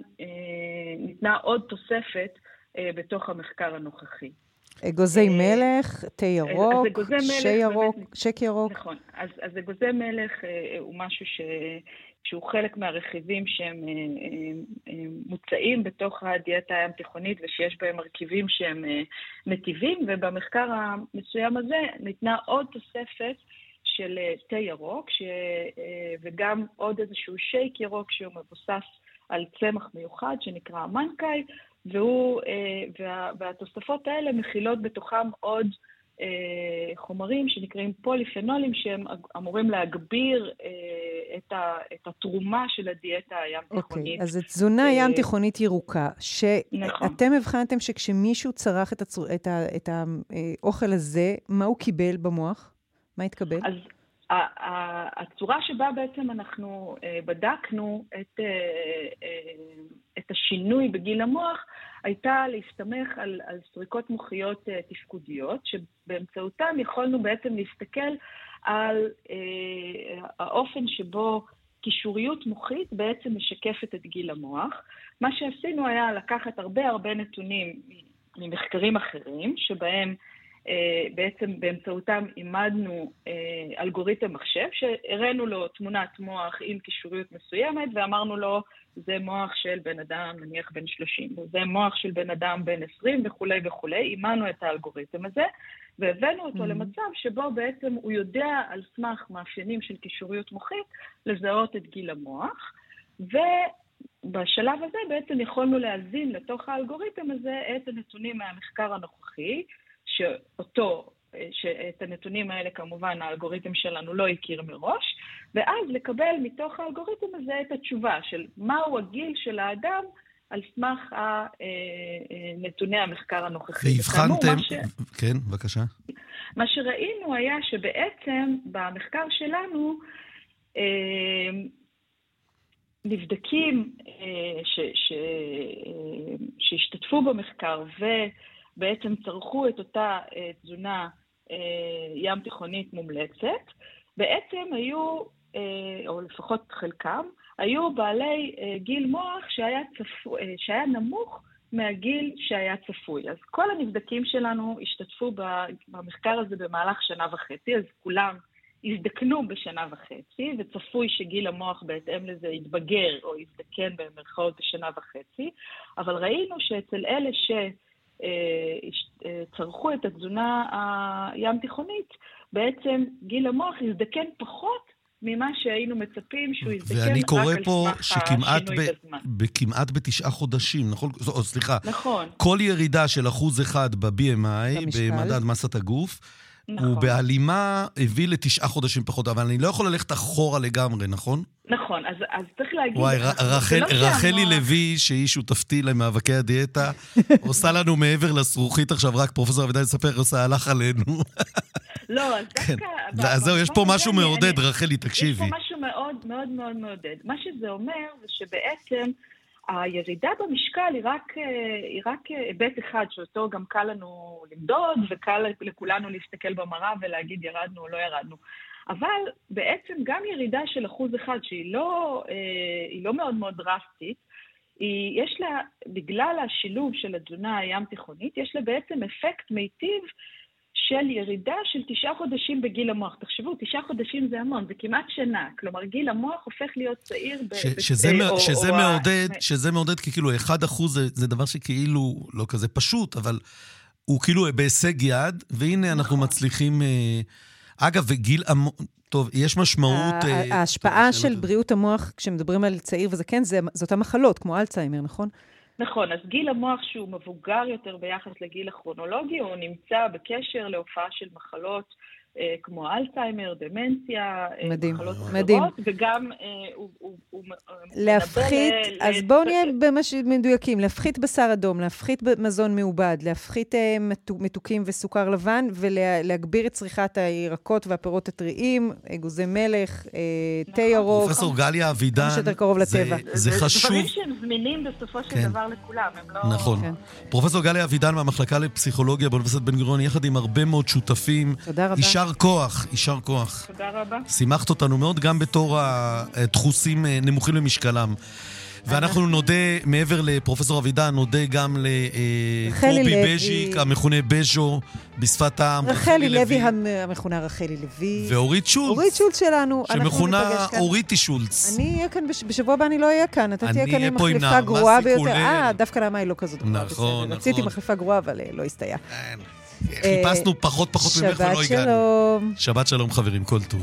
Speaker 8: ניתנה עוד תוספת בתוך המחקר הנוכחי.
Speaker 3: אגוזי מלך, תה ירוק, שי ירוק, שק ירוק.
Speaker 8: נכון, אז, אז אגוזי מלך הוא משהו ש... שהוא חלק מהרכיבים שהם מוצאים בתוך הדיאטה הים תיכונית ושיש בהם מרכיבים שהם מטיבים, ובמחקר המסוים הזה ניתנה עוד תוספת של תה ירוק, ש... וגם עוד איזשהו שייק ירוק שהוא מבוסס על צמח מיוחד שנקרא מנקאי, והוא, וה... והתוספות האלה מכילות בתוכם עוד אה, חומרים שנקראים פוליפנולים, שהם אמורים להגביר אה, את, ה, את התרומה של הדיאטה הים תיכונית.
Speaker 3: אוקיי, אז זו תזונה אה, ים תיכונית ירוקה, נכון. שאתם הבחנתם שכשמישהו צרך את, הצור, את, ה, את האוכל הזה, מה הוא קיבל במוח? מה התקבל?
Speaker 8: אז הצורה שבה בעצם אנחנו בדקנו את, את השינוי בגיל המוח, הייתה להסתמך על, על סריקות מוחיות תפקודיות, שבאמצעותם יכולנו בעצם להסתכל על האופן שבו קישוריות מוחית בעצם משקפת את גיל המוח. מה שעשינו היה לקחת הרבה הרבה נתונים ממחקרים אחרים, שבהם בעצם באמצעותם אימדנו uh, אלגוריתם מחשב, שהראינו לו תמונת מוח עם קישוריות מסוימת, ואמרנו לו, זה מוח של בן אדם, נניח בן 30, וזה מוח של בן אדם בן 20 וכולי וכולי. אימנו את האלגוריתם הזה, והבאנו אותו mm-hmm. למצב שבו בעצם הוא יודע על סמך מאפיינים של קישוריות מוחית לזהות את גיל המוח, ובשלב הזה בעצם יכולנו להזין לתוך האלגוריתם הזה את הנתונים מהמחקר הנוכחי, שאותו שאת הנתונים האלה כמובן האלגוריתם שלנו לא הכיר מראש, ואז לקבל מתוך האלגוריתם הזה את התשובה של מהו הגיל של האדם על סמך אה, אה, נתוני המחקר הנוכחי.
Speaker 2: והבחנתם, ש... כן, בבקשה.
Speaker 8: מה שראינו היה שבעצם במחקר שלנו אה, נבדקים ש, ש, שהשתתפו במחקר ובעצם צרכו את אותה תזונה אה, ים תיכונית מומלצת, בעצם היו, אה, או לפחות חלקם, היו בעלי אה, גיל מוח שהיה, צפו, שהיה נמוך מהגיל שהיה צפוי. אז כל הנבדקים שלנו השתתפו במחקר הזה במהלך שנה וחצי, אז כולם הזדקנו בשנה וחצי, וצפוי שגיל המוח בהתאם לזה יתבגר או יזדקן במרכאות בשנה וחצי, אבל ראינו שאצל אלה ש... אה, אה, צרכו את התזונה הים תיכונית, בעצם גיל המוח יזדקן פחות ממה שהיינו מצפים שהוא יזדקן רק על סמך השינוי בזמן. ואני קורא פה שכמעט
Speaker 2: בתשעה חודשים, נכון? או, סליחה.
Speaker 8: נכון.
Speaker 2: כל ירידה של אחוז אחד ב-BMI, במדד מסת הגוף, נכון. הוא בהלימה הביא לתשעה חודשים פחות, אבל אני לא יכול ללכת אחורה לגמרי, נכון?
Speaker 8: נכון, אז, אז צריך להגיד...
Speaker 2: וואי, רחל, לא רחלי לוי, שהיא שותפתי למאבקי הדיאטה, עושה לנו מעבר לזכוכית עכשיו, רק פרופסור אבידן יספר, עושה הלך עלינו.
Speaker 8: לא, אז כן. דווקא...
Speaker 2: אז זהו, יש פה משהו מעודד, רחלי, תקשיבי.
Speaker 8: יש פה משהו מאוד מאוד מאוד מעודד. מה שזה אומר, זה שבעצם... הירידה במשקל היא רק, אה, היא רק היבט אחד שאותו גם קל לנו למדוד וקל לכולנו להסתכל במראה ולהגיד ירדנו או לא ירדנו. אבל בעצם גם ירידה של אחוז אחד שהיא לא, אה, לא מאוד מאוד דרסטית, יש לה, בגלל השילוב של התזונה הים תיכונית, יש לה בעצם אפקט מיטיב של ירידה של תשעה חודשים בגיל המוח. תחשבו, תשעה חודשים זה המון, זה כמעט שנה. כלומר, גיל המוח הופך להיות צעיר ב... ש-
Speaker 2: שזה, או, שזה, או מעודד, או... שזה מעודד, כי כאילו 1 אחוז זה, זה דבר שכאילו לא כזה פשוט, אבל הוא כאילו בהישג יד, והנה נכון. אנחנו מצליחים... אה, אגב, וגיל המוח... טוב, יש משמעות...
Speaker 3: אה, ההשפעה של בריאות המוח, כשמדברים על צעיר וזקן, זה, זה אותן מחלות, כמו אלצהיימר, נכון?
Speaker 8: נכון, אז גיל המוח שהוא מבוגר יותר ביחס לגיל הכרונולוגי, הוא נמצא בקשר להופעה של מחלות כמו אלצהיימר, דמנציה,
Speaker 3: אה, מדהים,
Speaker 8: מחלות
Speaker 3: מדהים.
Speaker 8: אחרות, וגם הוא, הוא, הוא
Speaker 3: להפחית, אז ל... בואו נהיה ממש מדויקים, להפחית בשר אדום, להפחית מזון מעובד, להפחית מתוקים וסוכר לבן, ולהגביר את צריכת הירקות והפירות הטריים, אגוזי מלך, נכון. תה ירוק.
Speaker 2: פרופסור גליה אבידן,
Speaker 3: כמה שיותר קרוב לטבע.
Speaker 2: זה, זה חשוב.
Speaker 8: זה דברים שהם זמינים בסופו של כן. דבר לכולם, הם לא...
Speaker 2: נכון. כן. פרופסור גליה אבידן מהמחלקה לפסיכולוגיה באוניברסיטת בן גוריון, יחד עם הרבה מאוד שותפים.
Speaker 3: תודה רבה.
Speaker 2: יישר כוח, יישר כוח.
Speaker 8: תודה רבה.
Speaker 2: שימחת אותנו מאוד, גם בתור הדחוסים אה, נמוכים למשקלם. ואנחנו נודה, מעבר לפרופסור אבידן, נודה גם לקובי בז'יק, המכונה בז'ו בשפת העם.
Speaker 3: רחלי לוי, המכונה רחלי לוי.
Speaker 2: ואורית שולץ.
Speaker 3: אורית שולץ שלנו.
Speaker 2: שמכונה אוריטי שולץ.
Speaker 3: אני אהיה כאן, בשבוע הבא אני לא אהיה כאן. אתה תהיה כאן עם מחליפה גרועה ביותר. אה, דווקא למה היא לא כזאת גרועה.
Speaker 2: נכון, נכון.
Speaker 3: רציתי מחליפה גרועה, אבל לא הסתייע.
Speaker 2: חיפשנו פחות פחות ממך ולא הגענו.
Speaker 3: שבת שלום.
Speaker 2: שבת שלום חברים, כל טוב.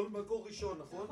Speaker 2: כל מקור ראשון, נכון?